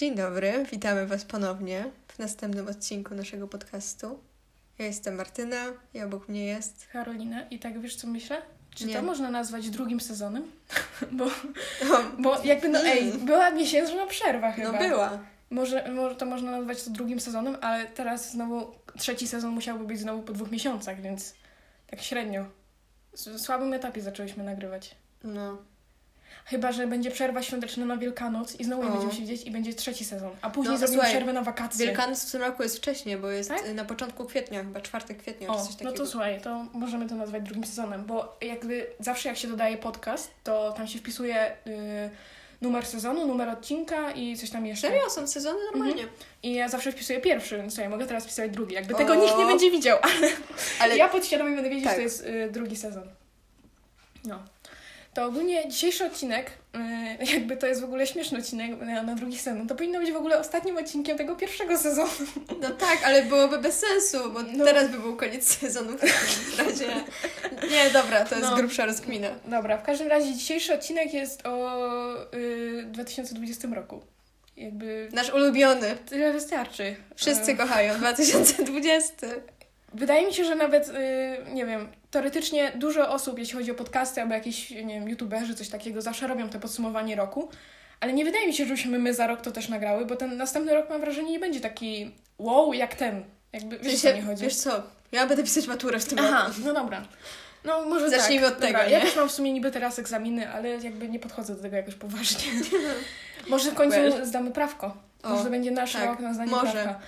Dzień dobry, witamy Was ponownie w następnym odcinku naszego podcastu. Ja jestem Martyna i obok mnie jest. Karolina, i tak wiesz co myślę? Czy Nie. to można nazwać drugim sezonem? bo, bo jakby no ej, Mm. była miesięczna przerwa chyba. no była. Może, może to można nazwać to drugim sezonem, ale teraz znowu trzeci sezon musiałby być znowu po dwóch miesiącach, więc tak średnio. W słabym etapie zaczęłyśmy nagrywać. No. Chyba, że będzie przerwa świąteczna na Wielkanoc i znowu nie O. będziemy się widzieć i będzie trzeci sezon. A później No, zrobimy słuchaj, przerwę na wakacje. Wielkanoc w tym roku jest wcześniej, bo jest Tak? y, na początku kwietnia, chyba 4 kwietnia czy O, coś no takiego. to słuchaj, to możemy to nazwać drugim sezonem, bo jakby zawsze jak się dodaje podcast, to tam się wpisuje y, numer sezonu, numer odcinka i coś tam jeszcze. Serio? Są sezony normalnie? I ja zawsze wpisuję pierwszy, więc ja mogę teraz wpisać drugi. Jakby O. tego nikt nie będzie widział, ale, Ale ja podświadomie będę wiedzieć, Tak. że to jest y, drugi sezon. No. To ogólnie dzisiejszy odcinek, y, jakby to jest w ogóle śmieszny odcinek na, na drugi sezon, to powinno być w ogóle ostatnim odcinkiem tego pierwszego sezonu. no tak, ale byłoby bez sensu, bo No. teraz by był koniec sezonu w takim razie. Nie, dobra, to jest No. grubsza rozkmina. Dobra, w każdym razie dzisiejszy odcinek jest o y, 2020 roku. Jakby Nasz ulubiony. tyle wystarczy. Wszyscy Y, kochają 2020. Wydaje mi się, że nawet, y, nie wiem, teoretycznie dużo osób, jeśli chodzi o podcasty albo jakieś, nie wiem, youtuberzy, coś takiego, zawsze robią te podsumowanie roku. Ale nie wydaje mi się, żebyśmy my za rok to też nagrały, bo ten następny rok mam wrażenie nie będzie taki wow jak ten. Jakby, wiesz, co mi chodzi? Wiesz co, ja będę pisać maturę w tym Aha, roku. no dobra. No może Zacznijmy tak. od tego, Dobra, Ja nie? też mam w sumie niby teraz egzaminy, ale jakby nie podchodzę do tego jakoś poważnie. może w końcu Well. zdamy prawko. O, może to będzie nasz tak, rok na zdanie może. prawka.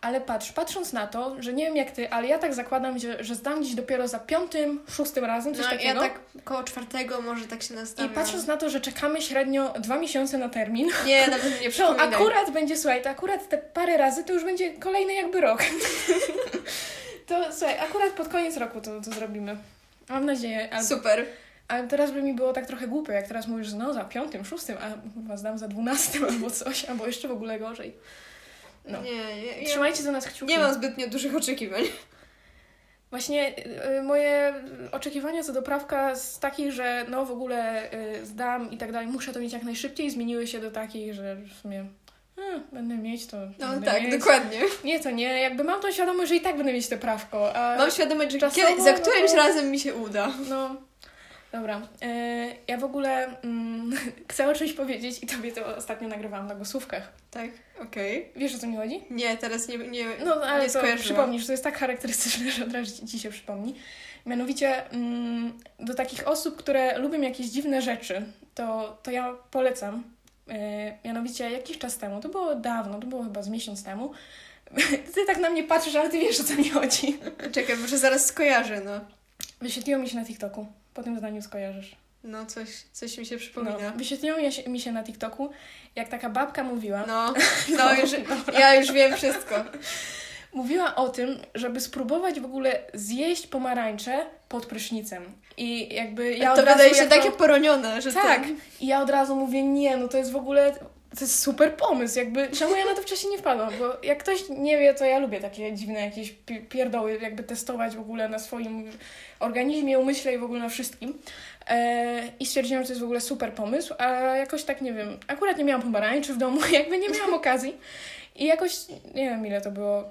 Ale patrz, patrząc na to, że nie wiem jak ty, ale ja tak zakładam, że, że zdam dziś dopiero za piątym, szóstym razem, coś No, ja takiego. tak koło czwartego może tak się I nastawiam. patrząc na to, że czekamy średnio dwa miesiące na termin, Nie, nawet nie to przypominaj. akurat będzie, słuchaj, to akurat te parę razy to już będzie kolejny jakby rok. to słuchaj, akurat pod koniec roku to, to zrobimy. Mam nadzieję. Super. ale teraz by mi było tak trochę głupio, jak teraz mówisz, no za piątym, szóstym, a chyba zdam za dwunastym albo coś, albo jeszcze w ogóle gorzej. No. Nie, ja, ja Trzymajcie za nas kciuki. nie mam zbytnio dużych oczekiwań. Właśnie y, moje oczekiwania co do prawka z takich, że no w ogóle y, zdam i tak dalej, muszę to mieć jak najszybciej, zmieniły się do takich, że w sumie będę mieć to. No tak, mieć. dokładnie. Nie, to nie. Jakby mam tą świadomość, że i tak będę mieć te prawko. A... Mam świadomość, że kiedy, za no którymś to- razem mi się uda. No, dobra. E, ja w ogóle mm, chcę o czymś powiedzieć i tobie to ostatnio nagrywałam na głosówkach. Tak, okej. Wiesz o co mi chodzi? Nie, teraz nie, nie, No, ale nie to skojarzyłam. przypomnisz, to jest tak charakterystyczne, że od razu ci się przypomni. Mianowicie mm, do takich osób, które lubią jakieś dziwne rzeczy, to, to ja polecam. E, mianowicie jakiś czas temu, to było dawno, to było chyba z miesiąc temu. Ty tak na mnie patrzysz, ale ty wiesz o co mi chodzi. Czekaj, może zaraz skojarzę, no. Wyświetliło mi się na TikToku. Po tym zdaniu skojarzysz. No, coś, coś mi się No, przypomina. wyświetliło mi się, mi się na TikToku, jak taka babka mówiła. No, no, już, ja już wiem wszystko. Mówiła o tym, żeby spróbować w ogóle zjeść pomarańcze pod prysznicem. I jakby ja to od razu wydaje się jako... takie poronione, że Tak. ten- I ja od razu mówię, nie, no to jest w ogóle... To jest super pomysł, jakby czemu ja na to wcześniej nie wpadłam, bo jak ktoś nie wie, to ja lubię takie dziwne jakieś pi- pierdoły, jakby testować w ogóle na swoim organizmie, umyśle i w ogóle na wszystkim. E, I stwierdziłam, że to jest w ogóle super pomysł, a jakoś tak, nie wiem, akurat nie miałam pomarańczy w domu, jakby nie miałam okazji. I jakoś, nie wiem ile to było,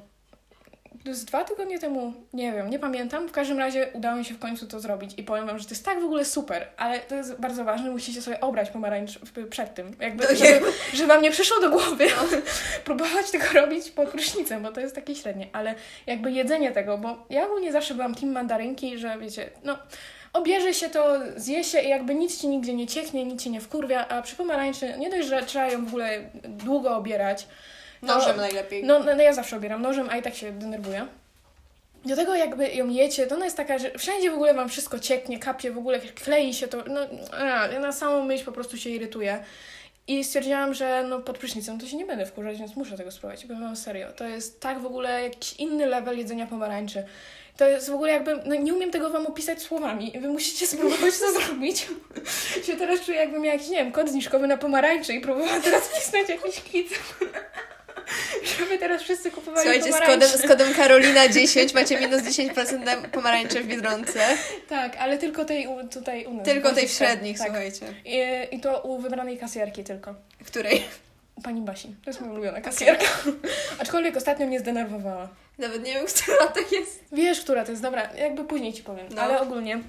z dwa tygodnie temu, nie wiem, nie pamiętam. W każdym razie udało mi się w końcu to zrobić i powiem wam, że to jest tak w ogóle super, ale to jest bardzo ważne, musicie sobie obrać pomarańcz przed tym. Jakby, No żeby, żeby wam nie przyszło do głowy próbować tego robić pod prysznicem, bo to jest takie średnie, ale jakby jedzenie tego, bo ja ogólnie zawsze byłam team mandarynki, że wiecie, no obierze się to, zje się i jakby nic ci nigdzie nie cieknie, nic ci nie wkurwia, a przy pomarańczy nie dość, że trzeba ją w ogóle długo obierać, to- Nożem najlepiej. no, no, no ja zawsze obieram nożem, a i tak się denerwuję. Do tego jakby ją jecie, to ona jest taka, że wszędzie w ogóle wam wszystko cieknie, kapie, w ogóle klei się to, no ja na samą myśl po prostu się irytuję. I stwierdziłam, że no pod prysznicem to się nie będę wkurzać, więc muszę tego spróbować. Powiem wam serio, to jest tak w ogóle jakiś inny level jedzenia pomarańczy. To jest w ogóle jakby, no nie umiem tego wam opisać słowami. Wy musicie spróbować to zrobić. się teraz czuję jakbym miał jakiś, nie wiem, kod zniżkowy na pomarańcze i próbowałam teraz wcisnąć jakiś kit. Żeby teraz wszyscy kupowali Słuchajcie, z pomarańcze. kodem, z kodem Karolina 10 macie minus 10% na pomarańcze w Biedronce. Tak, ale tylko tej u, tutaj u nas. Tylko tej w średnich, tak. słuchajcie. I, I to u wybranej kasjerki tylko. Której? U pani Basi. To jest moja ulubiona kasjerka. Aczkolwiek ostatnio mnie zdenerwowała. Nawet nie wiem, która to jest. Wiesz, która to jest, dobra, jakby później ci powiem, No. ale ogólnie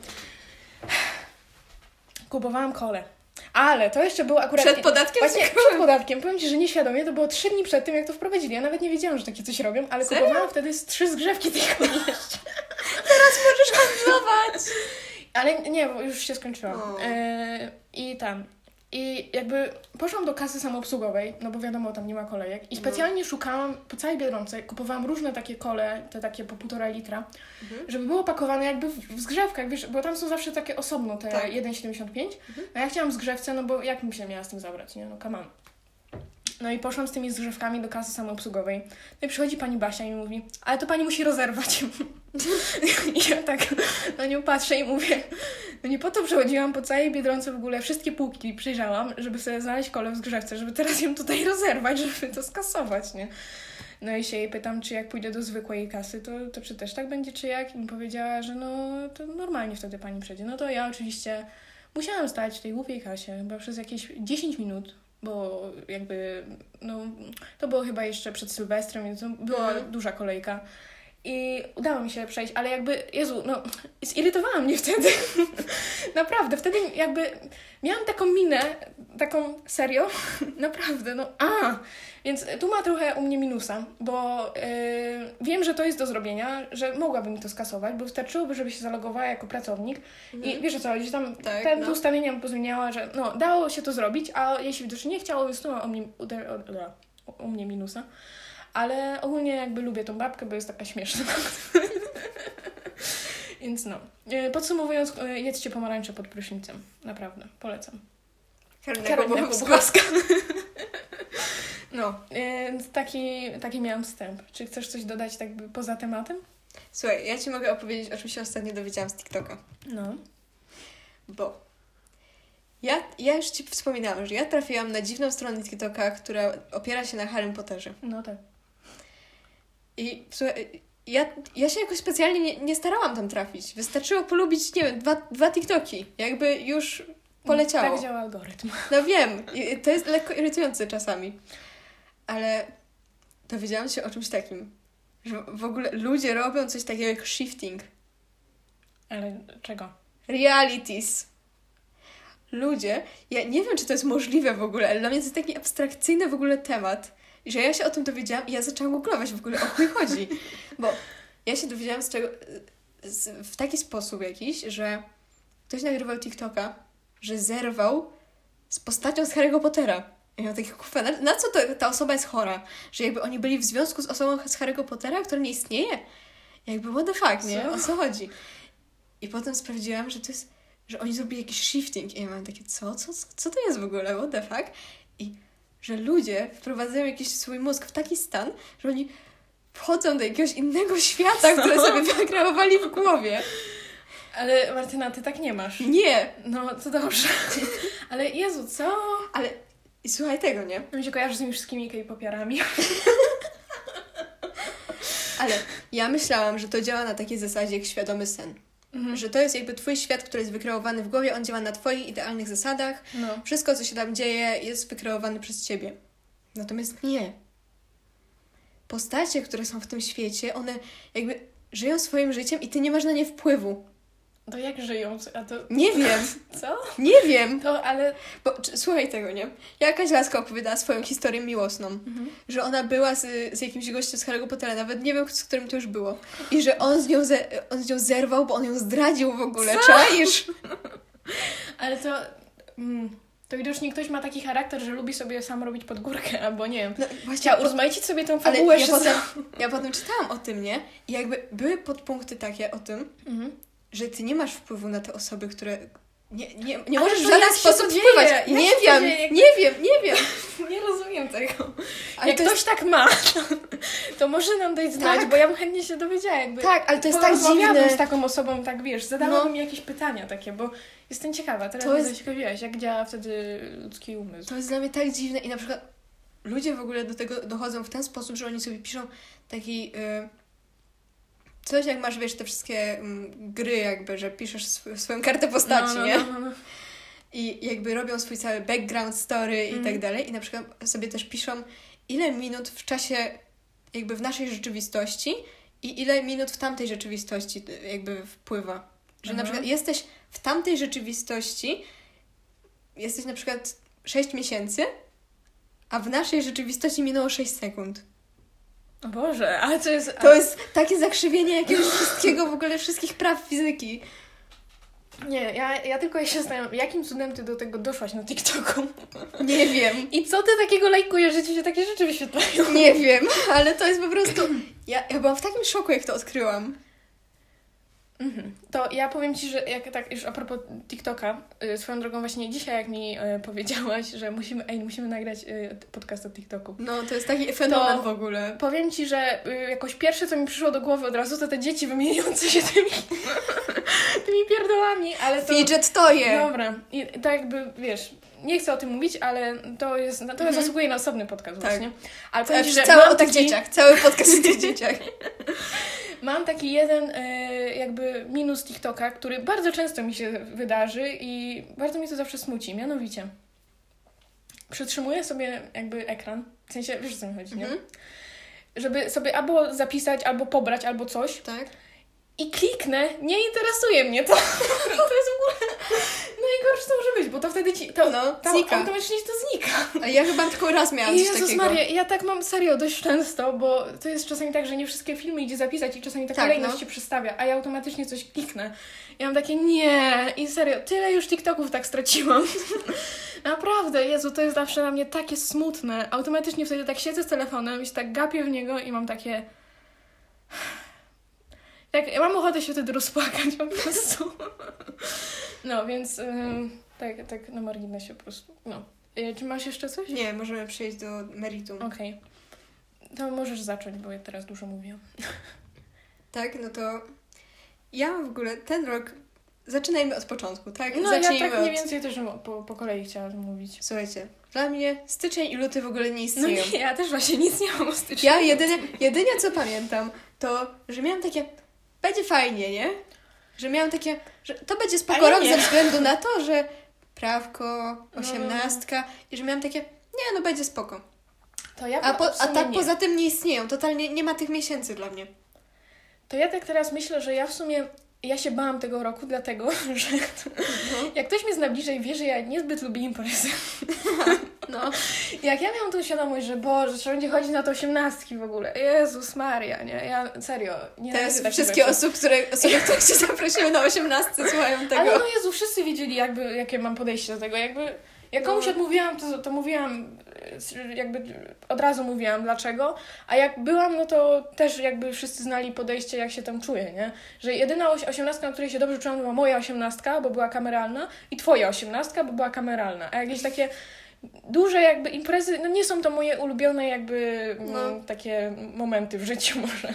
kupowałam kole. Ale to jeszcze było akurat... Przed podatkiem Właśnie przed podatkiem. Powiem Ci, że nieświadomie, to było trzy dni przed tym, jak to wprowadzili. Ja nawet nie wiedziałam, że takie coś robią, ale Serio? kupowałam wtedy z trzy zgrzewki tych jeszcze. Możesz handlować. Ale nie, bo już się skończyłam. E, I tam. I jakby poszłam do kasy samoobsługowej, no bo wiadomo, tam nie ma kolejek. I No. specjalnie szukałam po całej Biedronce, kupowałam różne takie kole, te takie po półtora litra, Mhm. żeby było pakowane jakby w, zgrzewkach, wiesz, bo tam są zawsze takie osobno, te Tak. 1,75. No ja chciałam w zgrzewce, no bo jak mi się miała z tym zabrać, nie? No on. No i poszłam z tymi zgrzewkami do kasy samoobsługowej. No i przychodzi pani Basia i mówi, ale to pani musi rozerwać. I ja tak na nią patrzę i mówię, no nie po to przechodziłam po całej Biedronce w ogóle, wszystkie półki przyjrzałam, żeby sobie znaleźć kolę w zgrzewce, żeby teraz ją tutaj rozerwać, żeby to skasować, nie? No i się jej pytam, czy jak pójdę do zwykłej kasy, to, to czy też tak będzie, czy jak? I mi powiedziała, że no to normalnie wtedy pani przejdzie. No to ja oczywiście musiałam stać w tej głupiej kasie, chyba przez jakieś 10 minut, bo jakby, no to było chyba jeszcze przed Sylwestrem, więc to była Mhm. duża kolejka. I udało mi się przejść, ale jakby, Jezu, no, zirytowała mnie wtedy. Naprawdę, wtedy jakby miałam taką minę, taką serio, naprawdę, no a! Więc tu ma trochę u mnie minusa, bo yy, wiem, że to jest do zrobienia, że mogłabym to skasować, bo wystarczyłoby, żeby się zalogowała jako pracownik i wiesz o co że tam Tak, ten no. ustawienia pozmieniała, że no, dało się to zrobić, a jeśli widocznie nie chciało, więc tu ma u mnie, uder, o, u mnie minusa. Ale ogólnie jakby lubię tą babkę, bo jest taka śmieszna. Więc no. E, Podsumowując, e, jedzcie pomarańcze pod prysznicem. Naprawdę, polecam. Karolina. Boguska. No, więc taki, taki miałam wstęp. Czy chcesz coś dodać tak by poza tematem? Słuchaj, ja Ci mogę opowiedzieć, o czym się ostatnio dowiedziałam z TikToka. No. Bo ja, ja już Ci wspominałam, że ja trafiłam na dziwną stronę TikToka, która opiera się na Harrym Potterze. No tak. I słuchaj, ja, ja się jakoś specjalnie nie, nie starałam tam trafić. Wystarczyło polubić, nie wiem, dwa, dwa TikToki. Jakby już poleciało. Tak działa algorytm. No wiem, to jest lekko irytujące czasami. Ale dowiedziałam się o czymś takim, że w ogóle ludzie robią coś takiego jak shifting. Ale czego? Realities. Ludzie, ja nie wiem, czy to jest możliwe w ogóle, ale dla mnie to jest taki abstrakcyjny w ogóle temat, i że ja się o tym dowiedziałam i ja zaczęłam googlować w ogóle o chuj chodzi. Bo ja się dowiedziałam z czego, z, w taki sposób jakiś, że ktoś nagrywał TikToka, że zerwał z postacią z Harry'ego Pottera. I ja takie, kurwa, na, na co to, ta osoba jest chora? Że jakby oni byli w związku z osobą z Harry'ego Pottera, która nie istnieje? Jakby what the fuck, nie? Co? O co chodzi? I potem sprawdziłam, że to jest, że oni zrobili jakiś shifting. I ja mam takie, co? Co, co, co to jest w ogóle? What the fuck? I że ludzie wprowadzają jakiś swój mózg w taki stan, że oni wchodzą do jakiegoś innego świata, Co? które sobie wykreowali w głowie. Ale Martyna, ty tak nie masz. Nie, No, to dobrze. Ale Jezu, co? ale i słuchaj tego, nie? Mi się kojarzy z tymi wszystkimi K-popiarami. Ale ja myślałam, że to działa na takiej zasadzie jak świadomy sen. Mhm. Że to jest jakby twój świat, który jest wykreowany w głowie, on działa na twoich idealnych zasadach. No. Wszystko, co się tam dzieje, jest wykreowane przez ciebie. Natomiast nie. Postacie, które są w tym świecie, one jakby żyją swoim życiem i ty nie masz na nie wpływu. To jak żyją? A to... Nie wiem, Co? nie wiem. To, ale... Bo, czy, słuchaj tego, nie? Jakaś laska opowiadała swoją historię miłosną. Mhm. Że ona była z, z jakimś gościem z Harry'ego Pottera, nawet nie wiem, z którym to już było. I że on z nią, ze, on z nią zerwał, bo on ją zdradził w ogóle. Co? Czaisz? Ale to... Mm, to widocznie ktoś ma taki charakter, że lubi sobie sam robić pod górkę, albo nie wiem. No, właśnie, Chciał urozmaicić sobie tą ale fabułę, ja że potem, ja potem czytałam o tym, nie? I jakby były podpunkty takie o tym, Mhm. Że ty nie masz wpływu na te osoby, które... Nie, nie, nie możesz w żaden sposób wpływać. Nie wiem, dzieje? Nie wiem, nie wiem. Nie rozumiem tego. Ale Jak to ktoś jest, tak ma, to może nam dać znać, Tak. bo ja bym chętnie się dowiedziała, jakby... tak, ale to jest tak dziwne. z taką osobą, tak wiesz, zadałabym No. mi jakieś pytania takie, bo jestem ciekawa, teraz To jest- jest... ciekawiłaś, jak działa wtedy ludzki umysł. To jest dla mnie tak dziwne i na przykład ludzie w ogóle do tego dochodzą w ten sposób, że oni sobie piszą taki y, coś jak masz, wiesz, te wszystkie mm, gry jakby, że piszesz sw- swoją kartę postaci, no, no, nie? No, no, no. i jakby robią swój cały background story i Mhm. tak dalej i na przykład sobie też piszą ile minut w czasie jakby w naszej rzeczywistości i ile minut w tamtej rzeczywistości y, jakby wpływa. Że na Mhm. przykład jesteś w tamtej rzeczywistości, jesteś na przykład 6 miesięcy, a w naszej rzeczywistości minęło 6 sekund. Boże, ale to jest... To jest takie zakrzywienie jakiegoś wszystkiego, w ogóle wszystkich praw fizyki. Nie, ja, ja tylko się zastanawiam, jakim cudem ty do tego doszłaś na TikToku? Nie wiem. I co ty takiego lajkujesz, że ci się takie rzeczy wyświetlają? Nie wiem, ale to jest po prostu. Ja, ja byłam w takim szoku, jak to odkryłam. Mhm. To ja powiem Ci, że jak tak już a propos TikToka, y, swoją drogą właśnie dzisiaj jak mi y, powiedziałaś, że musimy, ej, musimy nagrać y, podcast o TikToku. No, to jest taki fenomen w ogóle. Powiem Ci, że jakoś pierwsze, co mi przyszło do głowy od razu, to te dzieci wymieniające się tymi, tymi pierdołami, ale to... Fidget toje. Dobra, i to jakby, wiesz, nie chcę o tym mówić, ale to jest, to Mhm. zasługuje na osobny podcast Tak. właśnie. Ale powiem Ci, że cały o tych taki- dzieciach, cały podcast o tych dzieciach. Mam taki jeden e, jakby minus TikToka, który bardzo często mi się wydarzy i bardzo mi to zawsze smuci. Mianowicie, przytrzymuję sobie jakby ekran, w sensie, wiesz o co mi chodzi, nie? Mhm. Żeby sobie albo zapisać, albo pobrać, albo coś Tak? I kliknę, nie interesuje mnie to. to jest w ogóle najgorsze, co może być, bo to wtedy ci, to, No, to znika. automatycznie to znika. A ja chyba tylko raz miałam coś Jezus takiego. Maria, ja tak mam serio dość często, bo to jest czasami tak, że nie wszystkie filmy idzie zapisać i czasami ta Tak, kolejność no. się przestawia, a ja automatycznie coś kliknę. Ja mam takie nie i serio, tyle już TikToków tak straciłam. Naprawdę, Jezu, to jest zawsze dla mnie takie smutne. Automatycznie wtedy tak siedzę z telefonem i się tak gapię w niego i mam takie... Jak, ja mam ochotę się wtedy rozpłakać po prostu. No, więc ym, tak, tak na marginesie po prostu. No. Y, Czy masz jeszcze coś? Nie, możemy przejść do meritum. Okej. To możesz zacząć, bo ja teraz dużo mówię. Tak, no to ja w ogóle ten rok. Zaczynajmy od początku, tak? No Zacznijmy ja tak mniej od... więcej też po, po kolei chciałam mówić. Słuchajcie, dla mnie styczeń i luty w ogóle nie No istnieją. nie, ja też właśnie nic nie mam o styczniu. Ja jedynie, jedynie co pamiętam, to, że miałam takie, będzie fajnie, nie? Że miałam takie, że to będzie spoko rok ze względu na to, że prawko, no, no. osiemnastka i że miałam takie, nie, no będzie spoko. To ja A, po, a tak nie. poza tym nie istnieją, totalnie nie ma tych miesięcy dla mnie. To ja tak teraz myślę, że ja w sumie ja się bałam tego roku, dlatego, że jak ktoś mnie zna bliżej, wie, że ja niezbyt lubię imprezy. No, Jak ja miałam tą świadomość, że Boże, trzeba będzie chodzić na te osiemnastki w ogóle. Jezus Maria, nie? Ja serio, nie teraz wszystkie osoby, które, osoby, które cię zaprosiły na osiemnastce słuchają tego. Ale no Jezu, wszyscy wiedzieli jakby, jakie mam podejście do tego. Jakby, jak No. komuś odmówiłam, to, to mówiłam, jakby od razu mówiłam dlaczego, a jak byłam, no to też jakby wszyscy znali podejście, jak się tam czuję, nie? Że jedyna osiemnastka, na której się dobrze czułam, była moja osiemnastka, bo była kameralna i twoja osiemnastka, bo była kameralna. A jakieś takie duże jakby imprezy, no nie są to moje ulubione jakby No. mm, takie momenty w życiu może.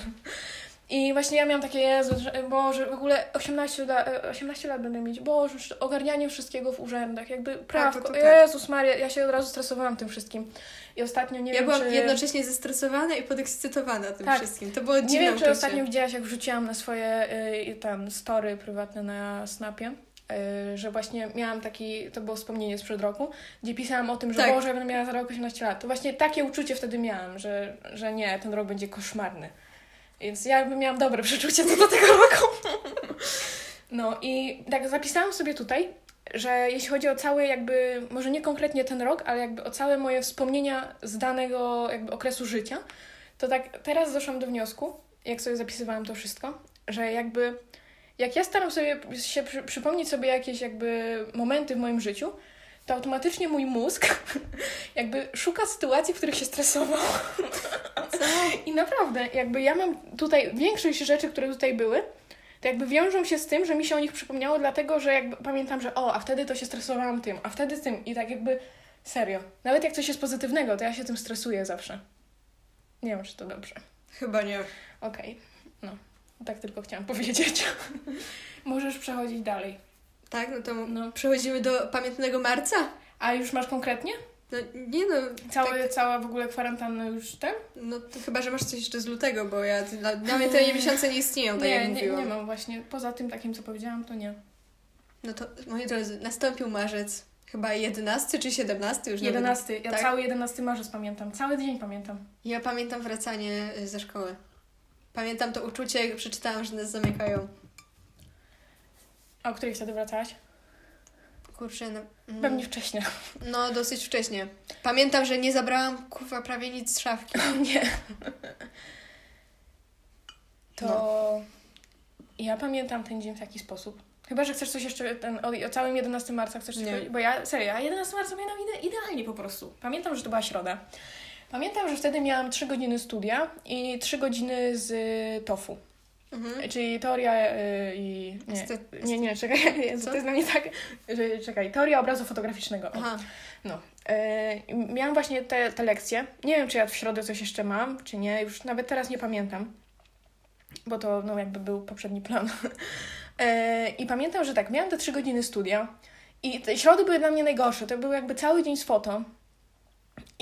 I właśnie ja miałam takie, Jezu, że, Boże, w ogóle 18 lat, 18 lat będę mieć, Boże, ogarnianie wszystkiego w urzędach, jakby prawko, to tak. Jezus Maria, ja się od razu stresowałam tym wszystkim. I ostatnio, nie ja wiem, byłam czy... jednocześnie zestresowana i podekscytowana tym Tak. wszystkim. To było dziwne Nie wiem, czy uczucie. ostatnio widziałaś, jak wrzuciłam na swoje y, tam story prywatne na Snapie, y, że właśnie miałam taki, to było wspomnienie sprzed roku, gdzie pisałam o tym, że Tak. Boże, ja będę miała za rok 18 lat. To właśnie takie uczucie wtedy miałam, że, że nie, ten rok będzie koszmarny. Więc ja jakby miałam dobre przeczucie co do tego roku. No i tak zapisałam sobie tutaj, że jeśli chodzi o cały jakby, może nie konkretnie ten rok, ale jakby o całe moje wspomnienia z danego jakby okresu życia, to tak teraz doszłam do wniosku, jak sobie zapisywałam to wszystko, że jakby jak ja staram sobie się przy, przypomnieć sobie jakieś jakby momenty w moim życiu, to automatycznie mój mózg jakby szuka sytuacji, w których się stresował. I naprawdę, jakby ja mam tutaj większość rzeczy, które tutaj były, to jakby wiążą się z tym, że mi się o nich przypomniało, dlatego że jakby pamiętam, że o, a wtedy to się stresowałam tym, a wtedy tym i tak jakby serio. Nawet jak coś jest pozytywnego, to ja się tym stresuję zawsze. Nie wiem, czy to dobrze. Chyba nie. Okej, no. Tak tylko chciałam powiedzieć. Możesz przechodzić dalej. Tak, no to No. przechodzimy do pamiętnego marca. A już masz konkretnie? No nie no, Cały, tak, Cała w ogóle kwarantanna już ten? no to chyba, że masz coś jeszcze z lutego, bo ja, dla, dla mnie te miesiące nie istnieją, tak nie, jak nie, mówiłam. nie mam właśnie. Poza tym takim, co powiedziałam, to nie. No to, moi drodzy, nastąpił marzec. chyba 11 czy 17 już nawet. 11. Ja Tak? cały 11 marzec pamiętam. Cały dzień pamiętam. Ja pamiętam wracanie ze szkoły. Pamiętam to uczucie, jak przeczytałam, że nas zamykają. A o której wtedy wracałaś? Kurczę, no, mm, Pewnie wcześniej. no dosyć wcześnie. Pamiętam, że nie zabrałam kurwa prawie nic z szafki. Nie. To No. ja pamiętam ten dzień w taki sposób. Chyba, że chcesz coś jeszcze ten, o, o całym 11 marca chcesz coś powiedzieć? Bo ja, serio, ja 11 marca pamiętam ide, idealnie po prostu. Pamiętam, że to była środa. Pamiętam, że wtedy miałam 3 godziny studia i 3 godziny z TOFU. Mhm. Czyli teoria y, i... Nie, Estet- nie, nie, czekaj, Jezu, to jest dla mnie tak, że czekaj, teoria obrazu fotograficznego. Aha. No. I miałam właśnie te, te lekcje. Nie wiem, czy ja w środę coś jeszcze mam, czy nie. Już nawet teraz nie pamiętam. Bo to no, jakby był poprzedni plan. E, I pamiętam, że tak, miałam te trzy godziny studia. I te środy były dla mnie najgorsze. To był jakby cały dzień z foto.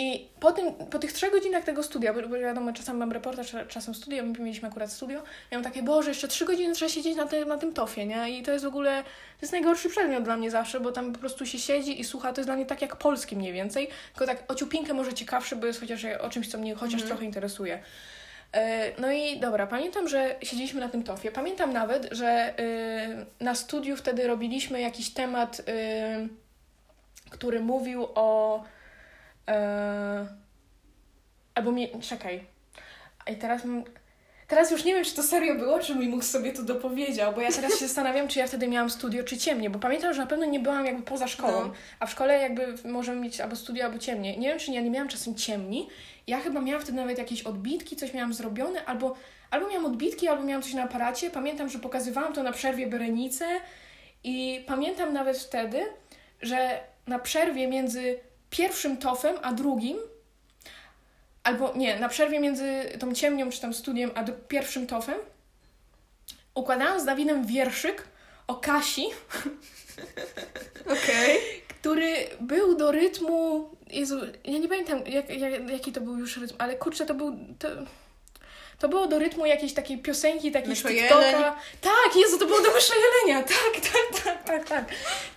I po, tym, po tych trzech godzinach tego studia, bo, wiadomo, czasem mam reportaż, czasem studio, my mieliśmy akurat studio, miałam takie, Boże, jeszcze trzy godziny trzeba siedzieć na, te, na tym tofie, nie? I to jest w ogóle, to jest najgorszy przedmiot dla mnie zawsze, bo tam po prostu się siedzi i słucha, to jest dla mnie tak jak polski mniej więcej, tylko tak o ciupinkę może ciekawszy, bo jest chociaż o czymś, co mnie chociaż Mhm. trochę interesuje. E, No i dobra, pamiętam, że siedzieliśmy na tym tofie. Pamiętam nawet, że y, na studiu wtedy robiliśmy jakiś temat, y, który mówił o. e, Albo mi. Czekaj. I teraz. Teraz już nie wiem, czy to serio było, czy mój mógł sobie to dopowiedział, bo ja teraz się zastanawiam, czy ja wtedy miałam studio, czy ciemnie, bo pamiętam, że na pewno nie byłam jakby poza szkołą, No. a w szkole jakby możemy mieć albo studio, albo ciemnie. Nie wiem, czy ja nie miałam czasem ciemni. Ja chyba miałam wtedy nawet jakieś odbitki, coś miałam zrobione, albo, albo miałam odbitki, albo miałam coś na aparacie. Pamiętam, że pokazywałam to na przerwie Berenice i pamiętam nawet wtedy, że na przerwie między pierwszym tofem a drugim Albo nie, na przerwie między tą ciemnią czy tam studiem, a pierwszym tofem układałam z Dawidem wierszyk o Kasi, Okej. który był do rytmu. Jezu, ja nie pamiętam jak, jak, jaki to był już rytm, ale kurczę, to był. To, to było do rytmu jakiejś takiej piosenki, takiej z TikToka. Tak, Jezu, to było do Mysza Jelenia. Tak, tak, tak, tak, tak.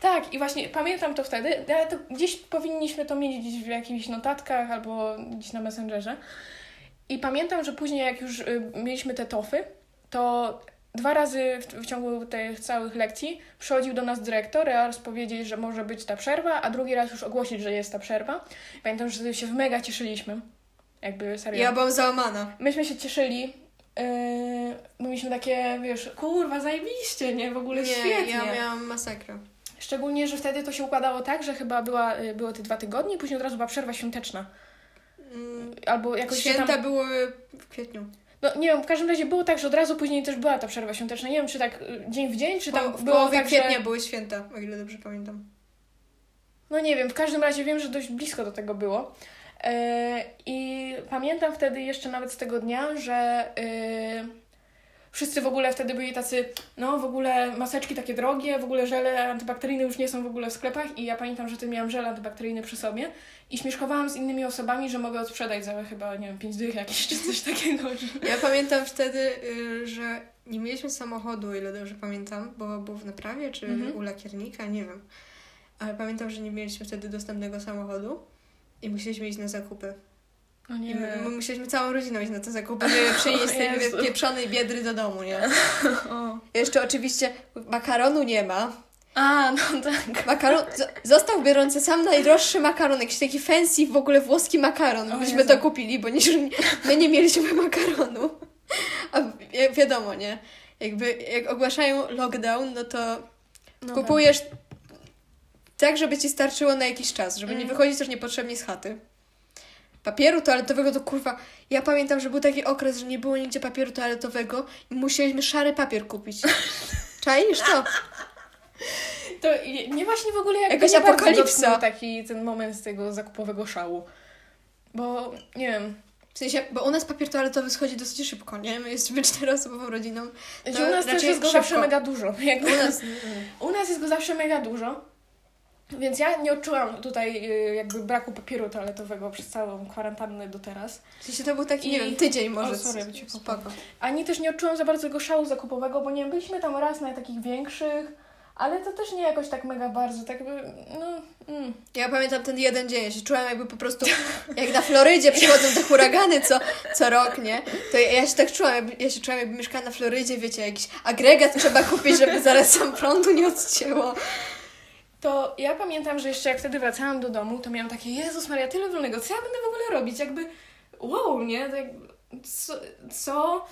Tak, i właśnie pamiętam to wtedy. ale To gdzieś powinniśmy to mieć gdzieś w jakichś notatkach albo gdzieś na Messengerze. I pamiętam, że później jak już y, mieliśmy te tofy, to dwa razy w, w ciągu tych całych lekcji przychodził do nas dyrektor raz powiedzieć, że może być ta przerwa, a drugi raz już ogłosić, że jest ta przerwa. Pamiętam, że się mega cieszyliśmy. Jakby serio. Ja byłam załamana. Myśmy się cieszyli. Yy, mieliśmy takie, wiesz, kurwa, zajebiście, nie? W ogóle Nie, świetnie. ja miałam masakrę. Szczególnie, że wtedy to się układało tak, że chyba była, y, było te dwa tygodnie i później od razu była przerwa świąteczna. Mm, Albo jakoś Święta tam... były w kwietniu. No nie wiem, w każdym razie było tak, że od razu później też była ta przerwa świąteczna. Nie wiem, czy tak y, dzień w dzień, czy tam Po, w było połowie tak, kwietnia że... były święta, o ile dobrze pamiętam. No nie wiem, w każdym razie wiem, że dość blisko do tego było. E, I pamiętam wtedy jeszcze nawet z tego dnia, że e, wszyscy w ogóle wtedy byli tacy, no w ogóle maseczki takie drogie, w ogóle żele antybakteryjne już nie są w ogóle w sklepach i ja pamiętam, że ty miałam żel antybakteryjny przy sobie i śmieszkowałam z innymi osobami, że mogę odsprzedać za chyba, nie wiem, 5 dych jakieś czy coś takiego. Ja pamiętam wtedy, y, że nie mieliśmy samochodu, ile dobrze pamiętam, bo był w naprawie czy Mhm. u lakiernika, nie wiem. Ale pamiętam, że nie mieliśmy wtedy dostępnego samochodu i musieliśmy iść na zakupy. No I my, nie. my musieliśmy całą rodziną iść na te zakupy, żeby przynieść tej pieprzonej biedry do domu, nie? O. Jeszcze oczywiście makaronu nie ma. A, no tak. Makaron, został biorący sam najdroższy makaron, jakiś taki fancy w ogóle włoski makaron. O Myśmy to kupili, bo nie, my nie mieliśmy makaronu. A wi- wiadomo, nie? Jakby jak ogłaszają lockdown, no to No kupujesz tak, żeby ci starczyło na jakiś czas, żeby nie Mm. wychodzić też niepotrzebnie z chaty. Papieru toaletowego to kurwa. Ja pamiętam, że był taki okres, że nie było nigdzie papieru toaletowego i musieliśmy szary papier kupić. Czaisz to? To nie, nie właśnie w ogóle jak Jakaś nie apokalipsa. taki ten moment z tego zakupowego szału. Bo nie wiem. W sensie, bo u nas papier toaletowy schodzi dosyć szybko, nie? My jesteśmy czteroosobową rodziną. No, u nas też jest go szybko. zawsze mega dużo. Jakby, U nas... u nas jest go zawsze mega dużo. Więc ja nie odczułam tutaj y, jakby braku papieru toaletowego przez całą kwarantannę do teraz. W sensie to był taki, nie I- wiem, tydzień może. O, sorry, spoko. Ani też nie odczułam za bardzo tego szału zakupowego, bo nie wiem, byliśmy tam raz na takich większych, Ale to też nie jakoś tak mega bardzo, tak jakby, no... Mm. Ja pamiętam ten jeden dzień, ja się czułam jakby po prostu, jak na Florydzie przychodzą te huragany co, co rok, nie? To ja, ja się tak czułam, jakby, ja się czułam jakby mieszkała na Florydzie, wiecie, jakiś agregat trzeba kupić, żeby zaraz sam prądu nie odcięło. To ja pamiętam, że jeszcze jak wtedy wracałam do domu, to miałam takie, Jezus Maria, tyle wolnego, co ja będę w ogóle robić? Jakby, wow, nie? Tak, co, co?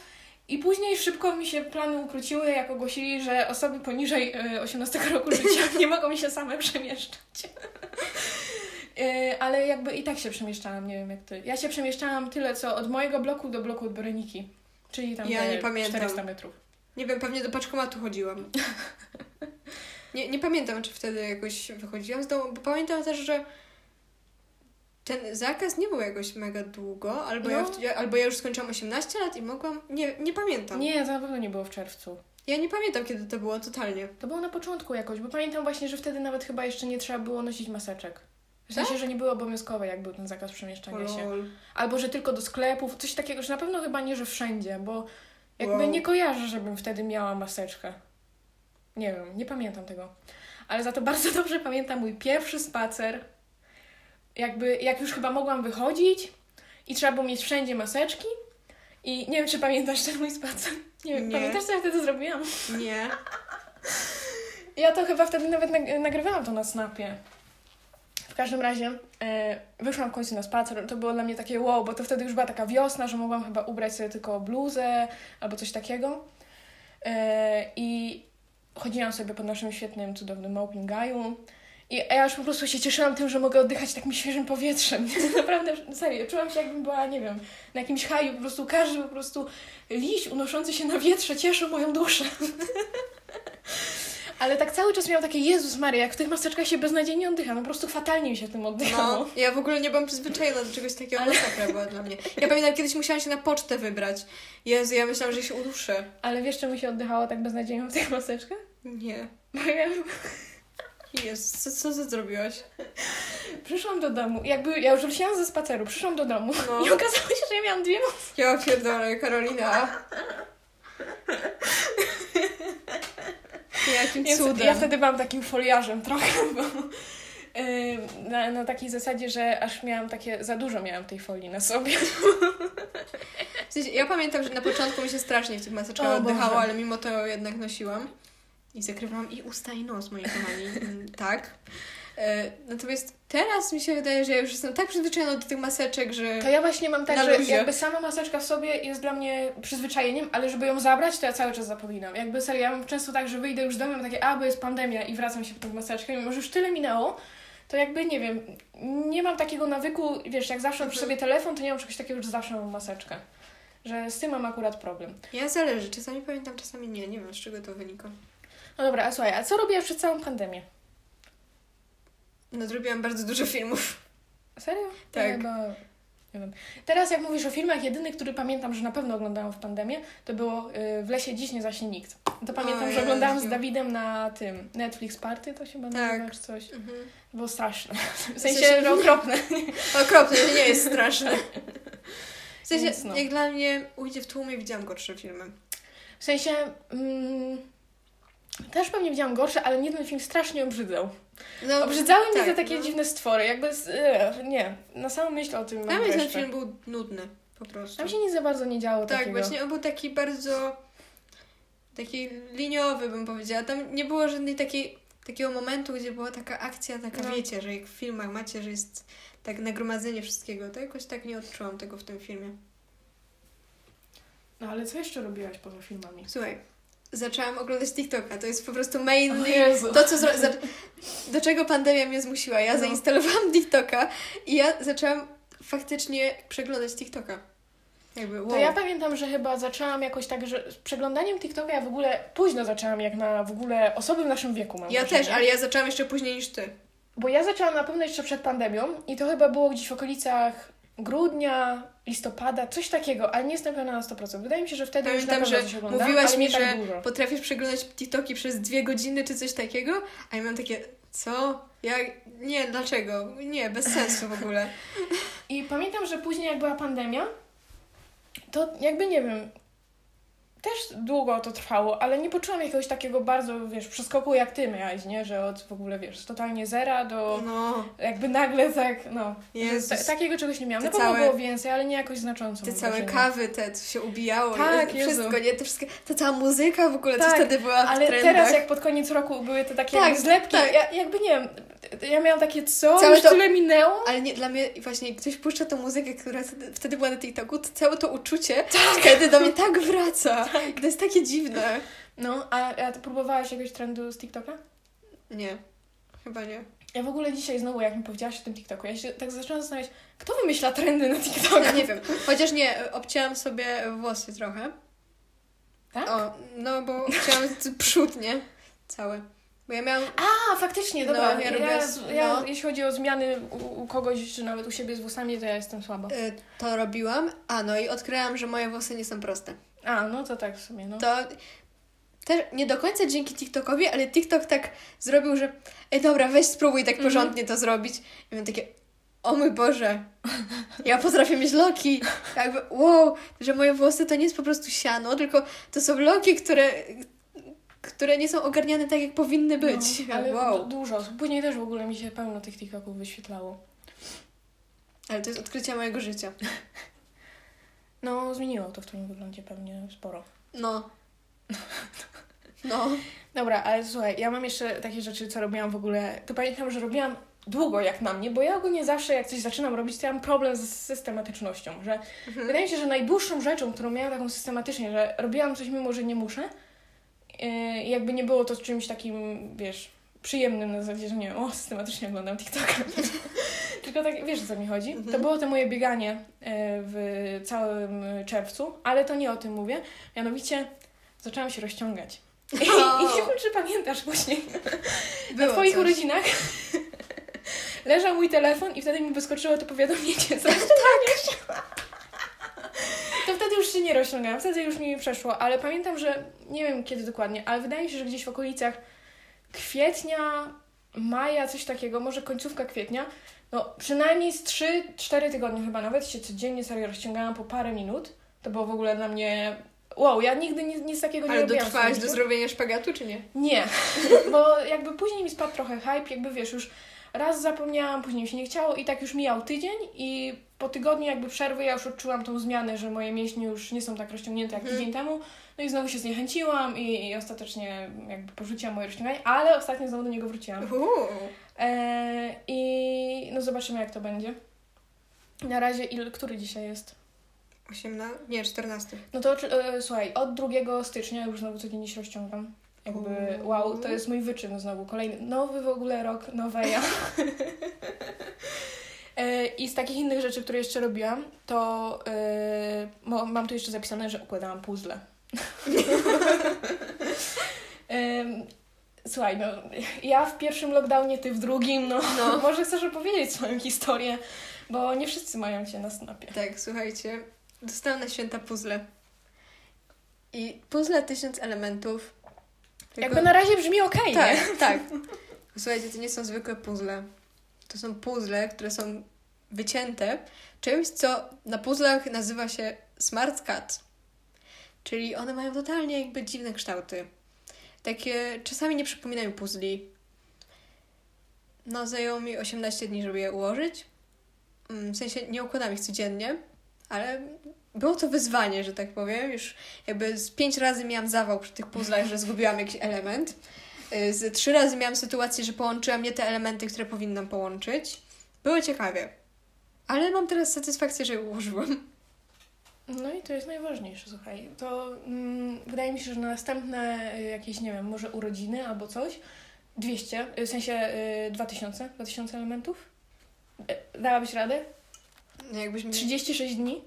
I później szybko mi się plany ukróciły, jak ogłosili, że osoby poniżej y, 18 roku życia nie mogą się same przemieszczać. Y, Ale jakby i tak się przemieszczałam, nie wiem jak ty. Ja się przemieszczałam tyle, co od mojego bloku do bloku od Bereniki. Czyli tam Ja nie pamiętam. 400 metrów. Nie wiem, pewnie do paczkomatu chodziłam. Nie, nie pamiętam, czy wtedy jakoś wychodziłam z domu, bo pamiętam też, że ten zakaz nie był jakoś mega długo, albo, ja, No. w- ja, albo ja już skończyłam 18 lat i mogłam... Nie, nie pamiętam. Nie, to na pewno nie było w czerwcu. Ja nie pamiętam, kiedy to było totalnie. To było na początku jakoś, bo pamiętam właśnie, że wtedy nawet chyba jeszcze nie trzeba było nosić maseczek. W Tak? sensie, że nie było obowiązkowe, jak był ten zakaz przemieszczania się. Albo, że tylko do sklepów, coś takiego, że na pewno chyba nie, że wszędzie, bo jakby Wow. nie kojarzę, żebym wtedy miała maseczkę. Nie wiem, nie pamiętam tego. Ale za to bardzo dobrze pamiętam mój pierwszy spacer. Jakby, jak już chyba mogłam wychodzić i trzeba było mieć wszędzie maseczki. I nie wiem, czy pamiętasz ten mój spacer. Nie wiem, Nie. pamiętasz, co ja wtedy zrobiłam? Nie. Ja to chyba wtedy nawet nag- nagrywałam to na snapie. W każdym razie e, wyszłam w końcu na spacer. To było dla mnie takie wow, bo to wtedy już była taka wiosna, że mogłam chyba ubrać sobie tylko bluzę albo coś takiego. E, I chodziłam sobie po naszym świetnym, cudownym Małpingaju. I ja już po prostu się cieszyłam tym, że mogę oddychać takim świeżym powietrzem. Naprawdę, serio, czułam się jakbym była, nie wiem, na jakimś haju. Po prostu każdy po prostu liść unoszący się na wietrze cieszył moją duszę. Ale tak cały czas miałam takie, Jezus Maria, jak w tych maseczkach się beznadziejnie oddycha, no po prostu fatalnie mi się tym oddychało. No, ja w ogóle nie byłam przyzwyczajona do czegoś takiego, Ale- masakra była dla mnie. Ja pamiętam, kiedyś musiałam się na pocztę wybrać. Jezu, ja myślałam, że się uduszę. Ale wiesz, czemu się oddychało tak beznadziejnie w tych maseczkach? Nie. Bo ja Jezu, co, co ty zrobiłaś? przyszłam do domu, jakby ja już wróciłam ze spaceru, przyszłam do domu No. i okazało się, że ja miałam dwie maseczki. Ja pierdolę, Karolina. Jakim Więc cudem. ja wtedy byłam takim foliarzem trochę, bo yy, na, na takiej zasadzie, że aż miałam takie, za dużo miałam tej folii na sobie. W sensie, ja pamiętam, że na początku mi się strasznie w tych maseczkach oddychało, ale mimo to jednak nosiłam. I zakrywałam i usta, i nos, moi kochani. Mm, tak. E, Natomiast teraz mi się wydaje, że ja już jestem tak przyzwyczajona do tych maseczek, że... To ja właśnie mam tak, że luzie. jakby sama maseczka w sobie jest dla mnie przyzwyczajeniem, ale żeby ją zabrać, to ja cały czas zapominam. Jakby serio, ja mam często tak, że wyjdę już z domu, mam takie, a, bo jest pandemia i wracam się po tą maseczkę, mimo że już tyle minęło, to jakby, nie wiem, nie mam takiego nawyku, wiesz, jak zawsze mam przy sobie telefon, to nie mam czegoś takiego, że zawsze mam maseczkę. Że z tym mam akurat problem. Ja zależy. Czasami pamiętam, czasami nie. Nie wiem, z czego to wynika. No dobra, a słuchaj, a co robiłaś przed całą pandemię? No, zrobiłam bardzo dużo filmów. Serio? Tak. Chyba... Nie wiem. Teraz jak mówisz o filmach, jedyny, który pamiętam, że na pewno oglądałam w pandemię, to było y, W lesie dziś nie zaśnie nikt. To pamiętam, O że oglądałam z. Dawidem na tym Netflix Party, to się chyba Tak. nazywa, czy coś. Mhm. Było straszne. W sensie- sensie, że okropne. Okropne, to nie jest straszne. W sensie, Więc no. jak dla mnie ujdzie w tłumie, widziałam gorsze filmy. W sensie... Mm, też pewnie widziałam gorsze, ale mnie ten film strasznie obrzydzał. No, Obrzydzały mnie tak, te takie no. dziwne stwory, jakby... Z, e, nie, na samą myśl o tym Dla mnie ten film był nudny, po prostu. Tam się nic za bardzo nie działo Tak, takiego. właśnie on był taki bardzo taki liniowy, bym powiedziała. Tam nie było żadnej takiej, takiego momentu, gdzie była taka akcja, taka No. wiecie, że jak w filmach macie, że jest tak nagromadzenie wszystkiego, to jakoś tak nie odczułam tego w tym filmie. No ale co jeszcze robiłaś poza filmami? Słuchaj, zaczęłam oglądać TikToka, to jest po prostu main... O Jezu. To, co zro... Do czego pandemia mnie zmusiła? Ja No. zainstalowałam TikToka i ja zaczęłam faktycznie przeglądać TikToka. Jakby, wow. To ja pamiętam, że chyba zaczęłam jakoś tak, że z przeglądaniem TikToka ja w ogóle późno zaczęłam, jak na w ogóle osoby w naszym wieku mam Ja też, ale ja zaczęłam jeszcze później niż ty. Bo ja zaczęłam na pewno jeszcze przed pandemią i to chyba było gdzieś w okolicach grudnia, listopada, coś takiego, ale nie jestem pewna na 100%. Wydaje mi się, że wtedy już na Pamiętam, pewno że mówiłaś mi, tak że dużo. potrafisz przeglądać TikToki przez dwie godziny czy coś takiego, a ja miałam takie, co? Ja, nie, dlaczego? Nie, bez sensu w ogóle. I pamiętam, że później jak była pandemia, to jakby nie wiem, też długo to trwało, ale nie poczułam jakiegoś takiego bardzo, wiesz, przeskoku jak ty miałaś, nie? Że od w ogóle, wiesz, totalnie zera do No, jakby nagle tak, no. Jezus. Takiego czegoś nie miałam. Te Na pewno całe- było więcej, ale nie jakoś znacząco. te całe wrażenie. kawy, te co się ubijało, Tak, nie? Wszystko, nie? Te wszystkie, ta cała muzyka w ogóle, Tak, wtedy była Ale trendach. teraz jak pod koniec roku były te takie Tak, zlepki, tak. ja, jakby nie wiem, ja miałam takie co, Całe już to- tyle minęło? Ale nie, dla mnie właśnie ktoś puszcza tą muzykę, która wtedy, wtedy była na TikToku, to całe to uczucie Tak. wtedy do mnie tak wraca. To jest takie dziwne. No, a, a ty próbowałaś jakiegoś trendu z TikToka? Nie, chyba nie. Ja w ogóle dzisiaj znowu, jak mi powiedziałaś o tym TikToku, ja się tak zaczęłam zastanawiać, kto wymyśla trendy na TikToku? Ja nie wiem. Chociaż nie, obcięłam sobie włosy trochę. Tak? O, no bo chciałam przód, nie? Cały. Bo ja miałam... A, faktycznie, dobra. No, ja robię ja, z- ja, no. jeśli chodzi o zmiany u, u kogoś, czy nawet u siebie z włosami, to ja jestem słaba. y, To robiłam. A, no i odkryłam, że moje włosy nie są proste. A, no to tak w sumie, no. To też nie do końca dzięki TikTokowi, ale TikTok tak zrobił, że ej dobra, weź spróbuj tak Mhm. porządnie to zrobić. I miałam takie, o mój Boże, ja potrafię mieć loki. Jakby, wow, że moje włosy to nie jest po prostu siano, tylko to są loki, które, które nie są ogarniane tak, jak powinny być. No, ale wow. du- dużo. Później też w ogóle mi się pełno tych TikToków wyświetlało. Ale to jest odkrycie mojego życia. No, zmieniło to w twoim wyglądzie pewnie sporo. No. No. Dobra, ale słuchaj, ja mam jeszcze takie rzeczy, co robiłam w ogóle. To pamiętam, że robiłam długo jak na mnie, bo ja ogólnie zawsze jak coś zaczynam robić, to ja mam problem z systematycznością, że Mhm. wydaje mi się, że najdłuższą rzeczą, którą miałam taką systematycznie, że robiłam coś mimo, że nie muszę yy, jakby nie było to czymś takim, wiesz, przyjemnym na zasadzie, że nie wiem, o, systematycznie oglądam TikToka. Tylko tak, wiesz o co mi chodzi? Mhm. To było to moje bieganie yy, w całym czerwcu, ale to nie o tym mówię. Mianowicie zaczęłam się rozciągać. I, I nie wiem, czy pamiętasz później. Na Było twoich coś. urodzinach leżał mój telefon i wtedy mi wyskoczyło to powiadomienie z rozciąganiem To wtedy już się nie rozciągałam, wtedy już mi przeszło, ale pamiętam, że nie wiem kiedy dokładnie, ale wydaje mi się, że gdzieś w okolicach kwietnia, maja, coś takiego, może końcówka kwietnia, no przynajmniej z 3-4 tygodnie chyba nawet się codziennie serio rozciągałam po parę minut. To było w ogóle dla mnie... Wow, ja nigdy nic, nic takiego nie Ale robiłam. w dotrwałaś do zrobienia szpagatu, czy nie? Nie, bo jakby później mi spadł trochę hype, jakby wiesz, już raz zapomniałam, później mi się nie chciało i tak już mijał tydzień i po tygodniu jakby przerwy ja już odczułam tą zmianę, że moje mięśnie już nie są tak rozciągnięte jak Mhm. tydzień temu. No i znowu się zniechęciłam i, i ostatecznie jakby porzuciłam moje rozciąganie, ale ostatnio znowu do niego wróciłam. E, I no zobaczymy jak to będzie. Na razie, il, który dzisiaj jest? 18? Nie, 14. No to e, słuchaj, od 2 stycznia już znowu codziennie się rozciągam. Jakby, Uuu. wow, to jest mój wyczyn znowu. Kolejny, nowy w ogóle rok, nowe ja. E, I z takich innych rzeczy, które jeszcze robiłam, to e, mam tu jeszcze zapisane, że układałam puzzle. Słuchaj, no ja w pierwszym lockdownie, ty w drugim, no, No. może chcesz opowiedzieć swoją historię, bo nie wszyscy mają cię na snapie. Tak, słuchajcie, dostałam na święta puzzle. I puzzle tysiąc elementów. Tylko- Jakby na razie brzmi nie? Tak, tak. Słuchajcie, to nie są zwykłe puzzle. To są puzzle, które są wycięte czymś, co na puzzlach nazywa się smart cut. Czyli one mają totalnie jakby dziwne kształty. Takie czasami nie przypominają puzli. No, zajęło mi 18 dni, żeby je ułożyć. Mm, W sensie nie układam ich codziennie, ale było to wyzwanie, że tak powiem. Już jakby z pięć razy miałam zawał przy tych puzzlach, że zgubiłam jakiś element. Y, Z trzy razy miałam sytuację, że połączyłam nie te elementy, które powinnam połączyć. Było ciekawie. Ale mam teraz satysfakcję, że je ułożyłam. No i to jest najważniejsze, słuchaj. To mm, wydaje mi się, że na następne y, jakieś, nie wiem, może urodziny albo coś, 200, y, w sensie y, 2000, 2000 elementów. Y, Dałabyś radę? Jakbyś mi... 36 dni?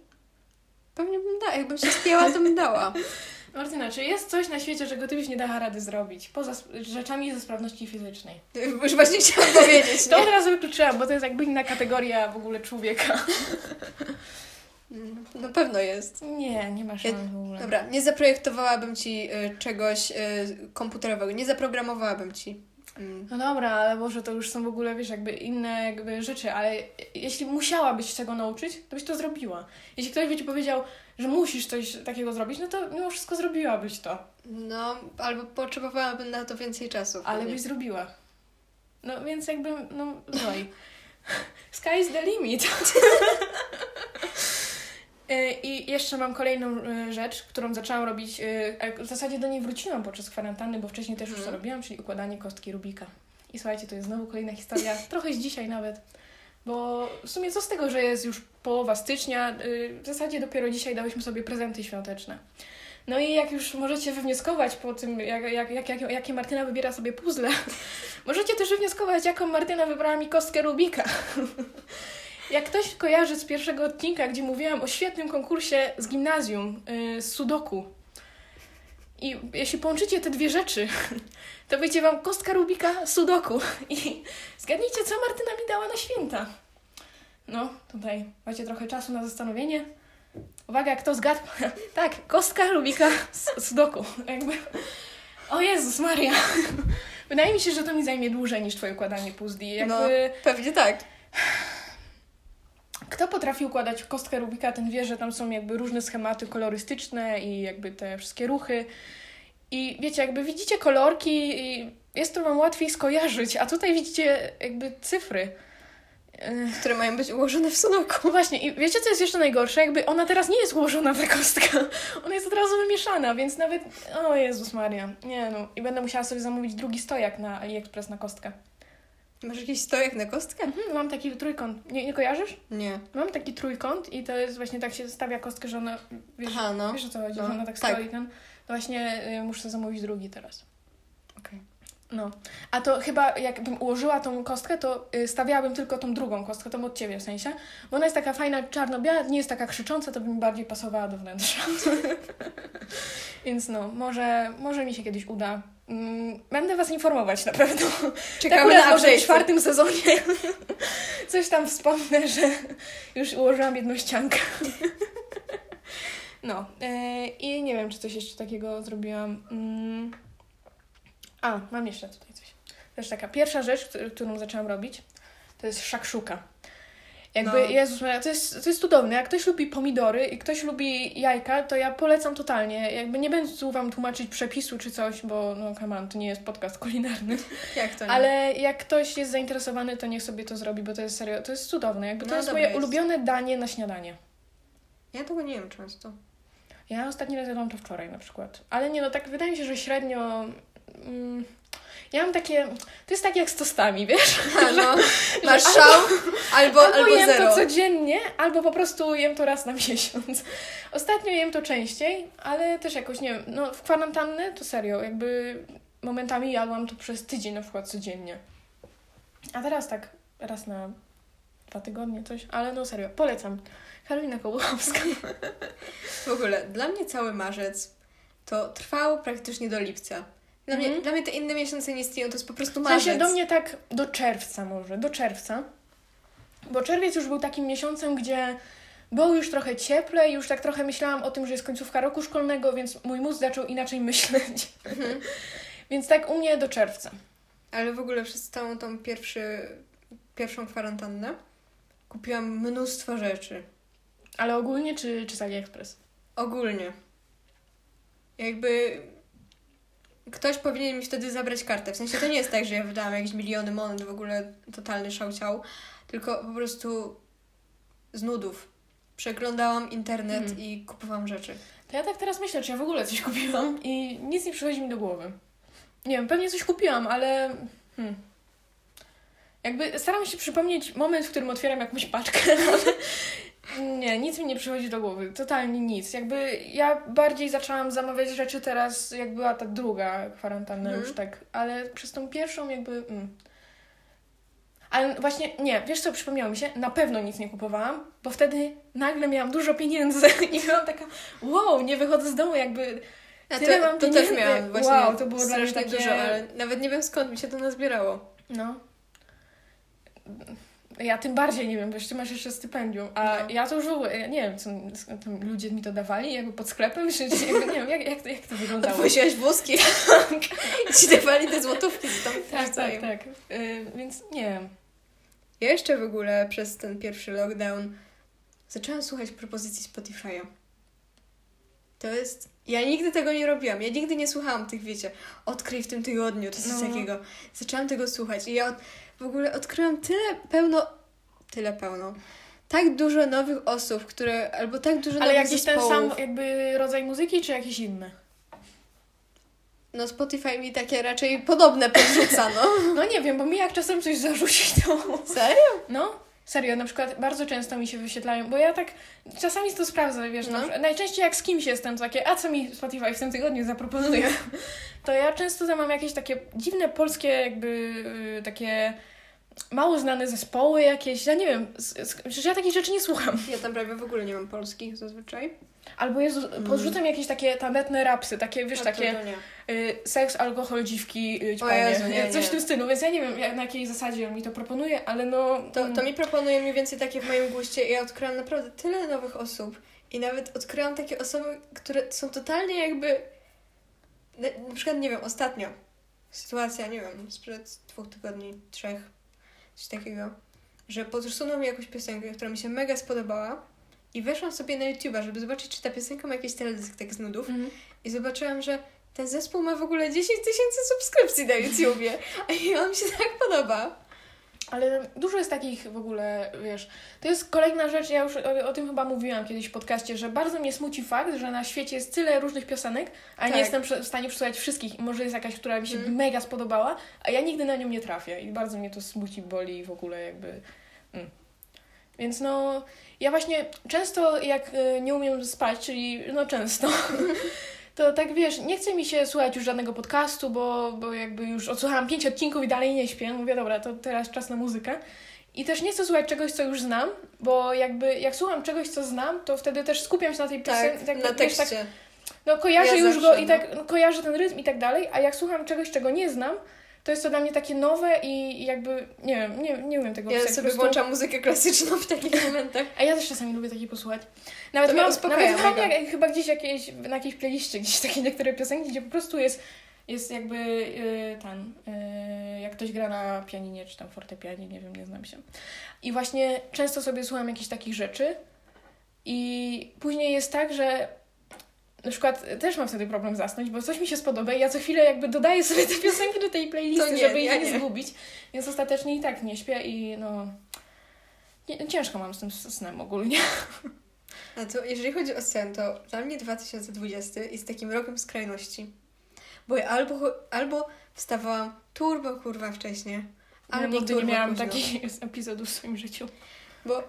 Pewnie bym dała. Jakbym się spięła, to bym dała. Martyna, czy jest coś na świecie, czego ty byś nie dała rady zrobić? Poza rzeczami ze sprawności fizycznej. Już właśnie chciałam powiedzieć, To od razu wykluczyłam, bo to jest jakby inna kategoria w ogóle człowieka. Mm, Na pewno jest. Nie, nie ma szans w ogóle. Dobra, nie zaprojektowałabym ci y, czegoś y, komputerowego, nie zaprogramowałabym ci. Mm. No dobra, ale może to już są w ogóle, wiesz, jakby inne jakby rzeczy, ale jeśli musiałabyś tego nauczyć, to byś to zrobiła. Jeśli ktoś by ci powiedział, że musisz coś takiego zrobić, no to mimo wszystko zrobiłabyś to. No, albo potrzebowałabym na to więcej czasu. Ale pewnie. byś zrobiła. No więc jakby, no, no i sky is the limit. Y, I jeszcze mam kolejną y, rzecz, którą zaczęłam robić, a w zasadzie do niej wróciłam podczas kwarantanny, bo wcześniej też już to Mhm. robiłam, czyli układanie kostki Rubika. I słuchajcie, to jest znowu kolejna historia, trochę z dzisiaj nawet, bo w sumie co z tego, że jest już połowa stycznia, w zasadzie dopiero dzisiaj dałyśmy sobie prezenty świąteczne. No i jak już możecie wywnioskować po tym, jak, jak, jak, jak, jakie Martyna wybiera sobie puzzle, możecie też wywnioskować, jaką Martyna wybrała mi kostkę Rubika. Jak ktoś kojarzy z pierwszego odcinka, gdzie mówiłam o świetnym konkursie z gimnazjum, yy, z Sudoku. I jeśli połączycie te dwie rzeczy, to wyjdzie wam kostka Rubika Sudoku. I zgadnijcie, co Martyna mi dała na święta. No, tutaj macie trochę czasu na zastanowienie. Uwaga, kto zgadł? tak, kostka Rubika z Sudoku. Jakby... O Jezus Maria. Wydaje mi się, że to mi zajmie dłużej niż twoje układanie puzli. Jakby... No, pewnie tak. Kto potrafi układać kostkę Rubika, ten wie, że tam są jakby różne schematy kolorystyczne i jakby te wszystkie ruchy. I wiecie, jakby widzicie kolorki i jest to wam łatwiej skojarzyć, a tutaj widzicie jakby cyfry. Ech. Które mają być ułożone w sudoku. No właśnie, i wiecie, co jest jeszcze najgorsze? Jakby ona teraz nie jest ułożona, ta kostka. Ona jest od razu wymieszana, więc nawet... O Jezus Maria. Nie no. I będę musiała sobie zamówić drugi stojak na AliExpress na kostkę. Masz jakiś stojak na kostkę? Mhm, mam taki trójkąt. Nie, nie kojarzysz? Nie. Mam taki trójkąt i to jest właśnie tak się stawia kostkę, że ona... Wiesz, Aha, no. Wiesz o co chodzi, No, że ona tak, tak. stoi ten. To właśnie y, muszę zamówić drugi teraz. Okej. No. A to chyba jakbym ułożyła tą kostkę, to y, stawiałabym tylko tą drugą kostkę, tą od ciebie w sensie. Bo ona jest taka fajna, czarno-biała, nie jest taka krzycząca, to by mi bardziej pasowała do wnętrza. Więc no, może, może mi się kiedyś uda. Mm, Będę Was informować na pewno. Czekamy tak, na może w czwartym sezonie coś tam wspomnę, że już ułożyłam jedną ściankę. No. e, I nie wiem, czy coś jeszcze takiego zrobiłam. Mm. A, mam jeszcze tutaj coś. Też taka pierwsza rzecz, któ- którą zaczęłam robić, to jest szakszuka. Jakby, No. Jezus Maria, to jest, to jest cudowne. Jak ktoś lubi pomidory i ktoś lubi jajka, to ja polecam totalnie. Jakby nie będę tu wam tłumaczyć przepisu czy coś, bo no come on, to nie jest podcast kulinarny. Jak to nie? Ale jak ktoś jest zainteresowany, to niech sobie to zrobi, bo to jest serio, to jest cudowne. Jakby to No, jest moje jest. ulubione danie na śniadanie. Ja tego nie wiem często. Ja ostatni raz jadłam to wczoraj na przykład. Ale nie no, tak wydaje mi się, że średnio... Mm, ja mam takie... To jest tak jak z tostami, wiesz? A, no. Masz albo- szał albo, Albo, albo, jem zero. to codziennie, albo po prostu jem to raz na miesiąc. Ostatnio jem to częściej, ale też jakoś, nie wiem, no w kwarantannę to serio, jakby momentami jadłam to przez tydzień na przykład codziennie. A teraz tak raz na dwa tygodnie coś, ale no serio, polecam. Karolina Kołuchowska. W ogóle, dla mnie cały marzec to trwał praktycznie do lipca. Dla, mnie, Mhm. dla mnie te inne miesiące nie istnieją, to jest po prostu W marzec. sensie do mnie tak do czerwca może, do czerwca. Bo czerwiec już był takim miesiącem, gdzie było już trochę cieplej, już tak trochę myślałam o tym, że jest końcówka roku szkolnego, więc mój mózg zaczął inaczej myśleć. Mhm. Więc tak u mnie do czerwca. Ale w ogóle przez całą tą pierwszy, pierwszą kwarantannę kupiłam mnóstwo rzeczy. Ale ogólnie czy, czy z AliExpress? Ogólnie. Jakby ktoś powinien mi wtedy zabrać kartę. W sensie to nie jest tak, że ja wydałam jakieś miliony monet, w ogóle totalny szałciał, tylko po prostu z nudów. Przeglądałam internet Mhm. i kupowałam rzeczy. To ja tak teraz myślę, czy ja w ogóle coś kupiłam i nic nie przychodzi mi do głowy. Nie wiem, pewnie coś kupiłam, ale... Hmm. Jakby staram się przypomnieć moment, w którym otwieram jakąś paczkę, ale nie, nic mi nie przychodzi do głowy. Totalnie nic. Jakby ja bardziej zaczęłam zamawiać rzeczy teraz, jak była ta druga kwarantanna Mhm. już tak, ale przez tą pierwszą jakby... Mm. Ale właśnie, nie, wiesz co, przypomniało mi się, na pewno nic nie kupowałam, bo wtedy nagle miałam dużo pieniędzy i byłam taka, wow, nie wychodzę z domu, jakby A Tyle to, mam to też miałam właśnie Wow, to było strasznie takie- dużo, ale nawet nie wiem skąd mi się to nazbierało. No. Ja tym bardziej nie wiem, bo ty masz jeszcze stypendium, a No. ja to już w ogóle, ja nie wiem, co tam ludzie mi to dawali, jakby pod sklepem, czy, czy jakby, nie wiem, jak, jak, to, jak to wyglądało. Odwoziłaś wózki i ci dawali te złotówki, co tam Tak, tak, tak. Y, więc nie wiem. Ja jeszcze w ogóle przez ten pierwszy lockdown zaczęłam słuchać propozycji Spotify'a. To jest... Ja nigdy tego nie robiłam. Ja nigdy nie słuchałam tych, wiecie, odkryj w tym tygodniu, czy coś No. takiego. Zaczęłam tego słuchać i ja od... w ogóle odkryłam tyle pełno... Tyle pełno. Tak dużo nowych osób, które... Albo tak dużo Ale nowych jakiś ten zespołów. sam jakby rodzaj muzyki, czy jakiś inny? No Spotify mi takie raczej podobne podrzuca, no. No nie wiem, bo mi jak czasem coś zarzuci, to... Serio? No, serio, na przykład bardzo często mi się wyświetlają, bo ja tak czasami to sprawdzę, wiesz, No. na najczęściej jak z kimś jestem, takie, a co mi Spotify w tym tygodniu zaproponuje, to ja często tam mam jakieś takie dziwne polskie jakby y, takie mało znane zespoły jakieś, ja nie wiem, z, z, przecież ja takich rzeczy nie słucham. Ja tam prawie w ogóle nie mam polskich zazwyczaj. Albo Jezu, podrzucam jakieś takie tandetne rapsy, takie, wiesz, takie y, seks, alkohol, dziwki, y, Jezu, nie, coś nie. w tym stylu, więc ja nie wiem jak, na jakiej zasadzie on mi to proponuje, ale no... To, to mi proponuje mniej więcej takie w moim guście. I ja odkryłam naprawdę tyle nowych osób i nawet odkryłam takie osoby, które są totalnie jakby na, na przykład, nie wiem, ostatnio sytuacja, nie wiem, sprzed dwóch tygodni, trzech, coś takiego, że podsunął mi jakąś piosenkę, która mi się mega spodobała i weszłam sobie na YouTube'a, żeby zobaczyć, czy ta piosenka ma jakiś teledysk tak z nudów Mhm. i zobaczyłam, że ten zespół ma w ogóle 10 tysięcy subskrypcji na YouTubie i on mi się tak podoba. Ale dużo jest takich w ogóle, wiesz, to jest kolejna rzecz, ja już o, o tym chyba mówiłam kiedyś w podcaście, że bardzo mnie smuci fakt, że na świecie jest tyle różnych piosenek, a Tak. nie jestem w stanie przesłuchać wszystkich. Może jest jakaś, która mi się Mm. mega spodobała, a ja nigdy na nią nie trafię i bardzo mnie to smuci, boli i w ogóle jakby... Mm. Więc no, ja właśnie często jak y, nie umiem spać, czyli no często, to tak wiesz, nie chce mi się słuchać już żadnego podcastu, bo, bo jakby już odsłuchałam pięć odcinków i dalej nie śpię. Mówię, dobra, to teraz czas na muzykę. I też nie chcę słuchać czegoś, co już znam, bo jakby jak słucham czegoś, co znam, to wtedy też skupiam się na tej piosence. Tak, na wiesz, tekście. tak, no kojarzę Ja już zawsze, go i tak no, kojarzę ten rytm i tak dalej, a jak słucham czegoś, czego nie znam, to jest to dla mnie takie nowe i jakby, nie wiem, nie, nie umiem tego Ja opisać. sobie po prostu. włączam muzykę klasyczną w takich momentach. A ja też czasami lubię takie posłuchać. Nawet To mam, nawet mam jak, chyba gdzieś jakieś, na jakiejś playliście gdzieś takie niektóre piosenki, gdzie po prostu jest, jest jakby yy, ten, yy, jak ktoś gra na pianinie czy tam fortepianie, nie wiem, nie znam się. I właśnie często sobie słucham jakichś takich rzeczy i później jest tak, że na przykład też mam wtedy problem zasnąć, bo coś mi się spodoba i ja co chwilę jakby dodaję sobie te piosenki do tej playlisty, nie, żeby ich nie, nie. zgubić. Więc ostatecznie i tak nie śpię i no... Nie, ciężko mam z tym snem ogólnie. A to jeżeli chodzi o sen, to dla mnie 2020 jest takim rokiem skrajności. Bo ja albo, albo wstawałam turbo kurwa wcześnie, Ja albo nigdy nie miałam późno. takich epizodów w swoim życiu. Bo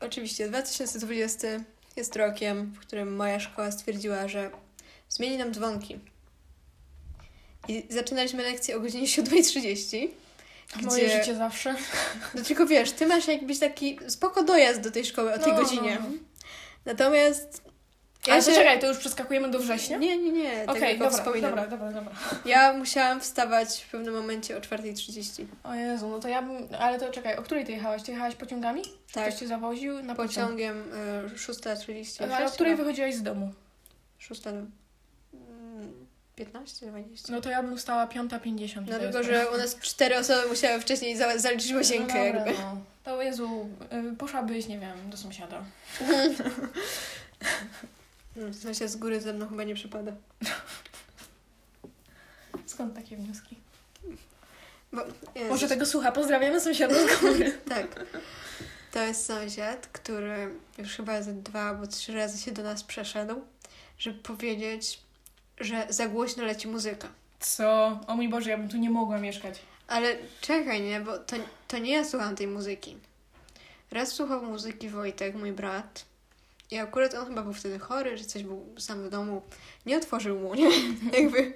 oczywiście 2020 jest rokiem, w którym moja szkoła stwierdziła, że zmieni nam dzwonki. I zaczynaliśmy lekcję o godzinie 7.30. Moje życie zawsze. No tylko wiesz, ty masz jakbyś taki spoko dojazd do tej szkoły o tej No, godzinie. no, no. Natomiast Ale to czekaj, to już przeskakujemy do września? Nie, nie, nie. Okej, tylko dobra, wspominam. dobra, dobra, dobra. Ja musiałam wstawać w pewnym momencie o 4.30. O Jezu, no to ja bym... Ale to czekaj, o której ty jechałaś? Ty jechałaś pociągami? Tak, Ktoś cię zawoził na pociąg? pociągiem y, 6.30. Ale o której wychodziłaś z domu? 6. 15, 20. No to ja bym stała 5.50. Dlatego, że u nas cztery osoby musiały wcześniej za- zaliczyć łazienkę no dobra, jakby. No. To Jezu, y, poszłabyś, nie wiem, do sąsiada. No, w sensie z góry ze mną chyba nie przypada. Skąd takie wnioski? Bo. Może tego słucha, pozdrawiamy sąsiada z góry. Tak. To jest sąsiad, który już chyba ze dwa albo trzy razy się do nas przeszedł, żeby powiedzieć, że za głośno leci muzyka. Co? O mój Boże, ja bym tu nie mogła mieszkać. Ale czekaj, nie, bo to, to nie ja słucham tej muzyki. Raz słuchał muzyki Wojtek, mój brat. I akurat on chyba był wtedy chory, że coś był sam w domu. Nie otworzył mu, nie? Jakby,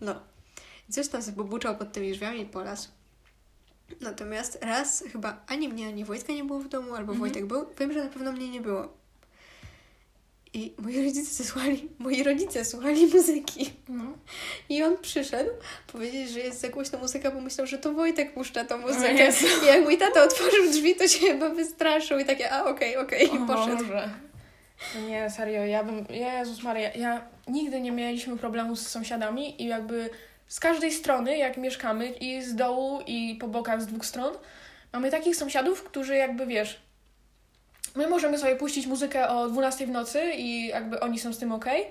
no. I Coś tam sobie buczał pod tymi drzwiami i polas. Natomiast raz chyba ani mnie, ani Wojtka nie było w domu, albo Mhm. Wojtek był. Wiem, że na pewno mnie nie było. I moi rodzice słuchali, moi rodzice słuchali muzyki. No. I on przyszedł powiedzieć, że jest za głośna muzyka, bo myślał, że to Wojtek puszcza tą muzykę. I jak mój tata otworzył drzwi, to się chyba wystraszył i takie, a okej, okej, i O poszedł. Boże. Nie, serio, ja bym... Jezus Maria, ja nigdy nie mieliśmy problemu z sąsiadami i jakby z każdej strony, jak mieszkamy, i z dołu, i po bokach z dwóch stron, mamy takich sąsiadów, którzy jakby, wiesz, my możemy sobie puścić muzykę o 12 w nocy i jakby oni są z tym okej,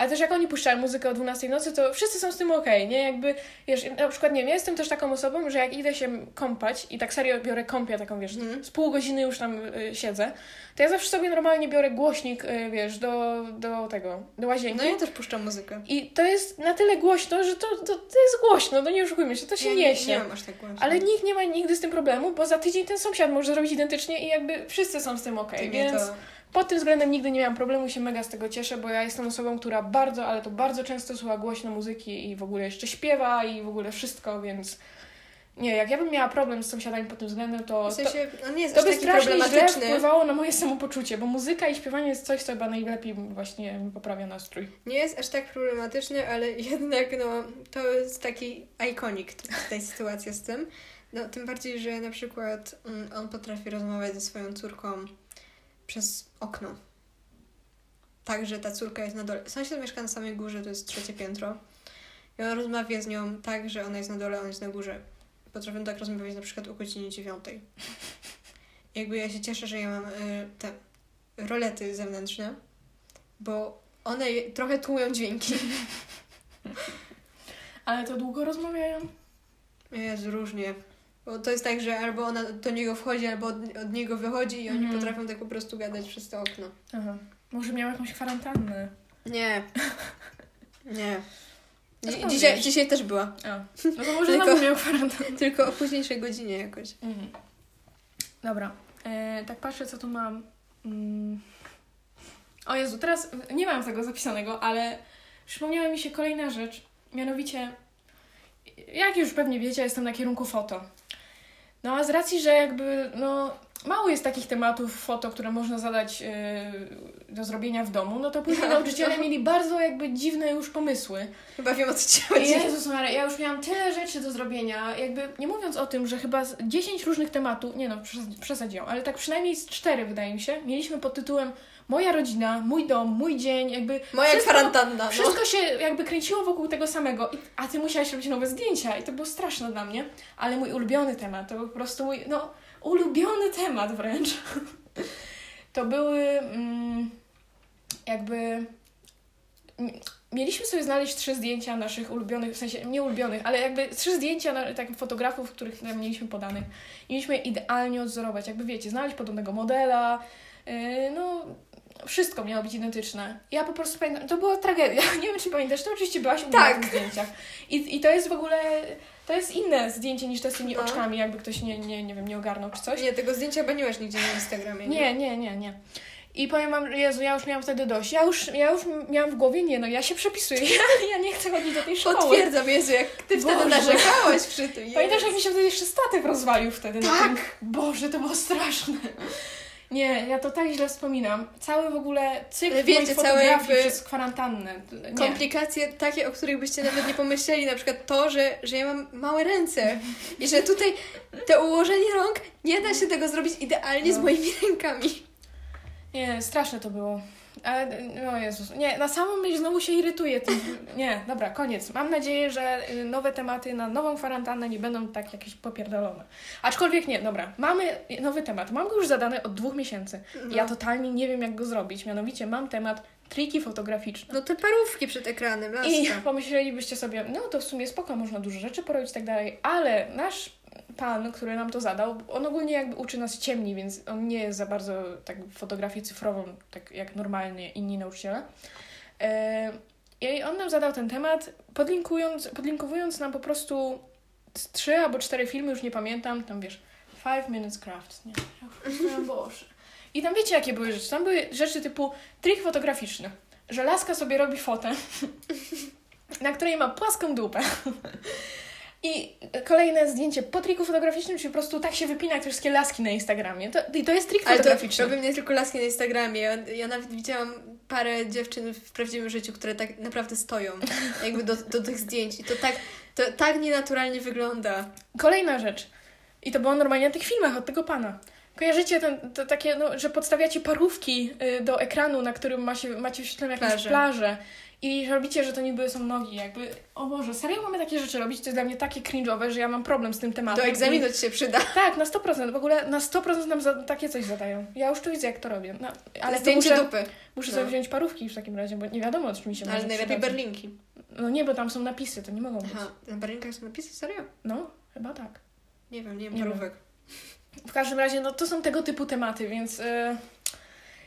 ale też jak oni puszczają muzykę o 12 w nocy, to wszyscy są z tym okej, nie? Jakby, wiesz, na przykład, nie wiem, ja jestem też taką osobą, że jak idę się kąpać i tak serio biorę kąpię taką, wiesz, Mhm. z pół godziny już tam y, siedzę, to ja zawsze sobie normalnie biorę głośnik, y, wiesz, do, do tego, do łazienki. No ja też puszczam muzykę. I to jest na tyle głośno, że to, to, to jest głośno, no nie oszukujmy się, to się Ja niesie. Nie, nie mam aż tak głośno. Ale nikt nie ma nigdy z tym problemu, bo za tydzień ten sąsiad może zrobić identycznie i jakby wszyscy są z tym okej, mnie więc to... pod tym względem nigdy nie miałam problemu i się mega z tego cieszę, bo ja jestem osobą, która bardzo, ale to bardzo często słucha głośno muzyki i w ogóle jeszcze śpiewa i w ogóle wszystko, więc nie, jak ja bym miała problem z sąsiadami pod tym względem, to, W sensie, on nie jest to, by strasznie źle wpływało na moje samopoczucie, bo muzyka i śpiewanie jest coś, co chyba najlepiej właśnie poprawia nastrój. Nie jest aż tak problematyczny, ale jednak no, to jest taki ikonik tej sytuacji z tym. No, tym bardziej, że na przykład mm, on potrafi rozmawiać ze swoją córką przez okno. Tak, że ta córka jest na dole. Sąsiad mieszka na samej górze, to jest trzecie piętro. I on rozmawia z nią tak, że ona jest na dole, a on jest na górze. Potrafią tak rozmawiać na przykład o godzinie dziewiątej. Jakby ja się cieszę, że ja mam y, te rolety zewnętrzne, bo one trochę tłumią dźwięki. Ale to długo rozmawiają? Jest różnie. Bo to jest tak, że albo ona do niego wchodzi, albo od, od niego wychodzi i oni Mhm. potrafią tak po prostu gadać przez to okno. Aha. Może miał jakąś kwarantannę. Nie. Nie. Dzi- dzisiaj, dzisiaj też była. A. No to może Tylko- miał kwarantannę. Tylko o późniejszej godzinie jakoś. Mhm. Dobra. E, tak patrzę, co tu mam. Mm. O Jezu, teraz nie mam tego zapisanego, ale przypomniała mi się kolejna rzecz. Mianowicie, jak już pewnie wiecie, jestem na kierunku foto. No a z racji, że jakby, no, mało jest takich tematów foto, które można zadać e, do zrobienia w domu, no to później nauczyciele mieli bardzo jakby dziwne już pomysły. Chyba wiem o co ci chodzi. Jezus Maria, ja już miałam tyle rzeczy do zrobienia, jakby nie mówiąc o tym, że chyba z 10 różnych tematów, nie no, przesad- przesadziłam, ale tak przynajmniej z cztery wydaje mi się, mieliśmy pod tytułem Moja rodzina, mój dom, mój dzień, jakby Moja wszystko, kwarantanna. No. wszystko się jakby kręciło wokół tego samego, I, a ty musiałaś robić nowe zdjęcia i to było straszne dla mnie, ale mój ulubiony temat, to był po prostu mój, no, ulubiony temat wręcz. To były mm, jakby mieliśmy sobie znaleźć trzy zdjęcia naszych ulubionych, w sensie nie ulubionych, ale jakby trzy zdjęcia na, tak, fotografów, których mieliśmy podanych. I mieliśmy je idealnie odzorować, jakby wiecie, znaleźć podobnego modela, yy, no wszystko miało być identyczne. Ja po prostu pamiętam, to była tragedia. Nie wiem, czy pamiętasz, to oczywiście byłaś u mnie Tak. na tych zdjęciach. I, I to jest w ogóle, to jest inne zdjęcie niż te z tymi No. oczkami, jakby ktoś nie, nie, nie wiem, nie ogarnął czy coś. Nie, tego zdjęcia nie masz nigdzie na Instagramie. Nie, nie, nie, nie. I powiem wam, Jezu, ja już miałam wtedy dość. Ja już, ja już miałam w głowie, nie no, ja się przepisuję. Ja, ja nie chcę chodzić do tej szkoły. Potwierdzam, Jezu, jak ty wtedy Boże. narzekałaś przy tym. Pamiętasz, Jezu. jak mi się wtedy jeszcze statek rozwalił wtedy? Tak. tym? Boże, to było straszne. Nie, ja to tak źle wspominam. Cały w ogóle cykl wiecie, całe fotografii jakby przez kwarantannę. Nie. komplikacje takie, o których byście nawet nie pomyśleli, na przykład to, że, że ja mam małe ręce i że tutaj to ułożenie rąk nie da się tego zrobić idealnie z No. moimi rękami. Nie, straszne to było. Ale, o Jezus, nie, na samą myśl znowu się irytuję tym. Nie, dobra, koniec. Mam nadzieję, że y, nowe tematy na nową kwarantannę nie będą tak jakieś popierdolone. Aczkolwiek nie, dobra, mamy nowy temat. Mam go już zadany od dwóch miesięcy. No. Ja totalnie nie wiem, jak go zrobić. Mianowicie mam temat triki fotograficzne. No te parówki przed ekranem, laska. I pomyślelibyście sobie, no to w sumie spoko, można dużo rzeczy porobić i tak dalej, ale nasz pan, który nam to zadał, on ogólnie jakby uczy nas ciemni, więc on nie jest za bardzo tak w fotografii cyfrową, tak jak normalnie inni nauczyciele. E, I on nam zadał ten temat, podlinkując, podlinkowując nam po prostu trzy albo cztery filmy, już nie pamiętam, tam wiesz, Five Minutes Crafts, nie? O Boże. I tam wiecie, jakie były rzeczy? Tam były rzeczy typu trik fotograficzny, że laska sobie robi fotę, na której ma płaską dupę. I kolejne zdjęcie po triku fotograficznym, czyli po prostu tak się wypina jak te wszystkie laski na Instagramie. To, I to jest trik Ale to fotograficzny. robię nie tylko laski na Instagramie. Ja, ja nawet widziałam parę dziewczyn w prawdziwym życiu, które tak naprawdę stoją jakby do, do tych zdjęć. I to tak, to tak nienaturalnie wygląda. Kolejna rzecz. I to było normalnie na tych filmach od tego pana. Kojarzycie ten, to takie, no, że podstawiacie parówki y, do ekranu, na którym macie, macie wyświetlone jakąś Plażę. plażę. I robicie, że to niby są nogi, jakby, o Boże, serio mamy takie rzeczy robić? To jest dla mnie takie cringe'owe, że ja mam problem z tym tematem. Do egzaminu ci się przyda. tak, na 100%. W ogóle na 100% nam za, takie coś zadają. Ja już tu widzę, jak to robię. No, ale to Zdjęcie muszę, dupy. muszę No. sobie wziąć parówki w takim razie, bo nie wiadomo, czy mi się Ale może najlepiej przydać. berlinki. No nie, bo tam są napisy, to nie mogą być. Aha, na berlinkach są napisy? Serio? No, chyba tak. Nie wiem, nie wiem parówek. W każdym razie, no to są tego typu tematy, więc y,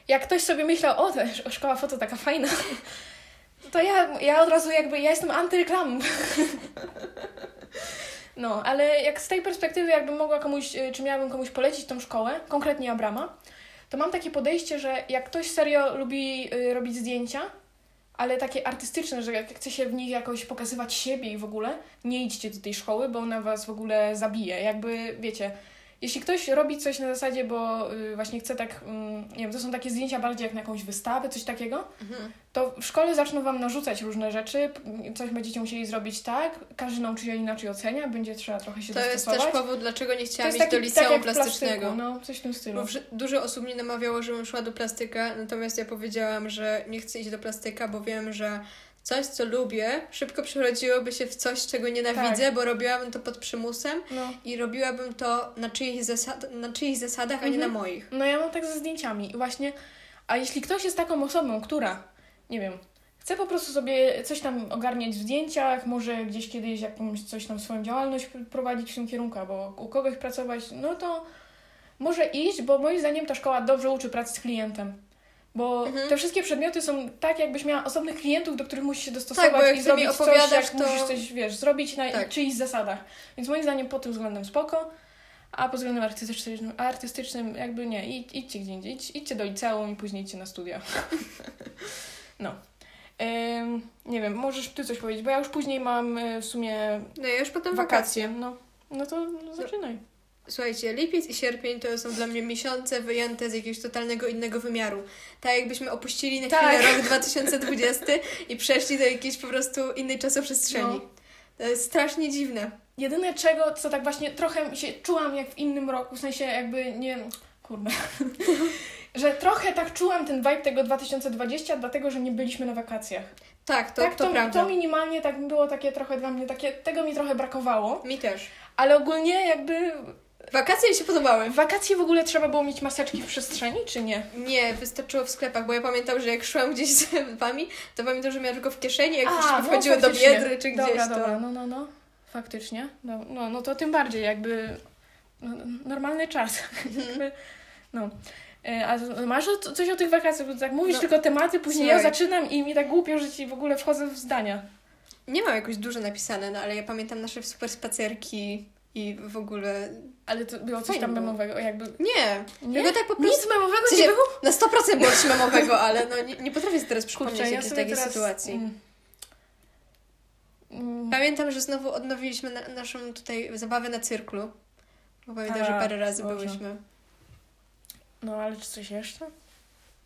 jak ktoś sobie myślał, o, ta sz- szkoła foto taka fajna, to ja, ja od razu jakby, ja jestem antyreklamą. No, ale jak z tej perspektywy jakbym mogła komuś, y, czy miałabym komuś polecić tą szkołę, konkretnie Abrama, to mam takie podejście, że jak ktoś serio lubi y, robić zdjęcia, ale takie artystyczne, że jak chce się w nich jakoś pokazywać siebie i w ogóle, nie idźcie do tej szkoły, bo ona was w ogóle zabije. Jakby, wiecie, jeśli ktoś robi coś na zasadzie, bo y, właśnie chce tak, mm, nie wiem, to są takie zdjęcia bardziej jak na jakąś wystawę, coś takiego, Mhm. to w szkole zaczną wam narzucać różne rzeczy, coś będziecie musieli zrobić tak, każdy nauczyciel inaczej ocenia, będzie trzeba trochę się To jest dostosować. też powód, dlaczego nie to chciałam jest iść do taki, tak liceum jak w plastycznego. plastyku, no, coś w tym stylu. Bo dużo osób mnie namawiało, żebym szła do plastyka, natomiast ja powiedziałam, że nie chcę iść do plastyka, bo wiem, że coś, co lubię, szybko przerodziłoby się w coś, czego nienawidzę, Tak. bo robiłabym to pod przymusem No. i robiłabym to na czyichś, zasad- na czyichś zasadach, a nie na Mhm. moich. No ja mam tak ze zdjęciami. I właśnie, a jeśli ktoś jest taką osobą, która, nie wiem, chce po prostu sobie coś tam ogarniać w zdjęciach, może gdzieś kiedyś jakąś coś tam swoją działalność pr- prowadzić w tym kierunku, albo u kogoś pracować, no to może iść, bo moim zdaniem ta szkoła dobrze uczy pracy z klientem. Bo Mhm. te wszystkie przedmioty są tak, jakbyś miała osobnych klientów, do których musisz się dostosować Tak, bo jak i zrobić coś, jak to- musisz coś, wiesz, zrobić na Tak. czyichś zasadach. Więc moim zdaniem pod tym względem spoko, a pod względem artystycznym, artystycznym jakby nie, Idź, idźcie gdzie indziej, idź, idźcie do liceum i później idźcie na studia. no. Ym, nie wiem, możesz ty coś powiedzieć, bo ja już później mam y, w sumie No ja już potem wakacje. wakacje. No, no to zaczynaj. Słuchajcie, lipiec i sierpień to są dla mnie miesiące wyjęte z jakiegoś totalnego innego wymiaru. Tak jakbyśmy opuścili na Tak. chwilę rok 2020 i przeszli do jakiejś po prostu innej czasoprzestrzeni. No. To jest strasznie dziwne. Jedyne czego, co tak właśnie trochę się czułam jak w innym roku, w sensie jakby nie... Kurde. że trochę tak czułam ten vibe tego 2020, dlatego, że nie byliśmy na wakacjach. Tak, to, tak, to, to, prawda. to minimalnie tak było takie trochę dla mnie, takie, tego mi trochę brakowało. Mi też. Ale ogólnie jakby Wakacje mi się podobały. w wakacje w ogóle trzeba było mieć maseczki w przestrzeni, czy nie? Nie, wystarczyło w sklepach, bo ja pamiętam, że jak szłam gdzieś z wami, to pamiętam, że miałam tylko w kieszeni, jak już no, wchodziły do biedry czy gdzieś, Dobra, to... dobra, no, no, no. Faktycznie. No, no, no to tym bardziej jakby no, normalny czas. Jakby, no. E, A masz coś o tych wakacjach? Bo tak mówisz No, tylko tematy, później słuchaj. ja zaczynam i mi tak głupio, że ci w ogóle wchodzę w zdania. Nie mam jakoś dużo napisane, no ale ja pamiętam nasze super spacerki i w ogóle... Ale to było coś tam memowego, jakby... Nie, Nie? tylko tak po prostu... Nic memowego W sensie, nie było? Na 100% było coś memowego, ale no nie, nie potrafię sobie teraz przypomnieć Kurczę, ja jakiejś sobie takiej teraz... sytuacji. Mm. Mm. Pamiętam, że znowu odnowiliśmy na, naszą tutaj zabawę na cyrklu. Bo pamiętam, że Tak, parę razy Boże. byłyśmy. No, ale czy coś jeszcze?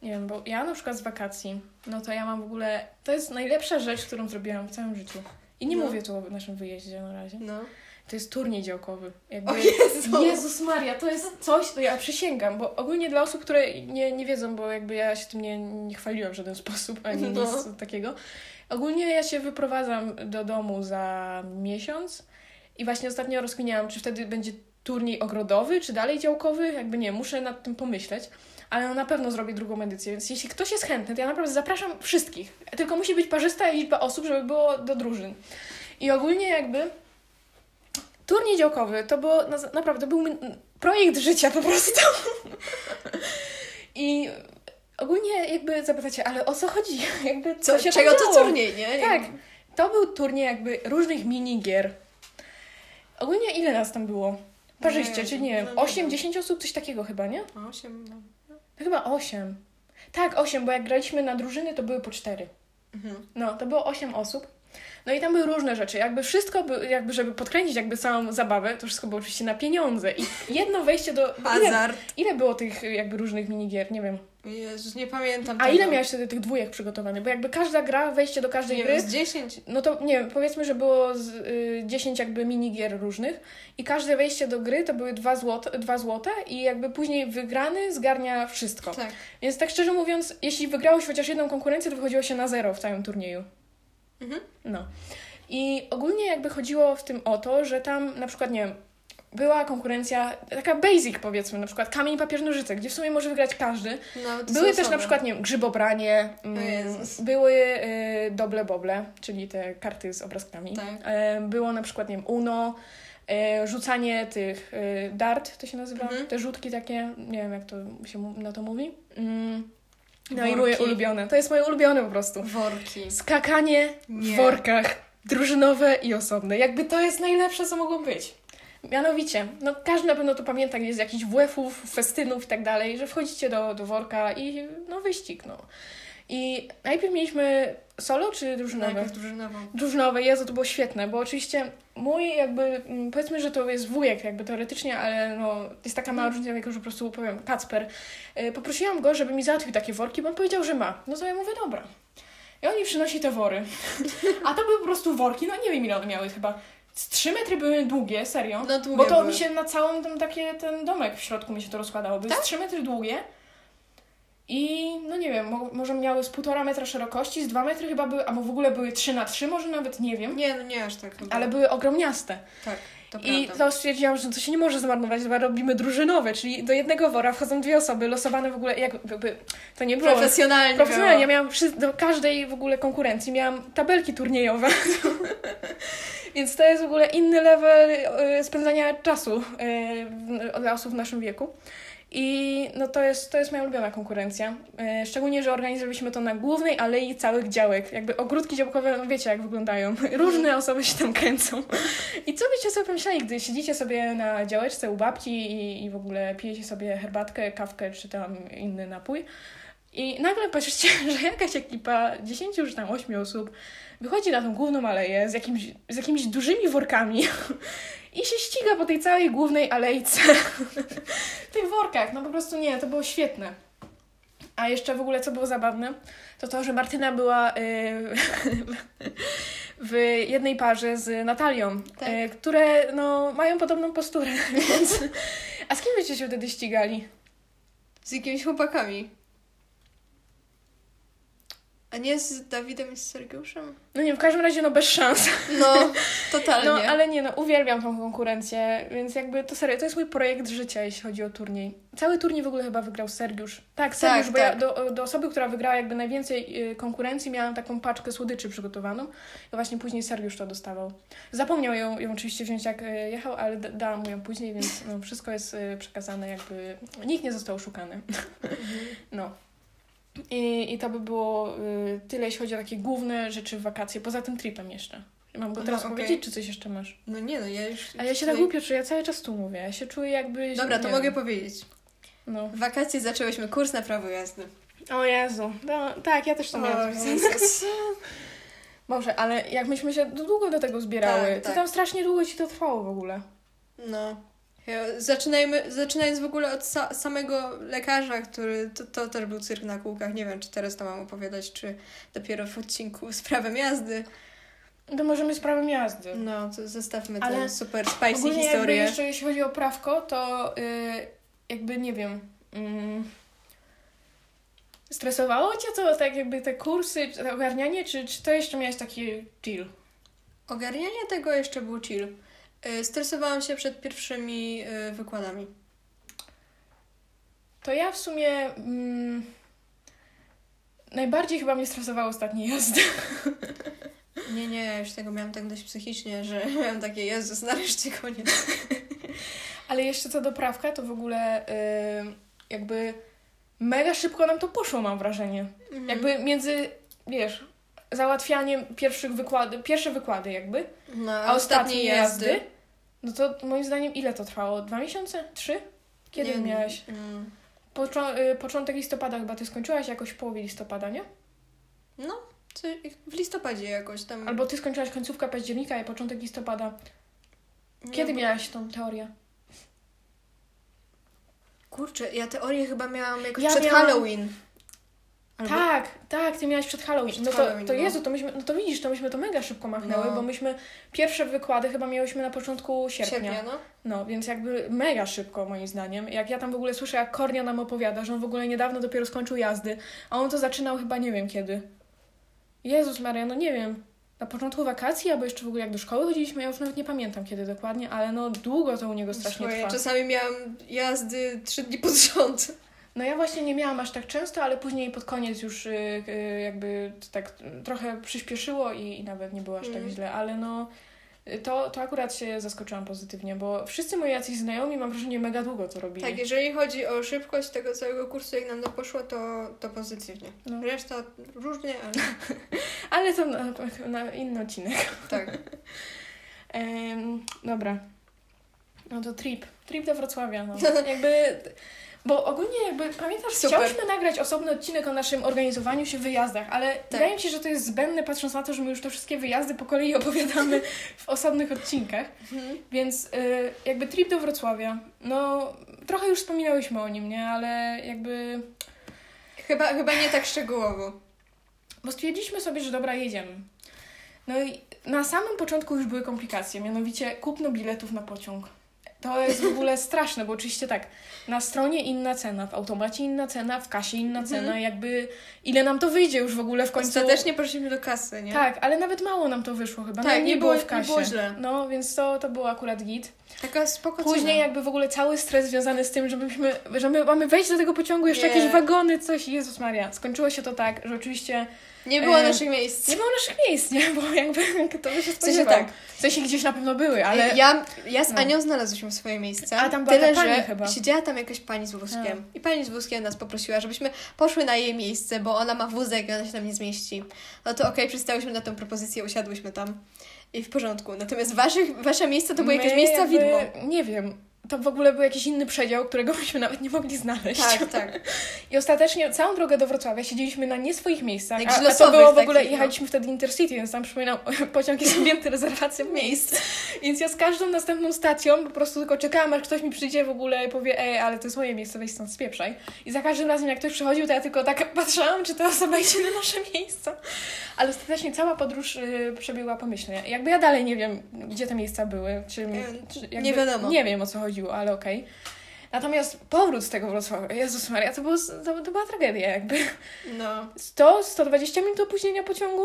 Nie wiem, bo ja na przykład z wakacji, no to ja mam w ogóle... To jest najlepsza rzecz, którą zrobiłam w całym życiu. I nie No. mówię tu o naszym wyjeździe na razie. No. To jest turniej działkowy. Jakby... O Jezu! Jezus Maria, to jest coś, to ja przysięgam, bo ogólnie dla osób, które nie, nie wiedzą, bo jakby ja się tym nie, nie chwaliłam w żaden sposób, ani No. nic takiego. Ogólnie ja się wyprowadzam do domu za miesiąc i właśnie ostatnio rozkminiałam, czy wtedy będzie turniej ogrodowy, czy dalej działkowy, jakby nie, muszę nad tym pomyśleć. Ale no na pewno zrobię drugą edycję, więc jeśli ktoś jest chętny, to ja naprawdę zapraszam wszystkich. Tylko musi być parzysta liczba osób, żeby było do drużyn. I ogólnie jakby turniej działkowy to było na, naprawdę był projekt życia po prostu. I ogólnie jakby zapytacie, ale o co chodzi? Jakby co, Co, się czego to turniej, nie? Tak. To był turniej jakby różnych minigier. Ogólnie ile nas tam było? Parzyście, czy nie wiem, no nie 8, wiem. 10 osób, coś takiego chyba, nie? Osiem, no. Chyba 8. Tak, 8, bo jak graliśmy na drużyny, to były po 4. Mhm. No, to było 8 osób. No i tam były różne rzeczy. Jakby wszystko, by, jakby żeby podkręcić jakby całą zabawę, to wszystko było oczywiście na pieniądze. I jedno wejście do... Ile, Hazard. ile było tych jakby różnych minigier? Nie wiem. Jezus, nie pamiętam A tego. ile miałeś wtedy tych dwójek przygotowanych? Bo jakby każda gra, wejście do każdej Nie gry... z 10. No to nie wiem, powiedzmy, że było z, y, 10 jakby minigier różnych i każde wejście do gry to były 2 złote, 2 złote i jakby później wygrany zgarnia wszystko. Tak. Więc tak szczerze mówiąc, jeśli wygrałeś chociaż jedną konkurencję, to wychodziło się na zero w całym turnieju. Mhm. No. I ogólnie jakby chodziło w tym o to, że tam na przykład, nie wiem, była konkurencja taka basic powiedzmy, na przykład kamień, papier, nożyce, gdzie w sumie może wygrać każdy. No, Były też na przykład, nie wiem, grzybobranie, mm, były y, doble boble, czyli te karty z obrazkami. Tak. E, było na przykład, nie wiem, uno, e, rzucanie tych y, dart, to się nazywa, Mhm. te rzutki takie, nie wiem jak to się na to mówi. Mm. No i Worki. moje ulubione, to jest moje ulubione po prostu. Worki. Skakanie w Nie. workach, drużynowe i osobne. Jakby to jest najlepsze, co mogło być. Mianowicie, no każdy na pewno to pamięta, gdzie jest jakichś WF-ów, festynów i tak dalej, że wchodzicie do, do worka i no wyścig, no. I najpierw mieliśmy solo czy drużynowe? Najpierw drużynową. Drużynowe, Jezu, to było świetne, bo oczywiście mój jakby, mm, powiedzmy, że to jest wujek jakby teoretycznie, ale no jest taka mała różnica wieku, że po prostu powiem, Kacper, y, poprosiłam go, żeby mi załatwił takie worki, bo on powiedział, że ma. No to ja mówię, dobra. I on mi przynosi te wory. A to były po prostu worki, no nie wiem ile one miały chyba. Z 3 metry były długie, serio. No długie Bo to były. mi się na całą tam takie, ten domek w środku mi się to rozkładało. Były Tak? z 3 metry długie. I no nie wiem, mo- może miały z półtora metra szerokości, z 2 metry chyba były, albo w ogóle były 3 na 3, może nawet nie wiem. Nie, no nie aż tak chyba. Ale były ogromniaste. Tak, to I prawda. to stwierdziłam, że to się nie może zmarnować, chyba robimy drużynowe, czyli do jednego wora wchodzą dwie osoby, losowane w ogóle, jakby, to nie było... Profesjonalnie. Profesjonalnie, ja miałam przy, do każdej w ogóle konkurencji miałam tabelki turniejowe. Więc to jest w ogóle inny level y, spędzania czasu y, dla osób w naszym wieku. I no to jest, to jest moja ulubiona konkurencja. Y, szczególnie, że organizowaliśmy to na głównej alei całych działek. Jakby ogródki działkowe, no wiecie jak wyglądają. Różne osoby się tam kręcą. I co byście sobie pomyśleli, gdy siedzicie sobie na działeczce u babci i, i w ogóle pijecie sobie herbatkę, kawkę czy tam inny napój. I nagle patrzycie, że jakaś ekipa 10 czy tam 8 osób wychodzi na tą główną aleję z, jakimś, z jakimiś dużymi workami i się ściga po tej całej głównej alejce w tych workach. No po prostu nie, to było świetne. A jeszcze w ogóle co było zabawne, to to, że Martyna była y, w jednej parze z Natalią, Tak. y, które no, mają podobną posturę, więc... A z kim byście się wtedy ścigali? Z jakimiś chłopakami. A nie z Dawidem i z Sergiuszem? No nie, w każdym razie no bez szans. No, totalnie. No, ale nie, no uwielbiam tą konkurencję, więc jakby to serio, to jest mój projekt życia, jeśli chodzi o turniej. Cały turniej w ogóle chyba wygrał Sergiusz. Tak, Sergiusz, Tak, bo ja tak. do, do osoby, która wygrała jakby najwięcej y, konkurencji, miałam taką paczkę słodyczy przygotowaną i właśnie później Sergiusz to dostawał. Zapomniał ją, ją oczywiście wziąć jak y, jechał, ale da, dałam mu ją później, więc no, wszystko jest y, przekazane jakby, nikt nie został oszukany. No. I, I to by było y, tyle, jeśli chodzi o takie główne rzeczy w wakacje, poza tym tripem jeszcze. Mam go Aha, teraz okej. powiedzieć, czy coś jeszcze masz? No nie, no ja już... A ja się tak głupio czuję, ja cały czas tu mówię. Ja się czuję jakby... Dobra, to wiem. mogę powiedzieć. No. W wakacje zaczęłyśmy kurs na prawo jazdy. O Jezu. No, tak, ja też to miałam. Boże, ale jak myśmy się długo do tego zbierały, Tak, to tak. tam strasznie długo ci to trwało w ogóle. No. Zaczynajmy, zaczynając w ogóle od sa- samego lekarza, który to, to też był cyrk na kółkach. Nie wiem, czy teraz to mam opowiadać, czy dopiero w odcinku z prawem jazdy. To możemy z prawem jazdy. No, to zostawmy Ale tę super spicy Ogólnie jakby historię. jeszcze jeśli chodzi o prawko, to y, jakby nie wiem... Mm, stresowało cię to, tak jakby te kursy, ogarnianie, czy, czy to jeszcze miałeś taki chill? Ogarnianie tego jeszcze był chill. Y, Stresowałam się przed pierwszymi y, wykładami. To ja w sumie mm, najbardziej chyba mnie stresowały ostatnie jazdy. Nie, nie, ja już tego miałam tak dość psychicznie, że miałam takie, Jezus, nareszcie koniec. Ale jeszcze co do prawka, to w ogóle y, jakby mega szybko nam to poszło, mam wrażenie. Mhm. Jakby między, wiesz, załatwianiem pierwszych wykłady, pierwsze wykłady jakby, No, a ostatnie jazdy, no to moim zdaniem ile to trwało? Dwa miesiące? Trzy? Kiedy Nie, miałaś? mm, Począ- y, początek listopada chyba ty skończyłaś jakoś w połowie listopada, nie? No, w listopadzie jakoś tam. Albo ty skończyłaś końcówka października i początek listopada. Nie, Kiedy bo- miałaś tą teorię? Kurczę, ja teorię chyba miałam jakoś Ja przed miałam- Halloween. Albo... Tak, tak, ty miałaś przed Halloween. Przed no to, Halloween, to no. Jezu, to myśmy, no to widzisz, to myśmy to mega szybko machnęły, No. bo myśmy pierwsze wykłady chyba miałyśmy na początku sierpnia. Sierpnia, no. No, więc jakby mega szybko moim zdaniem. Jak ja tam w ogóle słyszę, jak Kornia nam opowiada, że on w ogóle niedawno dopiero skończył jazdy, a on to zaczynał chyba nie wiem kiedy. Jezus Maria, no nie wiem. Na początku wakacji, albo jeszcze w ogóle jak do szkoły chodziliśmy, ja już nawet nie pamiętam kiedy dokładnie, ale no długo to u niego strasznie Słuchaj, trwa. czasami miałam jazdy trzy dni pod rząd. No ja właśnie nie miałam aż tak często, ale później pod koniec już y, y, jakby tak trochę przyspieszyło i, i nawet nie było aż tak Mm. źle, ale no to, to akurat się zaskoczyłam pozytywnie, bo wszyscy moi jacyś znajomi, mam wrażenie, mega długo to robili. Tak, jeżeli chodzi o szybkość tego całego kursu, jak nam to poszło, to, to pozytywnie. No. Reszta różnie, ale Ale to na, na inny odcinek. tak. Em, dobra. No to trip. Trip do Wrocławia, no. Jakby... Bo ogólnie jakby, pamiętasz, Super. chciałyśmy nagrać osobny odcinek o naszym organizowaniu się w wyjazdach, ale Tak. wydaje mi się, że to jest zbędne patrząc na to, że my już te wszystkie wyjazdy po kolei opowiadamy w osobnych odcinkach. Mhm. Więc y, jakby trip do Wrocławia, no trochę już wspominałyśmy o nim, nie? Ale jakby... Chyba, chyba nie tak szczegółowo. Bo stwierdziliśmy sobie, że dobra, jedziemy. No i na samym początku już były komplikacje, mianowicie kupno biletów na pociąg. To jest w ogóle straszne, bo oczywiście tak, na stronie inna cena, w automacie inna cena, w kasie inna Mhm. cena, jakby ile nam to wyjdzie już w ogóle w końcu. Ostatecznie poszliśmy do kasy, nie? Tak, ale nawet mało nam to wyszło chyba. Tak, nie, nie było było- w nie kasie. było źle. No, więc to, to było akurat git. Taka spoko Później jakby w ogóle cały stres związany z tym, żebyśmy, że my mamy wejść do tego pociągu, jeszcze Nie. jakieś wagony, coś. Jezus Maria. Skończyło się to tak, że oczywiście Nie było E, naszych miejsc. nie było naszych miejsc, nie? Bo jakby to by się W sensie spodziewał. tak. W sensie gdzieś na pewno były, ale... Ja, ja z No. Anią znalazłyśmy swoje miejsce. A tam była Tyle, ta pani że chyba. siedziała tam jakaś pani z wózkiem. I pani z wózkiem nas poprosiła, żebyśmy poszły na jej miejsce, bo ona ma wózek i ona się tam nie zmieści. No to okej, przystałyśmy na tę propozycję, usiadłyśmy tam. I w porządku. Natomiast waszych, wasze miejsca to były jakieś miejsca jakby- widmo. Nie wiem. To w ogóle był jakiś inny przedział, którego myśmy nawet nie mogli znaleźć. Tak, tak. I ostatecznie całą drogę do Wrocławia siedzieliśmy na nie swoich miejscach. A, a to było w ogóle, takich, no. jechaliśmy wtedy Intercity, więc tam przypominam, pociąg jest objęty rezerwacją miejsc. Więc ja z każdą następną stacją po prostu tylko czekałam, aż ktoś mi przyjdzie w ogóle i powie, ej, ale to jest moje miejsce, weź stąd spieprzaj. I za każdym razem, jak ktoś przychodził, to ja tylko tak patrzyłam, czy ta osoba idzie na nasze miejsce. Ale ostatecznie cała podróż y, przebiegła pomyślnie. Jakby ja dalej nie wiem, gdzie te miejsca były. Czy, czy jakby, nie wiadomo. Nie wiem, o co chodziło, ale okej. Natomiast powrót z tego Wrocławia, Jezus Maria, to, było, to, to była tragedia jakby. No. 100, 120 minut opóźnienia pociągu,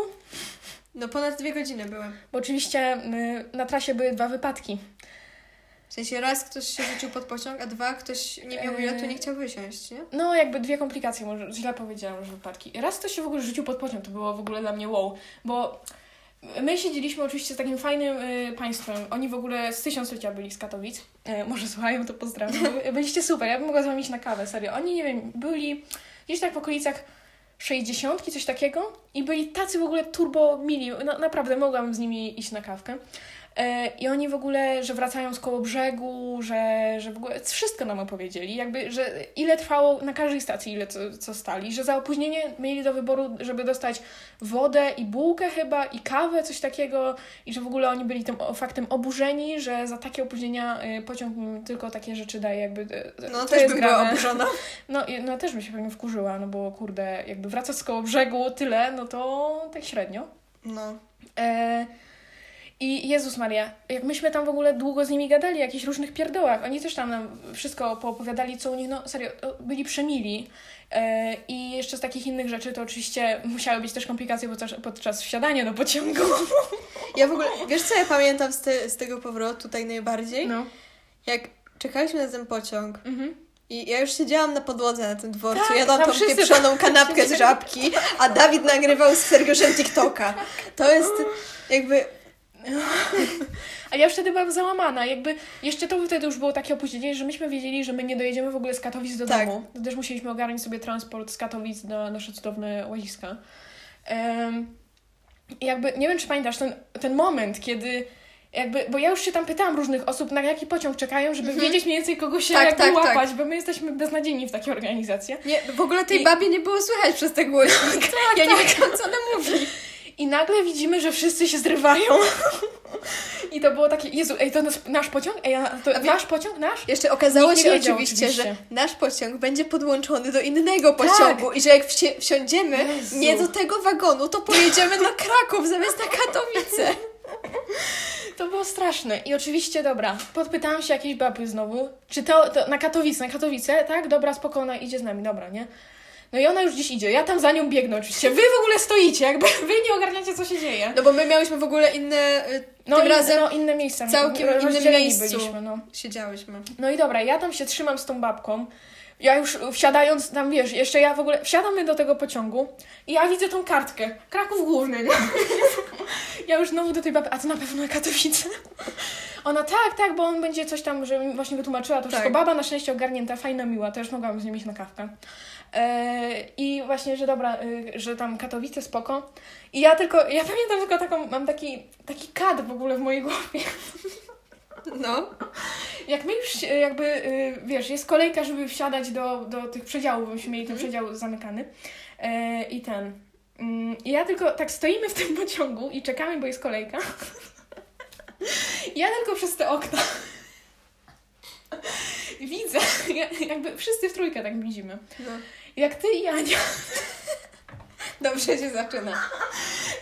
No ponad dwie godziny były. bo oczywiście y, na trasie były dwa wypadki. W sensie raz ktoś się rzucił pod pociąg, a dwa ktoś nie miał biletu, Eee. nie chciał wysiąść, nie? No, jakby dwie komplikacje, może źle powiedziałam, że wypadki. Raz ktoś się w ogóle rzucił pod pociąg, to było w ogóle dla mnie wow, bo my siedzieliśmy oczywiście z takim fajnym y, państwem. Oni w ogóle z tysiąclecia byli z Katowic. E, może słuchają, to pozdrawiam. By- Byliście super, ja bym mogła z wami iść na kawę, serio. Oni, nie wiem, byli gdzieś tak w okolicach 60, coś takiego i byli tacy w ogóle turbo mili. No, naprawdę mogłam z nimi iść na kawkę. E, I oni w ogóle, że wracają z koło brzegu, że, że w ogóle wszystko nam opowiedzieli, jakby, że ile trwało na każdej stacji, ile co, co stali, że za opóźnienie mieli do wyboru, żeby dostać wodę i bułkę chyba i kawę, coś takiego i że w ogóle oni byli tym faktem oburzeni, że za takie opóźnienia y, pociąg tylko takie rzeczy daje, jakby y, No to też bym była grane. oburzona. No, i- no też bym się pewnie wkurzyła, no bo kurde, jakby wracać z koło brzegu tyle, no to tak średnio. No. E, I Jezus Maria, jak myśmy tam w ogóle długo z nimi gadali o jakichś różnych pierdołach, oni też tam nam wszystko poopowiadali, co u nich, no serio, byli przemili. E, I jeszcze z takich innych rzeczy to oczywiście musiały być też komplikacje podczas, podczas wsiadania do pociągu. Ja w ogóle, wiesz co ja pamiętam z, te, z tego powrotu tutaj najbardziej? No. Jak czekaliśmy na ten pociąg Mhm. i ja już siedziałam na podłodze na tym dworcu, Tak, jadłam tą wszyscy- pieprzoną kanapkę z żabki, a Dawid nagrywał z Sergiuszem TikToka. To jest jakby... A ja już wtedy byłam załamana, jakby jeszcze to wtedy już było takie opóźnienie, że myśmy wiedzieli, że my nie dojedziemy w ogóle z Katowic do Tak. domu. To też musieliśmy ogarnąć sobie transport z Katowic na nasze cudowne łaziska. Um, jakby, nie wiem czy pamiętasz ten, ten moment, kiedy jakby, bo ja już się tam pytałam różnych osób, na jaki pociąg czekają, żeby Mhm. wiedzieć mniej więcej kogo się Tak, jakby tak, tak. łapać, bo my jesteśmy beznadziejni w takiej organizacji. Nie, w ogóle tej I- babie nie było słychać przez te głośnik. ja nie wiedziałam, co ona mówi. i nagle widzimy, że wszyscy się zrywają. I to było takie, Jezu, ej, to nas, nasz pociąg? Ej, to wie- nasz pociąg? Nasz? Jeszcze okazało Nikt się oczywiście, oczywiście. że nasz pociąg będzie podłączony do innego pociągu i że jak wsi- wsiądziemy Jezu. nie do tego wagonu, to pojedziemy na Kraków zamiast na Katowice. To było straszne. I oczywiście, dobra, podpytałam się jakiejś baby znowu, czy to, to na Katowice, na Katowice, tak? Dobra, spokojna, idzie z nami, dobra, nie? No i ona już gdzieś idzie, ja tam za nią biegnę oczywiście. Wy w ogóle stoicie, jakby wy nie ogarniacie, co się dzieje. No bo my miałyśmy w ogóle inne... y, No tym i, razem no, inne miejsca. całkiem innym miejscu. byliśmy, no. siedziałyśmy. No i dobra, ja tam się trzymam z tą babką. Ja już wsiadając tam, wiesz, jeszcze ja w ogóle wsiadamy do tego pociągu i ja widzę tą kartkę. Kraków Główny, nie? Ja już znowu do tej baby, a to na pewno Katowice. Ona tak, tak, bo on będzie coś tam, że mi właśnie wytłumaczyła to wszystko. Tak. Baba na szczęście ogarnięta, fajna, miła, też mogłam z nią iść na kawkę. E, I właśnie, że dobra, y, że tam Katowice spoko. I ja tylko, ja pamiętam tylko taką, mam taki, taki kad w ogóle w mojej głowie. No. Jak my już e, jakby, y, wiesz, jest kolejka, żeby wsiadać do, do tych przedziałów, bo myśmy mieli ten przedział zamykany e, i ten. Mm, I ja tylko tak stoimy w tym pociągu i czekamy, bo jest kolejka. Ja tylko przez te okna widzę, ja- jakby wszyscy w trójkę tak widzimy. no. Jak ty i Ania Dobrze się zaczyna.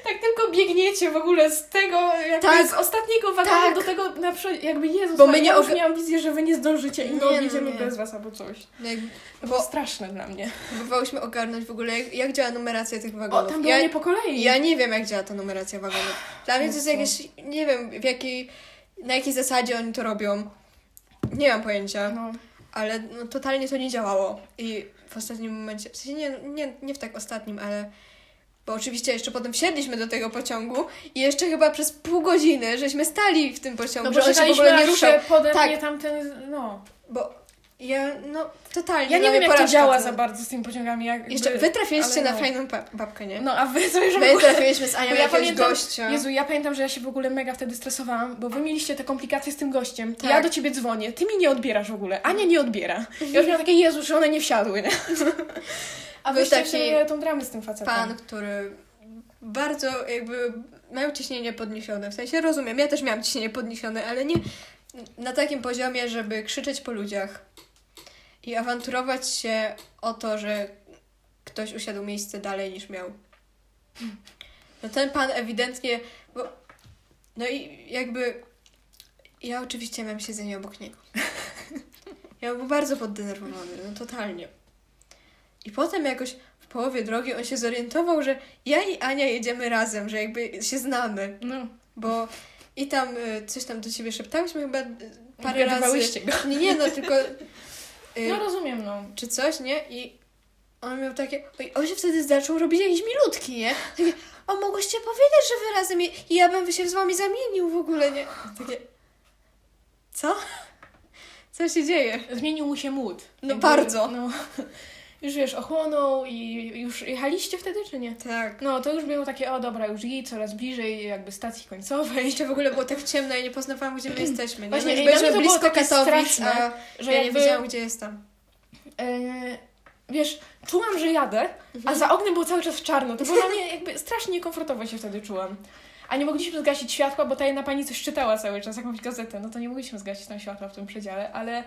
tak tylko biegniecie w ogóle z tego, jakby Tak. z ostatniego wagonu Tak. do tego na przykład, jakby Jezus, Bo Bo my nie ja już miałam wizję, że wy nie zdążycie i Nie, no odjedziemy nie. bez was albo coś. Jak, To było bo straszne dla mnie. próbowałyśmy ogarnąć w ogóle, jak, jak działa numeracja tych O, wagonów. tam było ja, nie po kolei. ja nie wiem, jak działa ta numeracja wagonów. Dla mnie to jest jakieś, nie wiem, w jakiej, na jakiej zasadzie oni to robią. Nie mam pojęcia. No. ale no, totalnie to nie działało. I w ostatnim momencie, w sensie nie, nie, nie w tak ostatnim, ale bo oczywiście jeszcze potem wsiedliśmy do tego pociągu i jeszcze chyba przez pół godziny żeśmy stali w tym pociągu, No że bo on się w ogóle nie ruszał. Tak. tamten, no. Bo ja, no, totalnie. Ja nie dla wiem, jak to działa to- za bardzo z tymi pociągami. Jeszcze wy trafiliście na no. fajną ba- babkę, nie? No, a wy że w My ogóle... trafiliśmy z Anią ja pamiętam, gościa. Jezu, ja pamiętam, że ja się w ogóle mega wtedy stresowałam, bo wy mieliście te komplikacje z tym gościem. Tak. Ja do ciebie dzwonię, ty mi nie odbierasz w ogóle, Ania nie odbiera. Ja już miałam takie, Jezu, że one nie wsiadły, nie? A wy taki tą dramę z tym facetem. pan, który bardzo jakby miał ciśnienie podniesione. W sensie rozumiem, ja też miałam ciśnienie podniesione, ale nie na takim poziomie, żeby krzyczeć po ludziach i awanturować się o to, że ktoś usiadł miejsce dalej niż miał. No ten pan ewidentnie, bo no i jakby ja oczywiście miałam siedzenie obok niego. Ja był bardzo poddenerwowany, no totalnie. I potem jakoś w połowie drogi on się zorientował, że ja i Ania jedziemy razem, że jakby się znamy, No, bo i tam y, coś tam do ciebie szeptałyśmy chyba y, parę razy. Go. Nie, nie, no tylko No rozumiem, no. czy coś, nie? I on miał takie, oj, on się wtedy zaczął robić jakieś milutki, nie? Takie, o, mogłyście powiedzieć, że wy razem je, i ja bym się z wami zamienił w ogóle, nie? Takie, co? Co się dzieje? Zmienił mu się mód. No bardzo. No, już wiesz, ochłonął i już jechaliście wtedy, czy nie? Tak. No, to już było takie, o dobra, już i coraz bliżej jakby stacji końcowej. Jeszcze w ogóle było tak ciemno i nie poznawałam, gdzie my jesteśmy. Nie? Właśnie, no, byliśmy było blisko Katowic, straszne, a Że ja nie jakby, wiedziałam, gdzie jestem. e, wiesz, czułam, że jadę, Mhm. a za oknem było cały czas czarno. To było dla mnie jakby strasznie niekomfortowo się wtedy czułam. A nie mogliśmy zgasić światła, bo ta jedna pani coś czytała cały czas, jakąś gazetę. No to nie mogliśmy zgasić tam światła w tym przedziale, ale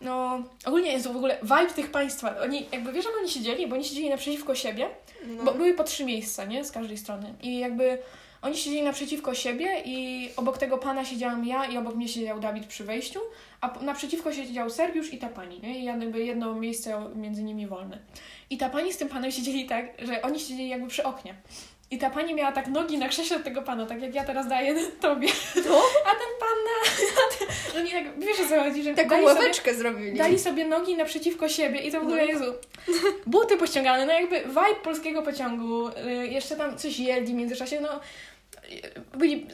no ogólnie jest w ogóle vibe tych państwa. Oni, jakby wiesz, jak oni siedzieli? Bo oni siedzieli naprzeciwko siebie, No. bo były po trzy miejsca, nie? Z każdej strony. I jakby oni siedzieli naprzeciwko siebie i obok tego pana siedziałam ja i obok mnie siedział Dawid przy wejściu, a naprzeciwko siedział Serbiusz i ta pani, nie? I jakby jedno miejsce między nimi wolne. I ta pani z tym panem siedzieli tak, że oni siedzieli jakby przy oknie. I ta pani miała tak nogi na krześle tego pana, tak jak ja teraz daję tobie. No. A ten pan na... Ten, oni tak, wiesz o co chodzi, że Taką ławeczkę zrobili. dali sobie nogi naprzeciwko siebie i to w ogóle, No. Jezu, buty pościągane, no jakby vibe polskiego pociągu, y, jeszcze tam coś jedli w międzyczasie, no y, byli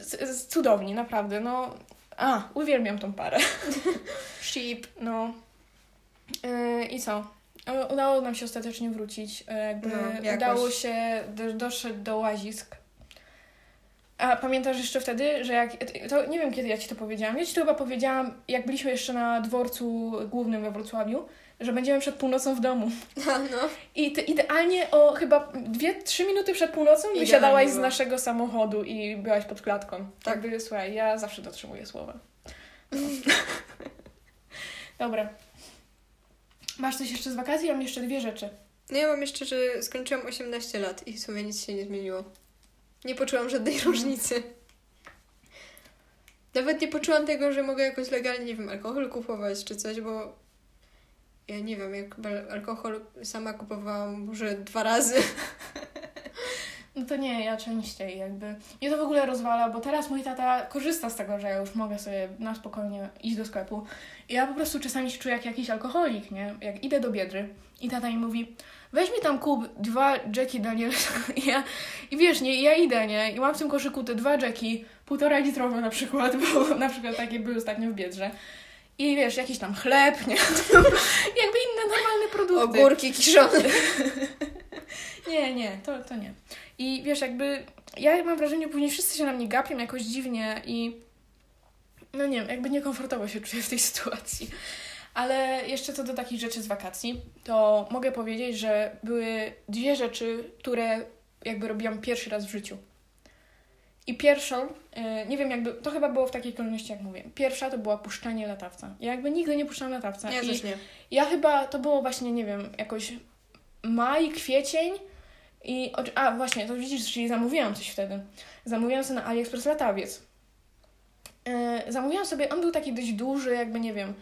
cudowni, naprawdę, no. A, uwielbiam tą parę. Sheep. No. Y, I co? Udało nam się ostatecznie wrócić. y, Jakby No, udało się, do, doszedł do łazisk. A pamiętasz jeszcze wtedy, że jak. To nie wiem, kiedy ja ci to powiedziałam. Ja ci to chyba powiedziałam, jak byliśmy jeszcze na dworcu głównym we Wrocławiu, że będziemy przed północą w domu. No, no. I ty idealnie o chyba 2-3 minuty przed północą Idealnie wysiadałaś z było. naszego samochodu i byłaś pod klatką. Tak. Tak. Jakby, słuchaj, ja zawsze dotrzymuję słowa. No. Dobra. Masz coś jeszcze z wakacji? Ja mam jeszcze dwie rzeczy. No ja mam jeszcze, że skończyłam 18 lat i w sumie nic się nie zmieniło. Nie poczułam żadnej różnicy. Nawet nie poczułam tego, że mogę jakoś legalnie, nie wiem, alkohol kupować czy coś, bo ja nie wiem, jak alkohol sama kupowałam może dwa razy. No to nie, ja częściej jakby. Mnie to w ogóle rozwala, bo teraz mój tata korzysta z tego, że ja już mogę sobie na spokojnie iść do sklepu. I ja po prostu czasami się czuję jak jakiś alkoholik, nie? Jak idę do Biedry i tata mi mówi weź mi tam kup dwa Jackie Daniels I, ja, i wiesz, nie, ja idę, nie? I mam w tym koszyku te dwa Jackie, półtora litrowe na przykład, bo na przykład takie były ostatnio w Biedrze. I wiesz, jakiś tam chleb, nie? Jakby inne normalne produkty. Ogórki kiszone. Nie, nie, to, to nie. I wiesz, jakby ja mam wrażenie, później wszyscy się na mnie gapią jakoś dziwnie i no nie wiem, jakby niekomfortowo się czuję w tej sytuacji. Ale jeszcze co do takich rzeczy z wakacji, to mogę powiedzieć, że były dwie rzeczy, które jakby robiłam pierwszy raz w życiu. I pierwszą, e, nie wiem jakby, to chyba było w takiej kolejności jak mówię. Pierwsza to była puszczanie latawca. Ja jakby nigdy nie puszczałam latawca. Ja I też nie. ja chyba, to było właśnie, nie wiem, jakoś maj, kwiecień i, a właśnie, to widzisz, czyli zamówiłam coś wtedy. Zamówiłam sobie na AliExpress latawiec. Yy, zamówiłam sobie, on był taki dość duży, jakby, nie wiem,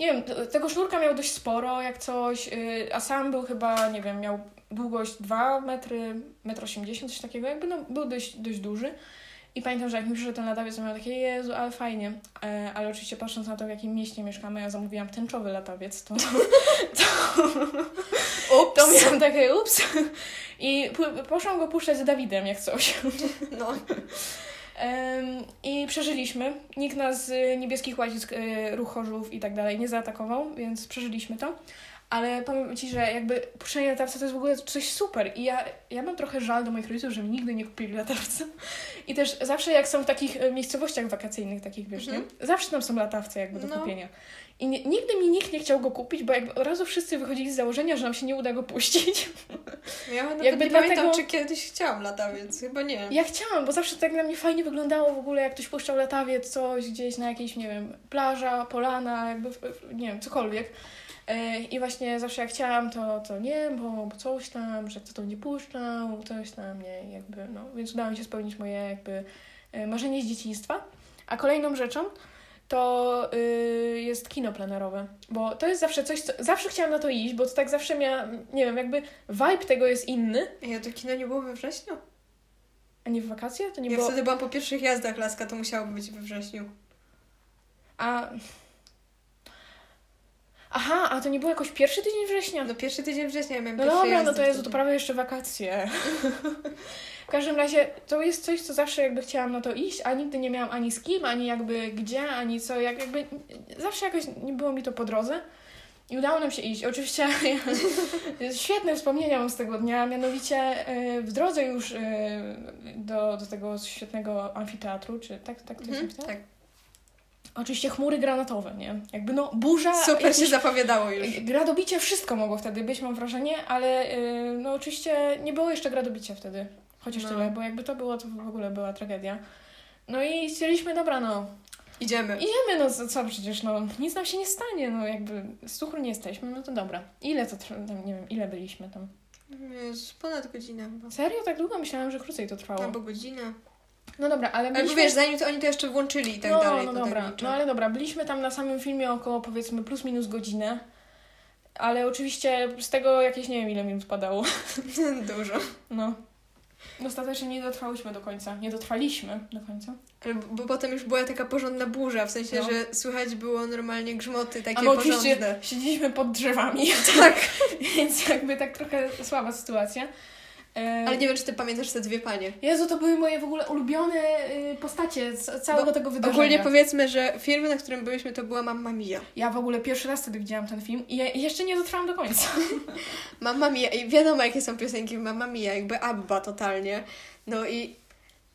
nie wiem, tego sznurka miał dość sporo, jak coś, yy, a sam był chyba, nie wiem, miał długość 2 metry, 1,80 m, coś takiego, jakby no, był dość, dość duży. I pamiętam, że jak mi przyszedł ten latawiec, to miałam takie, Jezu, ale fajnie. E, ale oczywiście patrząc na to, w jakim mieście mieszkamy, ja zamówiłam tęczowy latawiec, to, Ups. to miałam takie ups. I poszłam go puszczać z Dawidem, jak coś. No. Em, I przeżyliśmy. Nikt nas z niebieskich łazisk, y, ruch chorzów i tak dalej nie zaatakował, więc przeżyliśmy to. Ale powiem Ci, że jakby puszczenie latawca to jest w ogóle coś super. I ja, ja mam trochę żal do moich rodziców, że mi nigdy nie kupili latawca. I też zawsze jak są w takich e, miejscowościach wakacyjnych, takich wiesz, Mhm. nie? Zawsze tam są latawce jakby do No. kupienia. I nie, nigdy mi nikt nie chciał go kupić, bo jakby od razu wszyscy wychodzili z założenia, że nam się nie uda go puścić. Ja nawet Jakby nie pamiętam, dlatego- czy kiedyś chciałam latawiec. Chyba nie. Ja chciałam, bo zawsze tak na mnie fajnie wyglądało w ogóle, jak ktoś puszczał latawiec, coś gdzieś na jakiejś, nie wiem, plaża, polana, jakby, nie wiem, cokolwiek. E, I właśnie zawsze jak chciałam, to, to nie, bo, bo coś tam, że kto to nie puszczał, coś tam, nie, jakby, no. Więc udało mi się spełnić moje jakby e, marzenie z dzieciństwa. A kolejną rzeczą to y, jest kino plenerowe, bo to jest zawsze coś, co, zawsze chciałam na to iść, bo to tak zawsze miałam, nie wiem, jakby vibe tego jest inny, Ja to kino nie było we wrześniu. a nie w wakacje, to nie Ja było... wtedy byłam po pierwszych jazdach Laska, to musiało być we wrześniu. A. Aha, a to nie był jakoś pierwszy tydzień września? No pierwszy tydzień września ja miałam No pierwsze dobra, no to Jezu, to prawie jeszcze wakacje. w każdym razie to jest coś, co zawsze jakby chciałam na to iść, a nigdy nie miałam ani z kim, ani jakby gdzie, ani co, jak jakby zawsze jakoś nie było mi to po drodze. I udało nam się iść. Oczywiście świetne wspomnienia mam z tego dnia, mianowicie e, w drodze już e, do, do tego świetnego amfiteatru, czy tak, tak to jest Mhm, amfiteatr? tak. Oczywiście chmury granatowe, nie? Jakby no burza. Super się zapowiadało już. Gradobicie wszystko mogło wtedy być, mam wrażenie, ale no oczywiście nie było jeszcze gradobicia wtedy. Chociaż No. tyle, bo jakby to było, to w ogóle była tragedia. No i stwierdziliśmy, dobra, no, Idziemy. idziemy, no co, co przecież, no, nic nam się nie stanie, no jakby z cukru nie jesteśmy, no to dobra. Ile to trwa, tam, nie wiem, ile byliśmy tam? Jezus, ponad godzinę chyba. Serio? Tak długo? Myślałam, że krócej to trwało. Albo godzinę. No dobra, ale Albo byliśmy... wiesz, zanim to oni to jeszcze włączyli i tak no, dalej. no dobra, tak no ale dobra, byliśmy tam na samym filmie około powiedzmy plus minus godzinę, ale oczywiście z tego jakieś nie wiem ile minut padało. Dużo. No. Ostatecznie nie dotrwałyśmy do końca. Nie dotrwaliśmy do końca. Ale bo potem już była taka porządna burza, w sensie, No. że słychać było normalnie grzmoty takie A my oczywiście porządne. siedzieliśmy pod drzewami, Tak. więc jakby tak trochę słaba sytuacja. E, Ale nie wiem, czy ty pamiętasz te dwie panie. Jezu, to były moje w ogóle ulubione y, postacie z całego Bo tego wydarzenia. Ogólnie powiedzmy, że film, na którym byliśmy, to była Mamma Mia. Ja w ogóle pierwszy raz wtedy widziałam ten film i ja jeszcze nie dotrwałam do końca. Mamma Mia i wiadomo, jakie są piosenki Mamma Mia, jakby Abba totalnie. No i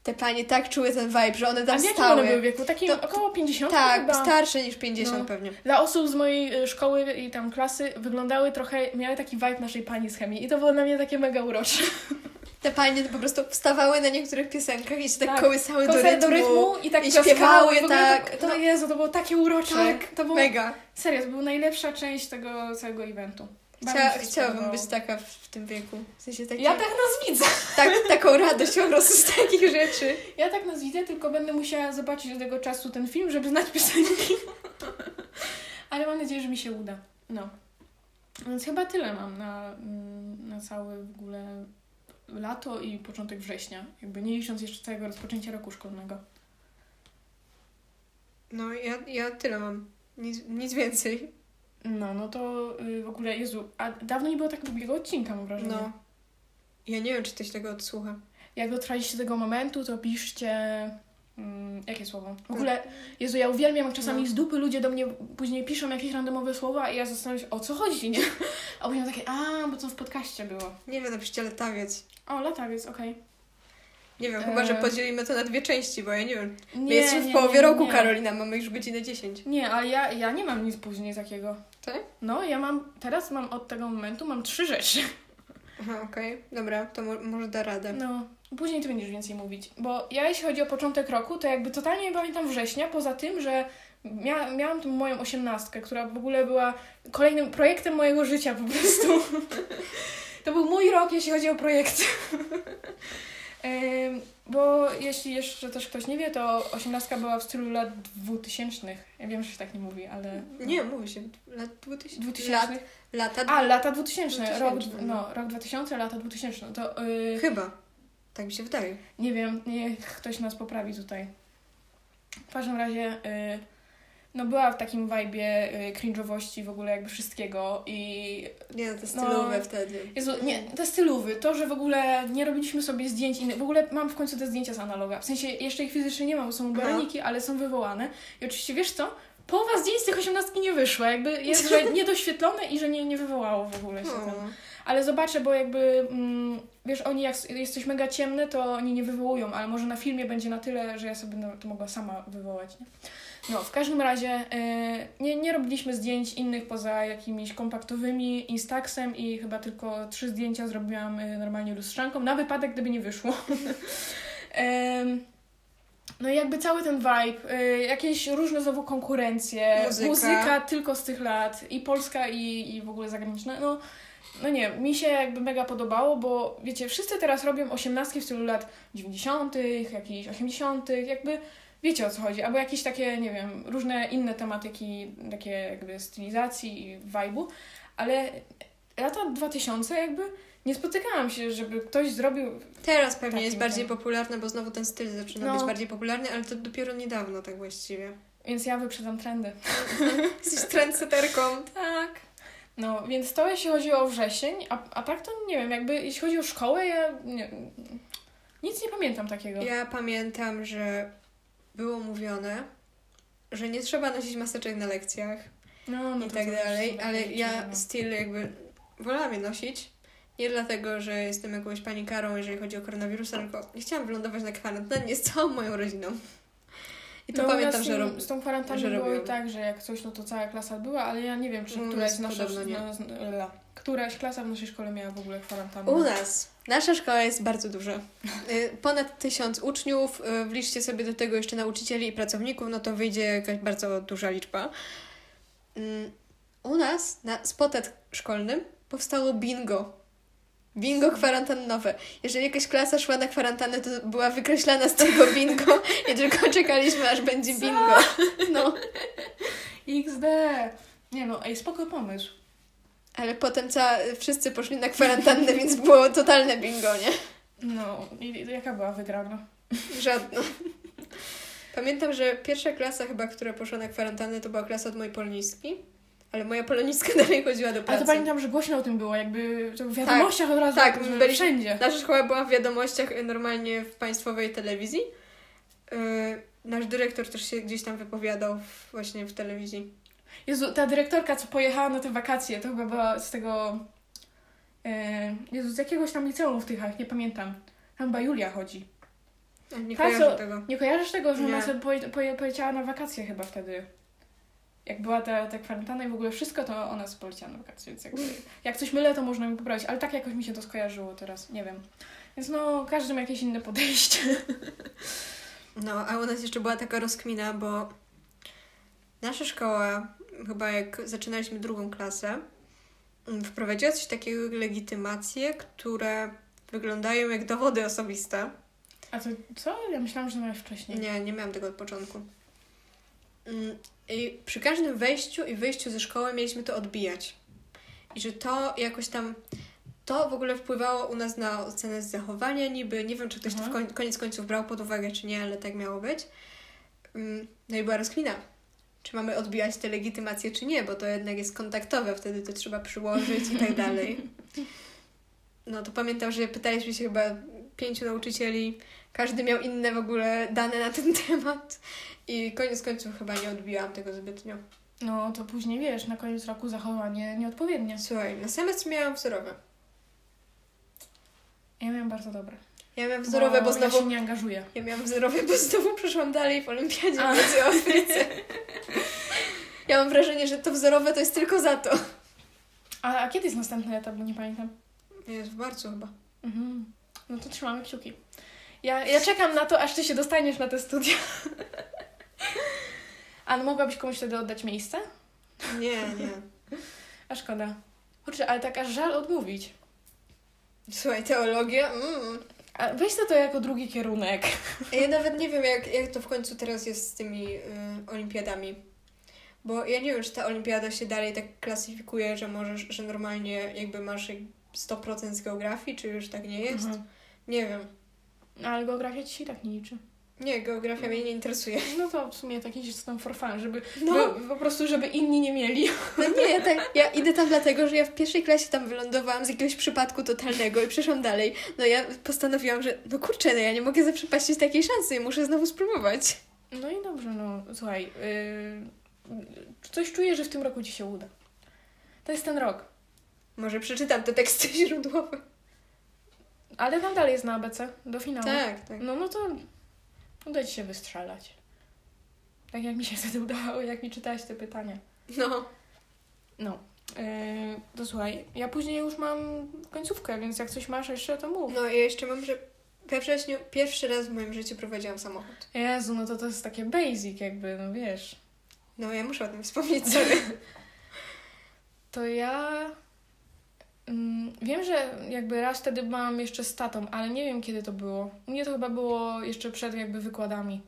Te panie tak czuły ten vibe, że one A tam w jakim stały. one były wieku? Takim To- około 50 tak, chyba. starsze niż 50 No. pewnie. Dla osób z mojej y, szkoły i tam klasy wyglądały trochę, miały taki vibe naszej pani z chemii i to było dla mnie takie mega urocze. Te panie po prostu wstawały na niektórych piosenkach i się tak, Tak. kołysały do Koncert rytmu. i tak i śpiewały, W tak. To, to No. Jezu, to było takie urocze. Tak, to było, Mega. serio, to była najlepsza część tego całego eventu. Chcia, chciałabym spodobało. być taka w, w tym wieku. W sensie takie, Ja tak nas widzę. tak, taką radość po prostu z takich rzeczy. Ja tak nas widzę, tylko będę musiała zobaczyć do tego czasu ten film, żeby znać piosenki. Ale mam nadzieję, że mi się uda. No. Więc chyba tyle mam na, mm, na całe w ogóle lato i początek września. Jakby nie licząc jeszcze całego rozpoczęcia roku szkolnego. No, ja, ja tyle mam. Nic, nic więcej. No, no to y, w ogóle, Jezu, a dawno nie było tak długiego odcinka, mam wrażenie. No. Ja nie wiem, czy ktoś tego odsłucha. Jak dotrwaliście do tego momentu, to piszcie... Mm, jakie słowo? W ogóle, Jezu, ja uwielbiam, jak czasami No. z dupy ludzie do mnie później piszą jakieś randomowe słowa i ja zastanawiam się, o co chodzi, nie? A później takie, a, bo to w podcaście było. Nie wiem, napiszcie latawiec. O, latawiec, okej. Nie wiem, chyba, że E. podzielimy to na dwie części, bo ja nie wiem. My Nie, jesteśmy nie, w połowie nie, roku, nie. Karolina, mamy już godzinę 10. Nie, ale ja, ja nie mam nic później takiego. Tak? No, ja mam, teraz mam od tego momentu, mam trzy rzeczy. Aha, okej. Dobra, to mo- może da radę. No, później ty będziesz więcej mówić. Bo ja, jeśli chodzi o początek roku, to jakby totalnie nie pamiętam września, poza tym, że mia miałam tą moją osiemnastkę, która w ogóle była kolejnym projektem mojego życia po prostu. to był mój rok, jeśli chodzi o projekty. Bo jeśli jeszcze też ktoś nie wie, to osiemnastka była w stylu lat dwutysięcznych. Ja wiem, że się tak nie mówi, ale... Nie, mówi się. Lat 2000. Dwutysięcznych. Lat, lata. A, lata 2000, rok, 2000, no, rok 2000, lata 2000. To yy, Chyba. Tak mi się wydaje. nie wiem, niech ktoś nas poprawi tutaj. W każdym razie, y, no była w takim vibe'ie y, cringe'owości w ogóle jakby wszystkiego i Nie, no, te No. stylowe wtedy. Jezu, nie, te stylowy, to, że w ogóle nie robiliśmy sobie zdjęć innych, w ogóle mam w końcu te zdjęcia z analoga, w sensie jeszcze ich fizycznie nie mam, są baraniki, ale są wywołane i oczywiście wiesz co, połowa zdjęć z tych osiemnastki nie wyszła, jakby jest, że niedoświetlone i że nie, nie wywołało w ogóle się tam. O. Ale zobaczę, bo jakby, mm, wiesz, oni jak jest coś mega ciemne, to oni nie wywołują, ale może na filmie będzie na tyle, że ja sobie będę to mogła sama wywołać, nie? No, w każdym razie e, nie, nie robiliśmy zdjęć innych poza jakimiś kompaktowymi Instaxem i chyba tylko trzy zdjęcia zrobiłam e, normalnie lustrzanką, na wypadek, gdyby nie wyszło. Em, no i jakby cały ten vibe, jakieś różne znowu konkurencje, Muzyka. muzyka tylko z tych lat, i polska, i, i w ogóle zagraniczna. No, no nie, mi się jakby mega podobało, bo wiecie, wszyscy teraz robią osiemnastki w stylu lat 90., jakichś 80., jakby wiecie o co chodzi, albo jakieś takie, nie wiem, różne inne tematyki, takie jakby stylizacji i vibe'u, ale lata 2000 jakby nie spotykałam się, żeby ktoś zrobił Teraz pewnie jest bardziej tym. popularne, bo znowu ten styl zaczyna No. być bardziej popularny, ale to dopiero niedawno tak właściwie. Więc ja wyprzedzam trendy. Jesteś trendseterką. Tak. No, więc to jeśli chodzi o wrzesień, a, a tak to nie wiem, jakby jeśli chodzi o szkołę, ja nie, nic nie pamiętam takiego. Ja pamiętam, że było mówione, że nie trzeba nosić maseczek na lekcjach no, no i tak dalej, ale ja no. styl jakby wolałam je nosić. Nie dlatego, że jestem jakąś panikarą, jeżeli chodzi o koronawirusa, tylko nie chciałam wylądować na kwarantannie z całą moją rodziną. I to no, pamiętam, że z, rob... tym- z tą kwarantanną było i robiłam. tak, że jak coś, no to cała klasa była, ale ja nie wiem, czy któraś nasza, nie. no, któraś klasa w naszej szkole miała w ogóle kwarantannę. U nas. Nasza szkoła jest bardzo duża. Y, Ponad tysiąc uczniów, y, wliczcie sobie do tego jeszcze nauczycieli i pracowników, no to wyjdzie jakaś bardzo duża liczba. Mm, U nas na spotet szkolnym powstało bingo. Bingo kwarantannowe. Jeżeli jakaś klasa szła na kwarantannę, to była wykreślana z tego bingo i tylko czekaliśmy, aż będzie bingo. No. XD! Nie no, ej, spoko pomysł. Ale potem cała, wszyscy poszli na kwarantannę, więc było totalne bingo, nie? No, i jaka była wygrana? Żadna. Pamiętam, że pierwsza klasa chyba, która poszła na kwarantannę, to była klasa od mojej polonistki. Ale moja poloniska dalej chodziła do Ale pracy. to pamiętam, że głośno o tym było, jakby to w wiadomościach od razu, tak, byliśmy- wszędzie. Nasza szkoła była w wiadomościach y, normalnie w państwowej telewizji. Yy, nasz dyrektor też się gdzieś tam wypowiadał w, właśnie w telewizji. Jezu, ta dyrektorka, co pojechała na te wakacje, to chyba była z tego... E, Jezu, z jakiegoś tam liceum w Tychach, nie pamiętam. Tam chyba Julia chodzi. Nie Ta, kojarzę co- tego. Nie kojarzysz tego, że ona sobie poje, poje, poleciała na wakacje chyba wtedy? Jak była ta, ta kwarantanna i w ogóle wszystko, to ona sobie poleciała na wakacje, więc jakby, jak coś mylę, to można mi poprawić, ale tak jakoś mi się to skojarzyło teraz, nie wiem. Więc no, każdy ma jakieś inne podejście. No, a u nas jeszcze była taka rozkmina, bo nasza szkoła, chyba jak zaczynaliśmy drugą klasę, mm, wprowadziła coś takiego jak legitymacje, które wyglądają jak dowody osobiste. A to co? Ja myślałam, że miałeś wcześniej. Nie, nie miałam tego od początku. Mm, I przy każdym wejściu i wyjściu ze szkoły mieliśmy to odbijać. I że to jakoś tam. To w ogóle wpływało u nas na ocenę z zachowania, niby. Nie wiem, czy ktoś to w koniec końców brał pod uwagę, czy nie, ale tak miało być. Mm, No i była rozkmina. Czy mamy odbijać te legitymacje, czy nie, bo to jednak jest kontaktowe, wtedy to trzeba przyłożyć i tak dalej. No to pamiętam, że pytaliśmy się chyba pięciu nauczycieli, każdy miał inne w ogóle dane na ten temat i koniec końców chyba nie odbiłam tego zbytnio. No to później wiesz, na koniec roku zachowanie nieodpowiednie. Słuchaj, na semestr miałam wzorowe. Ja miałam bardzo dobre. Ja miałam wzorowe, bo, Ja znowu... się nie angażuję. Ja miałam wzorowe, bo znowu przeszłam dalej w olimpiadzie A. w Afryce. Ja mam wrażenie, że to wzorowe to jest tylko za to. A, a kiedy jest następny etap, bo nie pamiętam? Jest w marcu chyba. Mhm. No to trzymamy kciuki. Ja, ja czekam na to, aż ty się dostaniesz na te studia. A no mogłabyś komuś wtedy oddać miejsce? Nie, nie. A szkoda. Kurczę, ale tak aż żal odmówić. Słuchaj, teologia? Mm. A weź to, jako drugi kierunek. Ja nawet nie wiem, jak, jak to w końcu teraz jest z tymi y, olimpiadami. Bo ja nie wiem, czy ta olimpiada się dalej tak klasyfikuje, że możesz, że normalnie jakby masz jak 100% z geografii, czy już tak nie jest? Mhm. Nie wiem. No, Ale geografia ci się tak nie liczy. Nie, geografia mnie nie interesuje. No to w sumie taki system for fun, żeby No. by, po prostu, żeby inni nie mieli. No nie, ja, tak, ja idę tam dlatego, że ja w pierwszej klasie tam wylądowałam z jakiegoś przypadku totalnego i przeszłam dalej. No ja postanowiłam, że no kurczę, no ja nie mogę zaprzepaścić takiej szansy i muszę znowu spróbować. No i dobrze, no słuchaj. Yy, coś czuję, że w tym roku ci się uda. To jest ten rok. Może przeczytam te teksty źródłowe. Ale tam dalej jest na ABC, do finału. Tak, tak. No, no to uda ci się wystrzelać. Tak jak mi się wtedy udało, jak mi czytałaś te pytania. No. No. Yy, to słuchaj, ja później już mam końcówkę, więc jak coś masz jeszcze, to mów. No ja jeszcze mam, że we wrześniu pierwszy raz w moim życiu prowadziłam samochód. Jezu, no to to jest takie basic jakby, no wiesz. No ja muszę o tym wspomnieć sobie. To ja wiem, że jakby raz wtedy byłam jeszcze z tatą, ale nie wiem kiedy to było. U mnie to chyba było jeszcze przed jakby wykładami.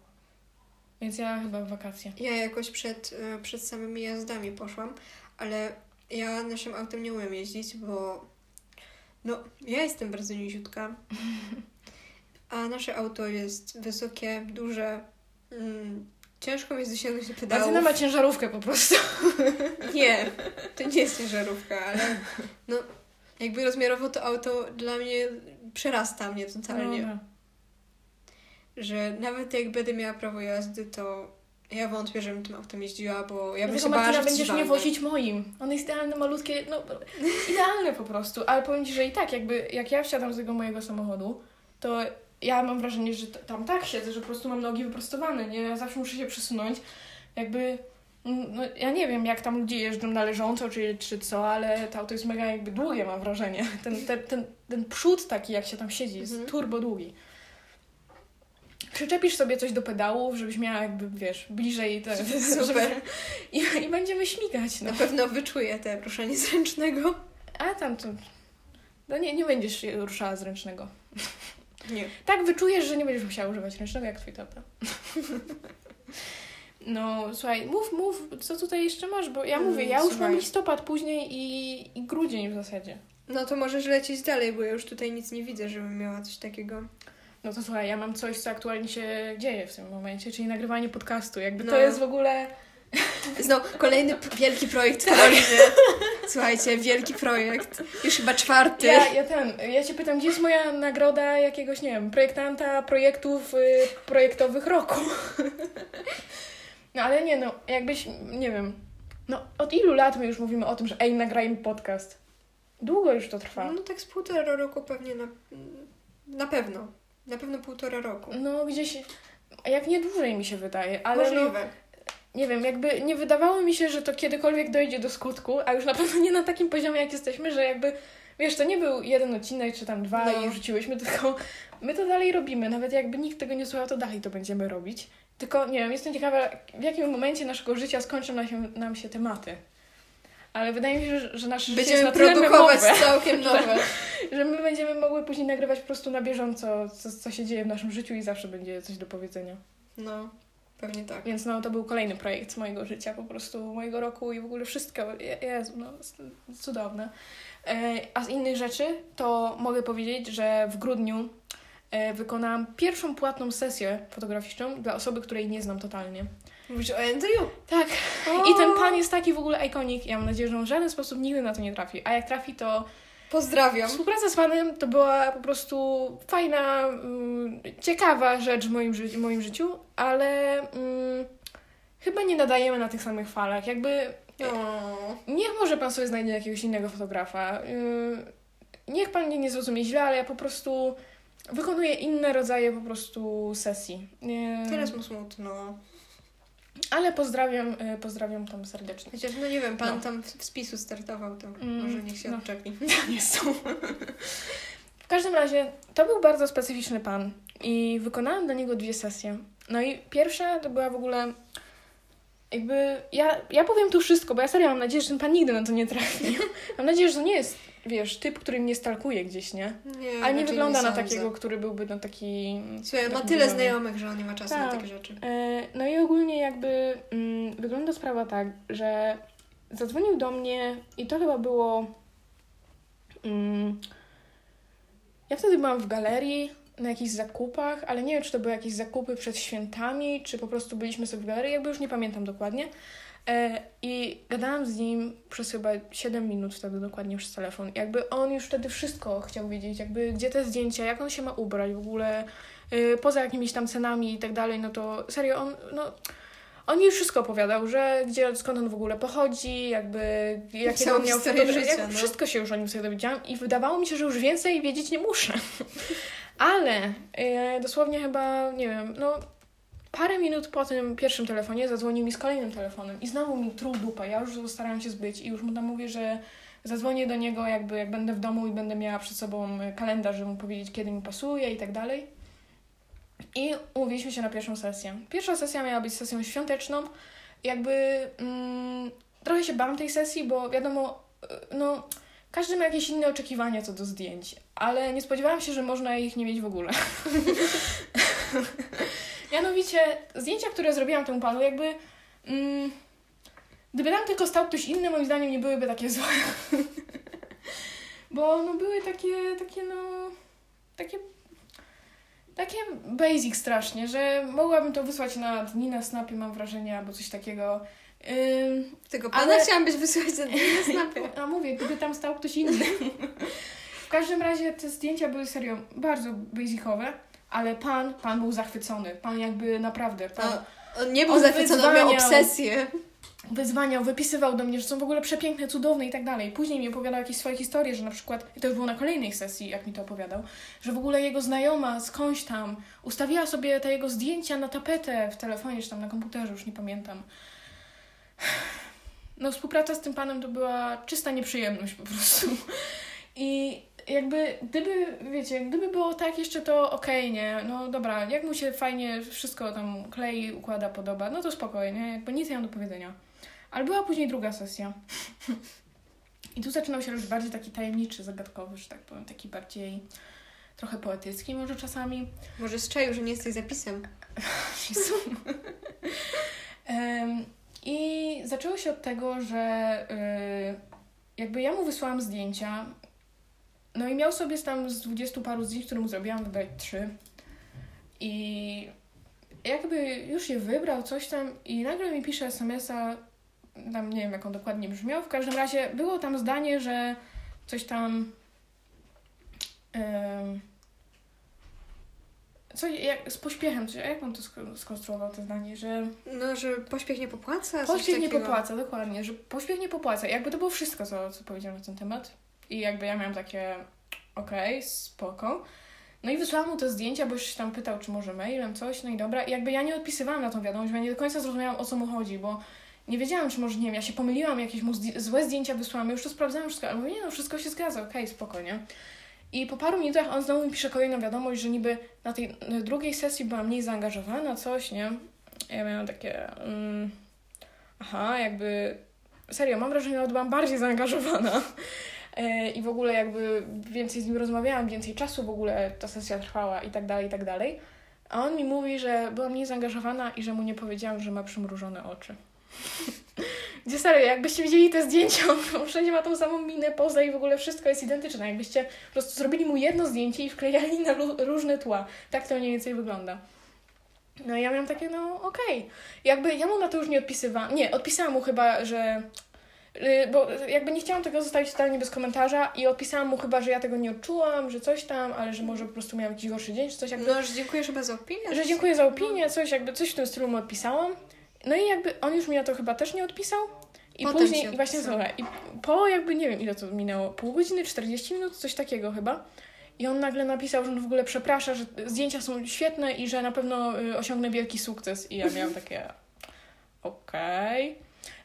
Więc ja chyba w wakacje. Ja jakoś przed, e, przed samymi jazdami poszłam, ale ja naszym autem nie umiem jeździć, bo no, ja jestem bardzo niziutka, a nasze auto jest wysokie, duże, mm, ciężko mi jest dosięgnąć do pedałów. Martyna ma ciężarówkę po prostu. Nie, to nie jest ciężarówka, ale no, jakby rozmiarowo to auto dla mnie przerasta mnie totalnie. No, no. Że nawet jak będę miała prawo jazdy, to ja wątpię, żebym tym autem jeździła, bo ja bym Dlatego się bała, że będziesz mnie wozić moim. On jest idealny, malutkie, no idealne po prostu. Ale powiem Ci, że i tak jakby jak ja wsiadam z tego mojego samochodu, to ja mam wrażenie, że tam tak siedzę, że po prostu mam nogi wyprostowane, nie? Ja zawsze muszę się przesunąć. Jakby, no ja nie wiem jak tam ludzie jeżdżą na leżąco czy, czy co, ale to auto jest mega jakby długie mam wrażenie. Ten, ten, ten, ten przód taki jak się tam siedzi jest Mhm. turbo długi. Przyczepisz sobie coś do pedałów, żebyś miała jakby, wiesz, bliżej te... Super. I, I będziemy śmigać, no. Na pewno wyczuję te ruszenie zręcznego. A tam to... No nie, nie będziesz ruszała z ręcznego. Nie. Tak wyczujesz, że nie będziesz musiała używać ręcznego jak twój tata. No, słuchaj, mów, mów, co tutaj jeszcze masz, bo ja Mm, mówię, ja już słuchaj. mam listopad później i, i grudzień w zasadzie. No to możesz lecieć dalej, bo ja już tutaj nic nie widzę, żebym miała coś takiego. No to słuchaj, ja mam coś, co aktualnie się dzieje w tym momencie, czyli nagrywanie podcastu. Jakby to No. jest w ogóle... Znowu kolejny wielki projekt Karoliny. Słuchajcie, wielki projekt. Już chyba czwarty. Ja, ja ten, ja cię pytam, gdzie jest moja nagroda jakiegoś, nie wiem, projektanta projektów y, projektowych roku? No ale nie no, jakbyś, nie wiem, no od ilu lat my już mówimy o tym, że ej, nagrajmy podcast? Długo już to trwa. No tak z półtora roku pewnie na, na pewno. Na pewno półtora roku. No gdzieś, jak nie dłużej mi się wydaje, ale no, Możliwe. nie wiem, jakby nie wydawało mi się, że to kiedykolwiek dojdzie do skutku, a już na pewno nie na takim poziomie, jak jesteśmy, że jakby, wiesz, to nie był jeden odcinek, czy tam dwa No. i rzuciłyśmy, tylko my to dalej robimy. Nawet jakby nikt tego nie słuchał, to dalej to będziemy robić. Tylko, nie wiem, jestem ciekawa, w jakim momencie naszego życia skończą nam się, nam się tematy. Ale wydaje mi się, że, że nasze życie Będziemy na tyle produkować memowe, całkiem nowe. że my będziemy mogły później nagrywać po prostu na bieżąco, co, co się dzieje w naszym życiu i zawsze będzie coś do powiedzenia. No, pewnie tak. Więc no, to był kolejny projekt mojego życia, po prostu mojego roku i w ogóle wszystko. Je- Jezu, no, cudowne. E, A z innych rzeczy to mogę powiedzieć, że w grudniu wykonałam pierwszą płatną sesję fotograficzną dla osoby, której nie znam totalnie. Mówisz o Andrew? Tak. I ten pan jest taki w ogóle ikonik. Ja mam nadzieję, że on w żaden sposób nigdy na to nie trafi. A jak trafi, to Pozdrawiam. Współpraca z panem to była po prostu fajna, mm, ciekawa rzecz w moim, ży- w moim życiu, ale mm, chyba nie nadajemy na tych samych falach. Jakby O. niech może pan sobie znajdzie jakiegoś innego fotografa. Yy, niech pan mnie nie zrozumie źle, ale ja po prostu wykonuję inne rodzaje po prostu sesji. Teraz mu smutno. ale pozdrawiam, yy, pozdrawiam tam serdecznie. Chociaż, no nie wiem, pan No. tam w spisu startował, to Mm, może niech się no. odczepi. nie są. W każdym razie to był bardzo specyficzny pan i wykonałam dla niego dwie sesje. No i pierwsza to była w ogóle jakby ja, ja powiem tu wszystko, bo ja serio mam nadzieję, że ten pan nigdy na to nie trafi. mam nadzieję, że to nie jest, wiesz, typ, który mnie stalkuje gdzieś, nie? Nie, Ale nie wygląda na sądzę. takiego, który byłby na taki... Słuchaj, ma tyle znajomych, że on nie ma czasu na Tak. takie rzeczy. E, No i ogólnie jakby mm, wygląda sprawa tak, że zadzwonił do mnie i to chyba było. Mm, ja wtedy byłam w galerii na jakichś zakupach, ale nie wiem, czy to były jakieś zakupy przed świętami, czy po prostu byliśmy sobie w galerii, jakby już nie pamiętam dokładnie. E, I gadałam z nim przez chyba 7 minut wtedy dokładnie przez telefon. Jakby on już wtedy wszystko chciał wiedzieć, jakby gdzie te zdjęcia, jak on się ma ubrać w ogóle, y, poza jakimiś tam cenami i tak dalej, no to serio on, no, on mi już wszystko opowiadał, że gdzie, skąd on w ogóle pochodzi, jakby jakie Całą on miał historię fotogra- życia, jak no. Wszystko się już o nim sobie dowiedziałam i wydawało mi się, że już więcej wiedzieć nie muszę. Ale y, dosłownie chyba, nie wiem, no parę minut po tym pierwszym telefonie zadzwonił mi z kolejnym telefonem i znowu mi truł dupę. Ja już starałam się zbyć i już mu tam mówię, że zadzwonię do niego jakby jak będę w domu i będę miała przed sobą kalendarz, żeby mu powiedzieć, kiedy mi pasuje i tak dalej. I umówiliśmy się na pierwszą sesję. Pierwsza sesja miała być sesją świąteczną. Jakby mm, trochę się bałam tej sesji, bo wiadomo, no każdy ma jakieś inne oczekiwania co do zdjęć, ale nie spodziewałam się, że można ich nie mieć w ogóle. Mianowicie zdjęcia, które zrobiłam temu panu, jakby mm, gdyby tam tylko stał ktoś inny, moim zdaniem nie byłyby takie złe. Bo no były takie, takie no, takie takie basic strasznie, że mogłabym to wysłać na dni na snapie, mam wrażenie, albo coś takiego. Ym, Tego pana Ale- chciałam być wysłać za dwie na snapie. a mówię, gdyby tam stał ktoś inny. W każdym razie te zdjęcia były serio bardzo basicowe, ale pan, pan był zachwycony. Pan jakby naprawdę, pan A, on nie był On zachwycony, on miał obsesję. wyzwaniał, wypisywał do mnie, że są w ogóle przepiękne, cudowne i tak dalej. Później mi opowiadał jakieś swoje historie, że na przykład, i to już było na kolejnej sesji, jak mi to opowiadał, że w ogóle jego znajoma skądś tam ustawiła sobie te jego zdjęcia na tapetę w telefonie, czy tam na komputerze, już nie pamiętam. No, współpraca z tym panem to była czysta nieprzyjemność po prostu. I jakby, gdyby, wiecie, gdyby było tak jeszcze, to okej, nie? No dobra, jak mu się fajnie wszystko tam klei, układa, podoba, no to spokojnie, jakby nic nie mam do powiedzenia. Ale była później druga sesja. I tu zaczynał się robić bardziej taki tajemniczy, zagadkowy, że tak powiem, taki bardziej trochę poetycki może czasami. Może z czaju, że nie jesteś zapisem. Jezu. I zaczęło się od tego, że y, jakby ja mu wysłałam zdjęcia, no i miał sobie tam z dwudziestu paru zdjęć, które mu zrobiłam, wybrać trzy. I jakby już je wybrał, coś tam, i nagle mi pisze SMS-a, tam nie wiem jak on dokładnie brzmiał, w każdym razie było tam zdanie, że coś tam... em, co, jak, z pośpiechem, czy jak on to sk- skonstruował to zdanie, że No, że pośpiech nie popłaca? pośpiech nie popłaca, dokładnie, że pośpiech nie popłaca. Jakby to było wszystko, co, co na ten temat. I jakby ja miałam takie, okej, spoko. No i wysłałam mu te zdjęcia, bo już się tam pytał, czy może mailem, coś, no i dobra. I jakby ja nie odpisywałam na tą wiadomość, bo ja nie do końca zrozumiałam, o co mu chodzi, bo nie wiedziałam, czy może, nie wiem, ja się pomyliłam, jakieś mu złe zdjęcia wysłałam, już to sprawdzałam wszystko, ale mówię, nie no, wszystko się zgadza, okej, spokojnie. I po paru minutach on znowu mi pisze kolejną wiadomość, że niby na tej na drugiej sesji była mniej zaangażowana, coś, nie? Ja miałam takie, mm, aha, jakby, serio, mam wrażenie, że byłam bardziej zaangażowana. E, I w ogóle jakby więcej z nim rozmawiałam, więcej czasu w ogóle ta sesja trwała i tak dalej, i tak dalej. A on mi mówi, że była mniej zaangażowana i że mu nie powiedziałam, że ma przymrużone oczy. Gdzie serio, jakbyście widzieli te zdjęcia, on wszędzie ma tą samą minę, pozę i w ogóle wszystko jest identyczne. Jakbyście po prostu zrobili mu jedno zdjęcie i wklejali na różne tła. Tak to mniej więcej wygląda. No i ja miałam takie, no okej. Jakby ja mu na to już nie odpisywałam. Nie, odpisałam mu chyba, że bo jakby nie chciałam tego zostawić totalnie bez komentarza i odpisałam mu chyba, że ja tego nie odczułam, że coś tam, ale że może po prostu miałam jakiś gorszy dzień, czy coś jakby, No, że dziękuję chyba za opinię. że dziękuję za opinię, coś jakby, coś w tym stylu mu odpisałam. No i jakby on już mi na to chyba też nie odpisał. I Potem później, i właśnie słuchaj, i po jakby, nie wiem ile to minęło, pół godziny, 40 minut, coś takiego chyba. I on nagle napisał, że on w ogóle przeprasza, że zdjęcia są świetne i że na pewno y, osiągnę wielki sukces. I ja miałam takie, okej.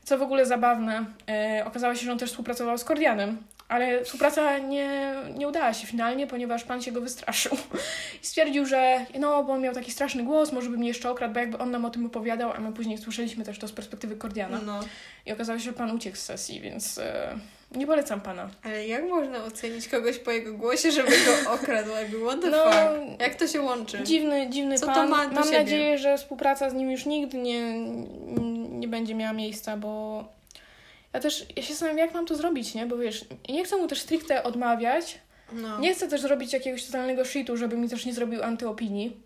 Co w ogóle zabawne, e, okazało się, że on też współpracował z Kordianem, ale współpraca nie, nie udała się finalnie, ponieważ pan się go wystraszył i stwierdził, że no, bo on miał taki straszny głos, może by mnie jeszcze okradł, bo jakby on nam o tym opowiadał, a my później słyszeliśmy też to z perspektywy Kordiana. No. I okazało się, że pan uciekł z sesji, więc e, nie polecam pana. Ale jak można ocenić kogoś po jego głosie, żeby go okradł? Jakby what the No, fuck? Jak to się łączy? Dziwny, dziwny Co to pan. ma do Mam siebie? nadzieję, że współpraca z nim już nigdy nie, nie będzie miała miejsca, bo ja też ja się zastanawiam, jak mam to zrobić, nie? Bo wiesz, nie chcę mu też stricte odmawiać. No. Nie chcę też zrobić jakiegoś totalnego shitu, żeby mi też nie zrobił antyopinii.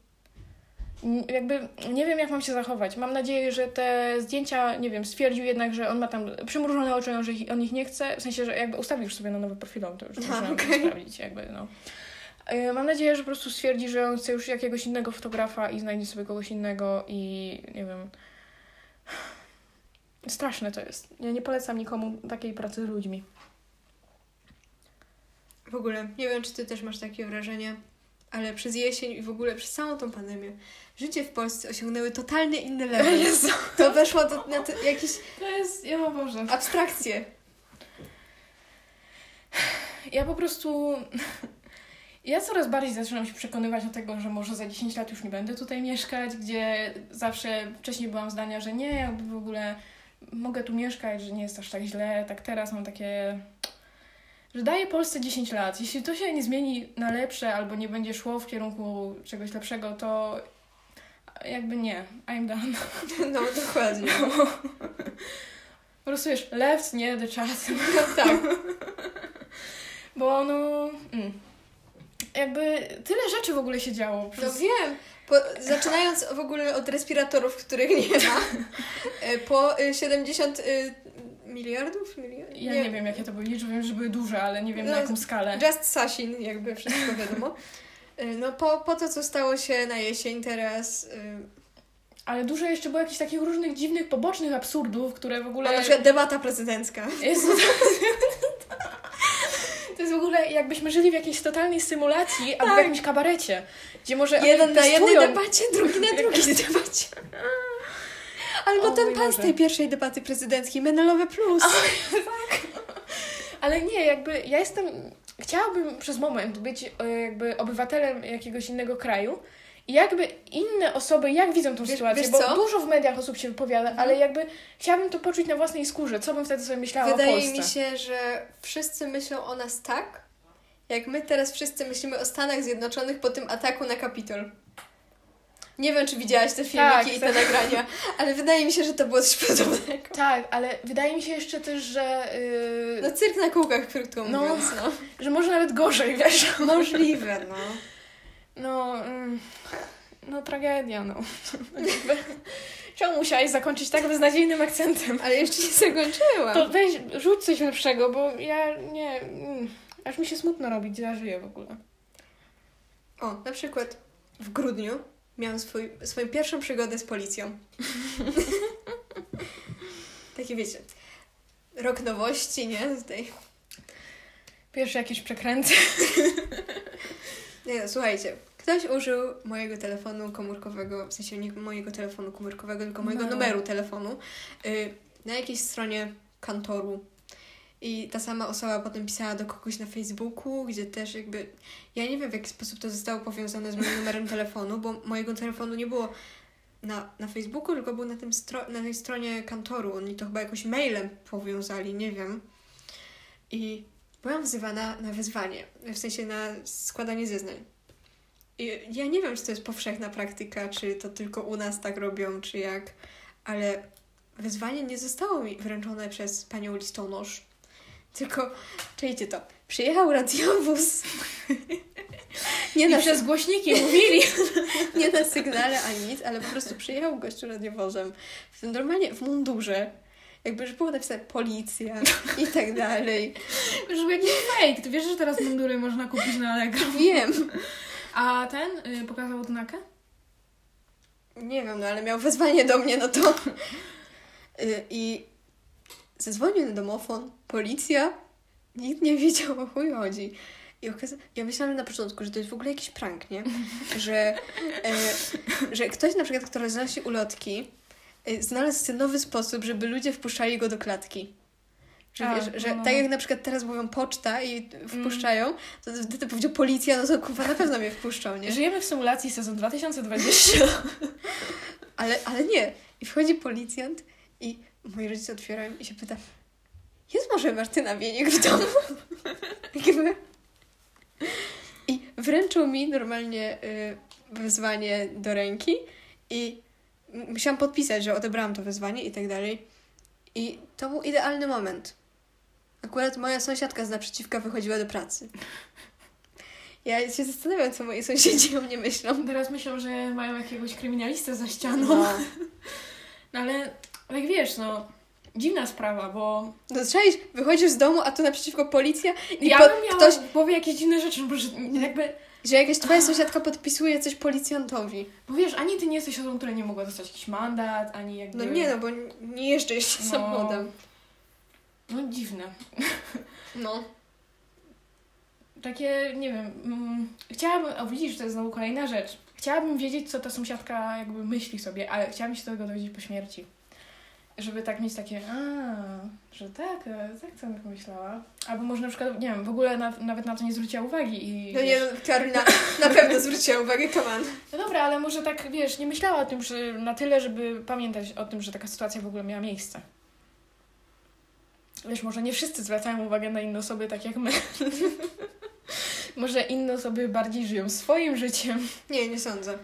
Jakby nie wiem, jak mam się zachować. Mam nadzieję, że te zdjęcia, nie wiem, stwierdził jednak, że on ma tam przymrużone oczy, że on ich nie chce. W sensie, że jakby ustawił już sobie na nowy profil, to już A, można okej. sprawdzić, jakby no. E, Mam nadzieję, że po prostu stwierdzi, że on chce już jakiegoś innego fotografa i znajdzie sobie kogoś innego i nie wiem. Straszne to jest. Ja nie polecam nikomu takiej pracy z ludźmi. W ogóle, nie wiem, czy ty też masz takie wrażenie, ale przez jesień i w ogóle przez całą tą pandemię życie w Polsce osiągnęły totalnie inny level. Jezu. To weszło do, na te, jakieś To jest, ja Boże. abstrakcje. Ja po prostu. Ja coraz bardziej zaczynam się przekonywać do tego, że może za 10 lat już nie będę tutaj mieszkać, gdzie zawsze wcześniej byłam zdania, że nie, jakby w ogóle mogę tu mieszkać, że nie jest aż tak źle. Tak teraz mam takie. że daję Polsce 10 lat. Jeśli to się nie zmieni na lepsze albo nie będzie szło w kierunku czegoś lepszego, to jakby nie. I'm done. No, dokładnie. Po prostu wiesz, left, nie, the chat. tak. Bo no. Mm. Jakby tyle rzeczy w ogóle się działo. No Przez... wiem. Po, zaczynając w ogóle od respiratorów, których nie ma, e, po e, 70 e, miliardów? Miliard? Ja nie, wiem, jakie to były liczby, wiem, że były duże, ale nie wiem na No, jaką skalę. Just Sasin, jakby wszystko wiadomo. E, No po, po to, co stało się na jesień teraz, e, Ale dużo jeszcze było jakichś takich różnych dziwnych, pobocznych absurdów, które w a ogóle... na przykład debata prezydencka. Jest... To jest w ogóle jakbyśmy żyli w jakiejś totalnej symulacji albo w Tak. jakimś kabarecie, gdzie może Jeden na jednej debacie, drugi na drugiej debacie. Albo O ten pan z Boże. tej pierwszej debaty prezydenckiej, Menelowe Plus. Ale nie, jakby ja jestem... Chciałabym przez moment być e, jakby obywatelem jakiegoś innego kraju i jakby inne osoby, jak widzą tą Wiesz- sytuację, wiesz bo dużo w mediach osób się wypowiada, ale jakby chciałabym to poczuć na własnej skórze, co bym wtedy sobie myślała o Wydaje Polsce. mi się, że wszyscy myślą o nas tak, jak my teraz wszyscy myślimy o Stanach Zjednoczonych po tym ataku na Kapitol. Nie wiem, czy widziałaś te filmiki Tak, i te tak. nagrania, ale wydaje mi się, że to było coś podobnego. Tak, ale wydaje mi się jeszcze też, że, yy, No cyrk na kółkach, krótko No. mówiąc, no. że może nawet gorzej, wiesz. Możliwe, no. No, mm, no tragedia, no. Czemu musiałeś zakończyć tak beznadziejnym akcentem? Ale jeszcze nie zakończyłam. To weź, rzuć coś lepszego, bo ja nie... Mm, aż mi się smutno robi, gdzie ja żyję w ogóle. O, na przykład w grudniu miałam swój, swoją pierwszą przygodę z policją. Takie wiecie, rok nowości, nie? Tutaj. Pierwsze jakieś przekręty. Nie, no, słuchajcie. Ktoś użył mojego telefonu komórkowego, w sensie nie mojego telefonu komórkowego, tylko mojego No. numeru telefonu y, na jakiejś stronie kantoru. I ta sama osoba potem pisała do kogoś na Facebooku, gdzie też jakby. Ja nie wiem, w jaki sposób to zostało powiązane z moim numerem telefonu, bo mojego telefonu nie było na, na Facebooku, tylko był na, tym stro- na tej stronie kantoru. Oni to chyba jakoś mailem powiązali, nie wiem. I byłam wzywana na wezwanie, w sensie na składanie zeznań. I ja nie wiem, czy to jest powszechna praktyka, czy to tylko u nas tak robią, czy jak, ale wezwanie nie zostało mi wręczone przez panią listonosz. Tylko, czujcie to, przyjechał radiowóz. nie, I na, przez głośniki mówili. nie na sygnale ani nic, ale po prostu przyjechał gościu radiowozem. W tym normalnie w mundurze. Jakby, że było napisane policja i tak dalej. Żeby jakiś fake. Ty wiesz, że teraz mundury można kupić na Allegro? Wiem. A ten y, pokazał odznakę? Nie wiem, no ale miał wezwanie do mnie, no to. Y, I zadzwonił na domofon, policja, nikt nie wiedział o chuj chodzi. I okaza- ja myślałam na początku, że to jest w ogóle jakiś prank, nie? Że, e, że ktoś na przykład, kto roznosi ulotki, znalazł sobie nowy sposób, żeby ludzie wpuszczali go do klatki. Że, A, wiesz, że no, no, tak no. jak na przykład teraz mówią poczta i wpuszczają, to wtedy powiedział policja, no to kurwa na pewno mnie wpuszczą, nie? Żyjemy w symulacji sezon 2020. Ale, ale nie. I wchodzi policjant i moi rodzice otwierają i się pyta jest może Martyna Wieniek w domu? I wręczył mi normalnie y, wezwanie do ręki i musiałam podpisać, że odebrałam to wezwanie i tak dalej. I to był idealny moment. Akurat moja sąsiadka z naprzeciwka wychodziła do pracy. Ja się zastanawiam, co moi sąsiedzi o mnie myślą. Teraz myślą, że mają jakiegoś kryminalistę za ścianą. No. No ale, jak wiesz, no, dziwna sprawa, bo No czaisz, wychodzisz z domu, a tu naprzeciwko policja i ja po, miała ktoś, w głowie jakieś dziwne rzeczy, bo że jakby, że jakaś twoja sąsiadka podpisuje coś policjantowi. bo wiesz, ani ty nie jesteś osobą, która nie mogła dostać jakiś mandat, ani jakby... No nie no, bo nie jeżdżę jeszcze No. samochodem. No dziwne. No. Takie, nie wiem, mm, chciałabym, o widzisz, to jest znowu kolejna rzecz. Chciałabym wiedzieć, co ta sąsiadka jakby myśli sobie, ale chciałabym się tego dowiedzieć po śmierci. Żeby tak mieć takie, a, że tak, e, tak co ona pomyślała. Albo może na przykład, nie wiem, w ogóle na, nawet na to nie zwróciła uwagi i... No nie no, Karolina na pewno zwróciła uwagę, on. No dobra, ale może tak, wiesz, nie myślała o tym, że na tyle, żeby pamiętać o tym, że taka sytuacja w ogóle miała miejsce. Wiesz, może nie wszyscy zwracają uwagę na inne osoby tak jak my. może inne osoby bardziej żyją swoim życiem. Nie, nie sądzę.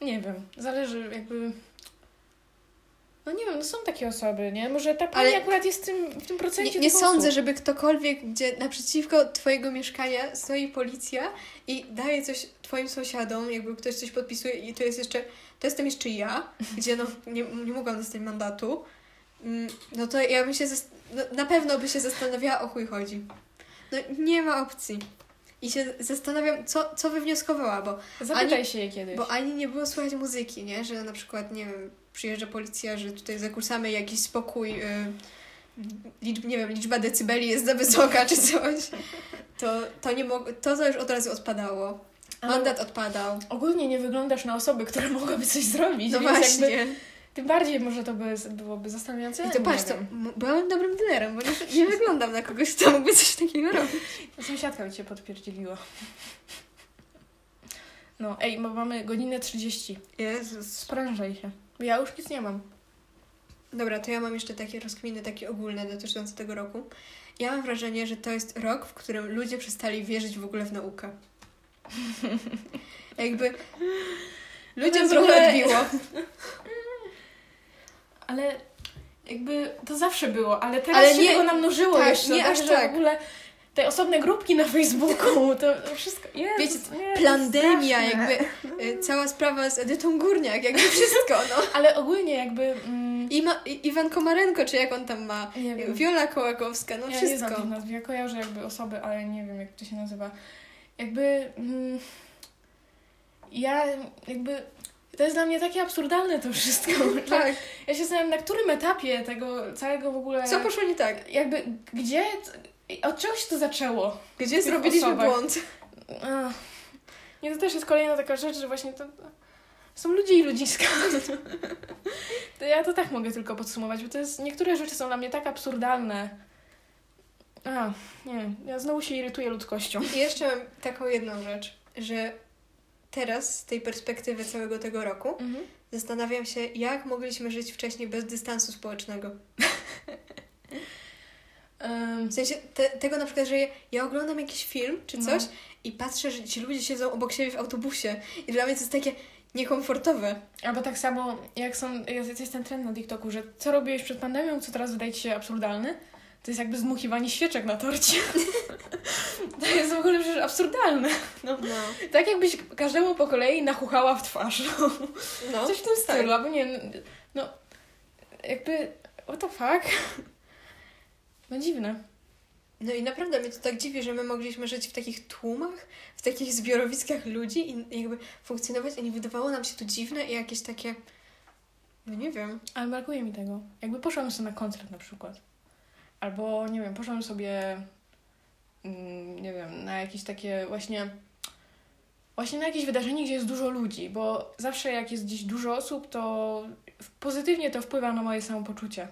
Nie wiem, zależy jakby... No nie wiem, no są takie osoby, nie? Może ta pani Ale akurat jest w tym, w tym procencie Nie, nie sądzę, osób. żeby ktokolwiek, gdzie naprzeciwko twojego mieszkania stoi policja i daje coś twoim sąsiadom, jakby ktoś coś podpisuje i to jest jeszcze, to jestem jeszcze ja, gdzie no nie, nie mogłam dostać mandatu, mm, no to ja bym się, no, na pewno by się zastanawiała, o chuj chodzi. No nie ma opcji. I się zastanawiam, co, co wywnioskowała, bo Zapytaj ani- się jej kiedyś. Bo ani nie było słychać muzyki, nie? Że na przykład, nie wiem, przyjeżdża policja, że tutaj zakłócamy jakiś spokój, y, liczb, nie wiem, liczba decybeli jest za wysoka czy coś. To, to nie mog- to, to już od razu odpadało. Mandat odpadał. Ogólnie nie wyglądasz na osoby, które mogłaby coś zrobić, No właśnie. jakby tym bardziej może to by, byłoby zastanawiające. I to patrz, to byłam dobrym dealerem, bo nie, nie wyglądam na kogoś, kto mógłby coś takiego robić. Sąsiadka mi cię potwierdziła. No, ej, bo mamy godzinę 30. Jezus. Sprężaj się. Ja już nic nie mam. Dobra, to ja mam jeszcze takie rozkminy, takie ogólne dotyczące tego roku. Ja mam wrażenie, że to jest rok, w którym ludzie przestali wierzyć w ogóle w naukę. Jakby ludziom jest w trochę ogóle- odbiło. Ale jakby to zawsze było, ale teraz Ale się nie- tego namnożyło tak, jeszcze. nie tak, aż tak. w ogóle te osobne grupki na Facebooku, to wszystko. Jezus, Wiecie, to Plandemia, jakby y, cała sprawa z Edytą Górniak, jakby wszystko, no. Ale ogólnie jakby... Mm, I, ma, I Iwan Komarenko, czy jak on tam ma, nie wiem. Wiola Kołakowska, no ja nie znam wszystko. tych nazw. Ja kojarzę jakby osoby, ale nie wiem jak to się nazywa. Jakby... Mm, ja jakby... To jest dla mnie takie absurdalne to wszystko. Tak, Ja się zastanawiam, na którym etapie tego całego w ogóle... co poszło nie tak? Jakby, gdzie... Od czego się to zaczęło? Gdzie zrobiliśmy osobach. błąd? Nie, to też jest kolejna taka rzecz, że właśnie to, to są ludzie i ludziska. to ja to tak mogę tylko podsumować, bo to jest, niektóre rzeczy są dla mnie tak absurdalne. A, nie, ja znowu się irytuję ludzkością. I jeszcze mam taką jedną rzecz, że teraz z tej perspektywy całego tego roku Mhm. zastanawiam się, jak mogliśmy żyć wcześniej bez dystansu społecznego. Em, W sensie te, tego na przykład, że ja, ja oglądam jakiś film czy coś No. i patrzę, że ci ludzie siedzą obok siebie w autobusie i dla mnie to jest takie niekomfortowe. Albo tak samo, jak są, jest, jest ten trend na TikToku, że co robiłeś przed pandemią, co teraz wydaje ci się absurdalne, to jest jakby zdmuchiwanie świeczek na torcie. to jest w ogóle przecież absurdalne. No. No, Tak jakbyś każdemu po kolei nachuchała w twarz. no. Coś w tym tak. stylu, albo nie, no jakby, what the fuck? No dziwne. No i naprawdę mnie to tak dziwi, że my mogliśmy żyć w takich tłumach, w takich zbiorowiskach ludzi i jakby funkcjonować, a nie wydawało nam się to dziwne i jakieś takie, no nie wiem. Ale brakuje mi tego. Jakby poszłam sobie na koncert na przykład. Albo, nie wiem, poszłam sobie, mm, nie wiem, na jakieś takie właśnie, właśnie na jakieś wydarzenie, gdzie jest dużo ludzi, bo zawsze jak jest gdzieś dużo osób, to pozytywnie to wpływa na moje samopoczucie.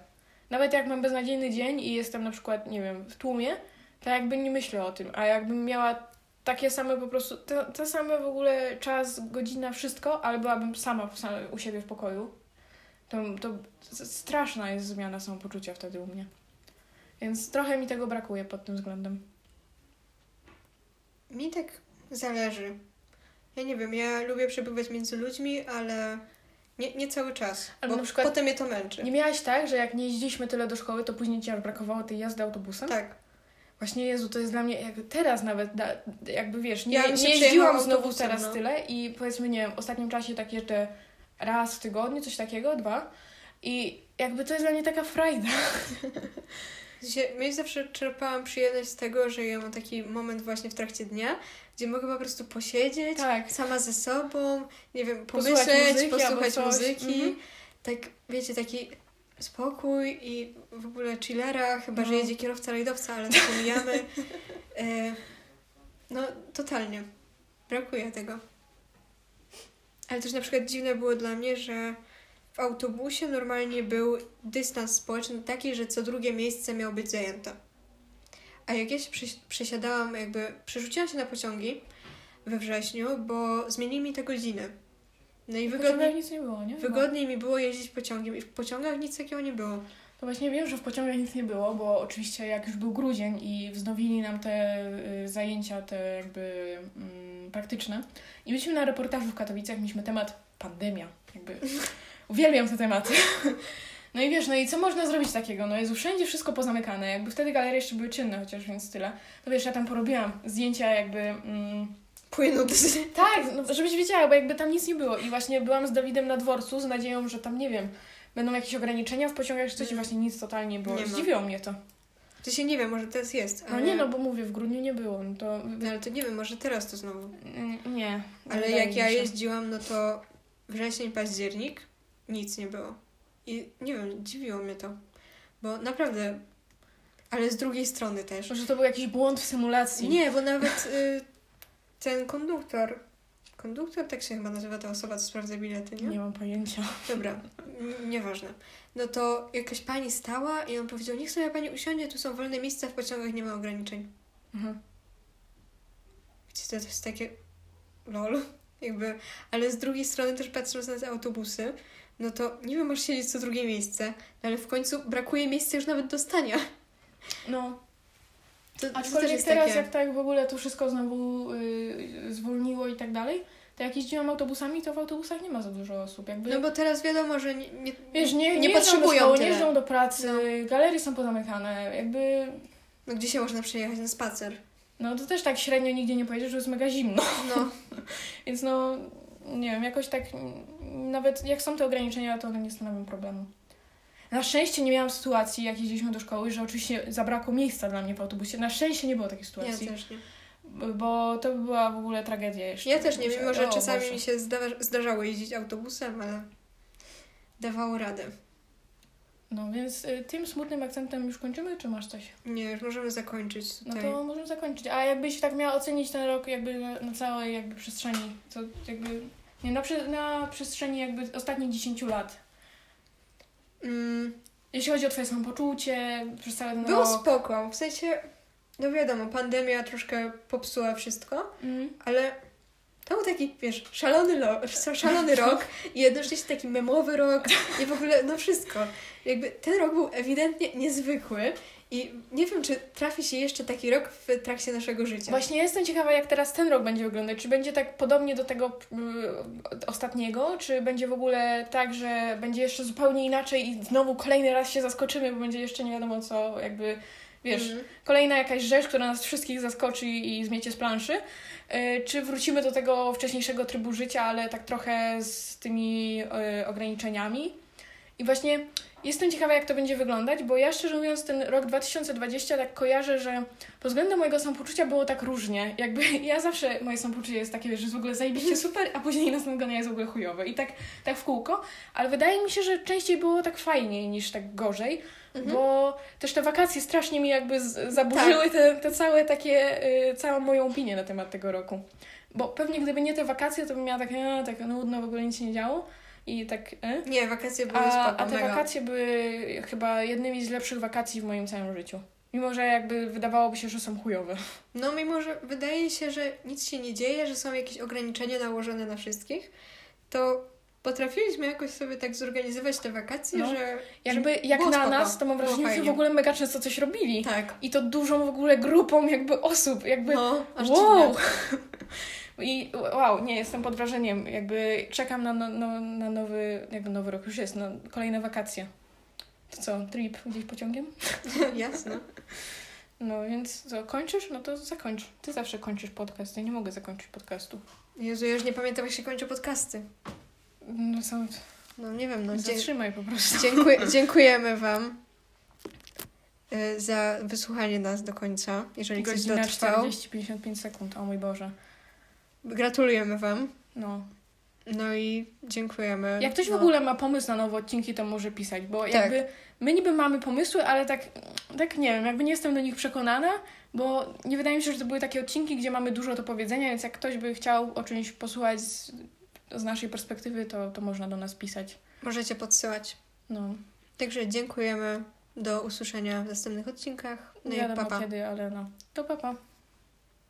Nawet jak mam beznadziejny dzień i jestem na przykład, nie wiem, w tłumie, to jakby nie myślę o tym, a jakbym miała takie same po prostu, te, te same w ogóle czas, godzina, wszystko, ale byłabym sama u siebie w pokoju, to, to straszna jest zmiana samopoczucia wtedy u mnie. Więc trochę mi tego brakuje pod tym względem. Mi tak zależy. Ja nie wiem, ja lubię przebywać między ludźmi, ale nie, nie cały czas, Albo bo na przykład- potem mnie to męczy. Nie miałaś tak, że jak nie jeździliśmy tyle do szkoły, to później ci aż brakowało tej jazdy autobusem? Tak. Właśnie Jezu, to jest dla mnie, jak teraz nawet, da, jakby wiesz, nie, Ja nie jeździłam znowu teraz no. tyle i powiedzmy, nie wiem, w ostatnim czasie tak jeszcze raz w tygodniu, coś takiego, dwa. I jakby to jest dla mnie taka frajda. Ja zawsze czerpałam przyjemność z tego, że ja mam taki moment właśnie w trakcie dnia, gdzie mogę po prostu posiedzieć Tak. sama ze sobą, nie wiem, Posłuchać pomyśleć, muzyki albo posłuchać coś. muzyki. Mhm. Tak, wiecie, taki spokój i w ogóle chillera, chyba No. że jedzie kierowca rajdowca, ale to pomijamy. e, no, totalnie. Brakuje tego. Ale też na przykład dziwne było dla mnie, że w autobusie normalnie był dystans społeczny taki, że co drugie miejsce miało być zajęte. A jak ja się przesi- przesiadałam, jakby przerzuciłam się na pociągi we wrześniu, bo zmienili mi te godziny. No i wygodniej, nic nie było, nie? Wygodniej mi było jeździć pociągiem i w pociągach nic takiego nie było. To właśnie wiem, że w pociągach nic nie było, bo oczywiście jak już był grudzień i wznowili nam te y, zajęcia, te jakby mm, praktyczne. I byliśmy na reportażu w Katowicach, mieliśmy temat pandemia. Jakby uwielbiam te tematy. No i wiesz, no i co można zrobić takiego? No Jezu, wszędzie wszystko pozamykane. Jakby wtedy galerie jeszcze były czynne, chociaż więc tyle. To wiesz, ja tam porobiłam zdjęcia jakby... Mm, Płynął tak, no, żebyś wiedziała, bo jakby tam nic nie było. I właśnie byłam z Dawidem na dworcu z nadzieją, że tam, nie wiem, będą jakieś ograniczenia w pociągach czy coś i właśnie nic totalnie nie było. Nie ma. Zdziwiło mnie to. To się nie wiem, może teraz jest. No Ale... nie, no bo mówię, w grudniu nie było, no to... No, ale to nie wiem, może teraz to znowu. Mm, Nie. Ale jak ja jeździłam, no to wrzesień, październik, nic nie było. I nie wiem, dziwiło mnie to. Bo naprawdę, ale z drugiej strony też. Może to był jakiś błąd w symulacji. Nie, bo nawet y, ten konduktor, konduktor, tak się chyba nazywa ta osoba, co sprawdza bilety, nie? Nie mam pojęcia. Dobra, n- nieważne. No to jakaś pani stała i on powiedział, niech sobie pani usiądzie, tu są wolne miejsca, w pociągach nie ma ograniczeń. Mhm. Wiecie, to jest takie lol, jakby, ale z drugiej strony też patrząc na te autobusy, no to nie wiem, masz siedzieć co drugie miejsce, no ale w końcu brakuje miejsca już nawet do stania. No, To, to aczkolwiek jest teraz takie... jak tak w ogóle to wszystko znowu y, zwolniło i tak dalej, to jak jeździłam autobusami, to w autobusach nie ma za dużo osób. Jakby, No bo teraz wiadomo, że nie, nie, wiesz, nie, nie nie, do potrzebują szkoły, tyle. nie jeżdżą do pracy, galerie są pozamykane, jakby... no gdzie się można przejechać na spacer. No to też tak średnio nigdzie nie pojedziesz, że jest mega zimno. No, Więc no, nie wiem, jakoś tak, nawet jak są te ograniczenia, to one nie stanowią problemu. Na szczęście nie miałam sytuacji, jak jeździliśmy do szkoły, że oczywiście zabrakło miejsca dla mnie w autobusie. Na szczęście nie było takiej ja sytuacji, też nie. bo to by była w ogóle tragedia jeszcze. Ja też nie, mimo że O czasami Boże. mi się zda- zdarzało jeździć autobusem, ale dawało radę. No więc y, tym smutnym akcentem już kończymy, czy masz coś? Nie, już możemy zakończyć No tutaj. to możemy zakończyć. A jakbyś tak miała ocenić ten rok jakby na, na całej jakby przestrzeni, to jakby... Nie, na, na przestrzeni jakby ostatnich 10 lat. Mm, Jeśli chodzi o twoje samopoczucie, przez cały ten było rok. spoko, w sensie, no wiadomo, pandemia troszkę popsuła wszystko, Mm. ale to był taki, wiesz, szalony, lo- szalony rok i jednocześnie taki memowy rok i w ogóle, no wszystko. Jakby ten rok był ewidentnie niezwykły i nie wiem, czy trafi się jeszcze taki rok w trakcie naszego życia. Właśnie jestem ciekawa, jak teraz ten rok będzie wyglądać. Czy będzie tak podobnie do tego y, ostatniego, czy będzie w ogóle tak, że będzie jeszcze zupełnie inaczej i znowu kolejny raz się zaskoczymy, bo będzie jeszcze nie wiadomo co, jakby, wiesz, Mhm. kolejna jakaś rzecz, która nas wszystkich zaskoczy i zmiecie z planszy. Y, Czy wrócimy do tego wcześniejszego trybu życia, ale tak trochę z tymi y, ograniczeniami? I właśnie jestem ciekawa, jak to będzie wyglądać, bo ja szczerze mówiąc ten rok 2020 tak kojarzę, że pod względem mojego samopoczucia było tak różnie. Jakby ja zawsze, moje samopoczucie jest takie, że w ogóle zajebiście super, a później następnego dnia jest w ogóle chujowe. I tak, tak w kółko. Ale wydaje mi się, że częściej było tak fajniej niż tak gorzej, Mhm. bo też te wakacje strasznie mi jakby z- zaburzyły te, te całe takie, y, całą moją opinię na temat tego roku. Bo pewnie gdyby nie te wakacje, to bym miała takie, e, tak nudno, w ogóle nic się nie działo. I tak, e? Nie, wakacje były A, a te wakacje były chyba jednymi z lepszych wakacji w moim całym życiu. Mimo, że jakby wydawałoby się, że są chujowe. No mimo, że wydaje się, że nic się nie dzieje, że są jakieś ograniczenia nałożone na wszystkich, to potrafiliśmy jakoś sobie tak zorganizować te wakacje, No. że... Jakby że jak na spoko, nas, to mam wrażenie, że w ogóle mega często coś robili. Tak. I to dużą w ogóle grupą jakby osób. Jakby No, aż wow! I wow, nie, jestem pod wrażeniem. Jakby czekam na, no, no, na nowy, jakby nowy rok już jest, na kolejne wakacje. To co, trip gdzieś pociągiem? Jasne. No więc co, kończysz? No to zakończ. Ty zawsze kończysz podcast, ja nie mogę zakończyć podcastu. Jezu, ja już nie pamiętam, jak się kończą podcasty. No co, No nie wiem, no. Zatrzymaj po prostu. dziękuję, dziękujemy Wam y, za wysłuchanie nas do końca, jeżeli ktoś dotrwał. 40-55 sekund, o mój Boże. Gratulujemy Wam. No. No i dziękujemy. Jak ktoś w no. ogóle ma pomysł na nowe odcinki, to może pisać, bo Tak. jakby my niby mamy pomysły, ale tak, tak nie wiem, jakby nie jestem do nich przekonana, bo nie wydaje mi się, że to były takie odcinki, gdzie mamy dużo do powiedzenia, więc jak ktoś by chciał o czymś posłuchać z, z naszej perspektywy, to, to można do nas pisać. Możecie podsyłać. No, Także dziękujemy. Do usłyszenia w następnych odcinkach. No nie i wiadomo papa. kiedy, ale no. To papa.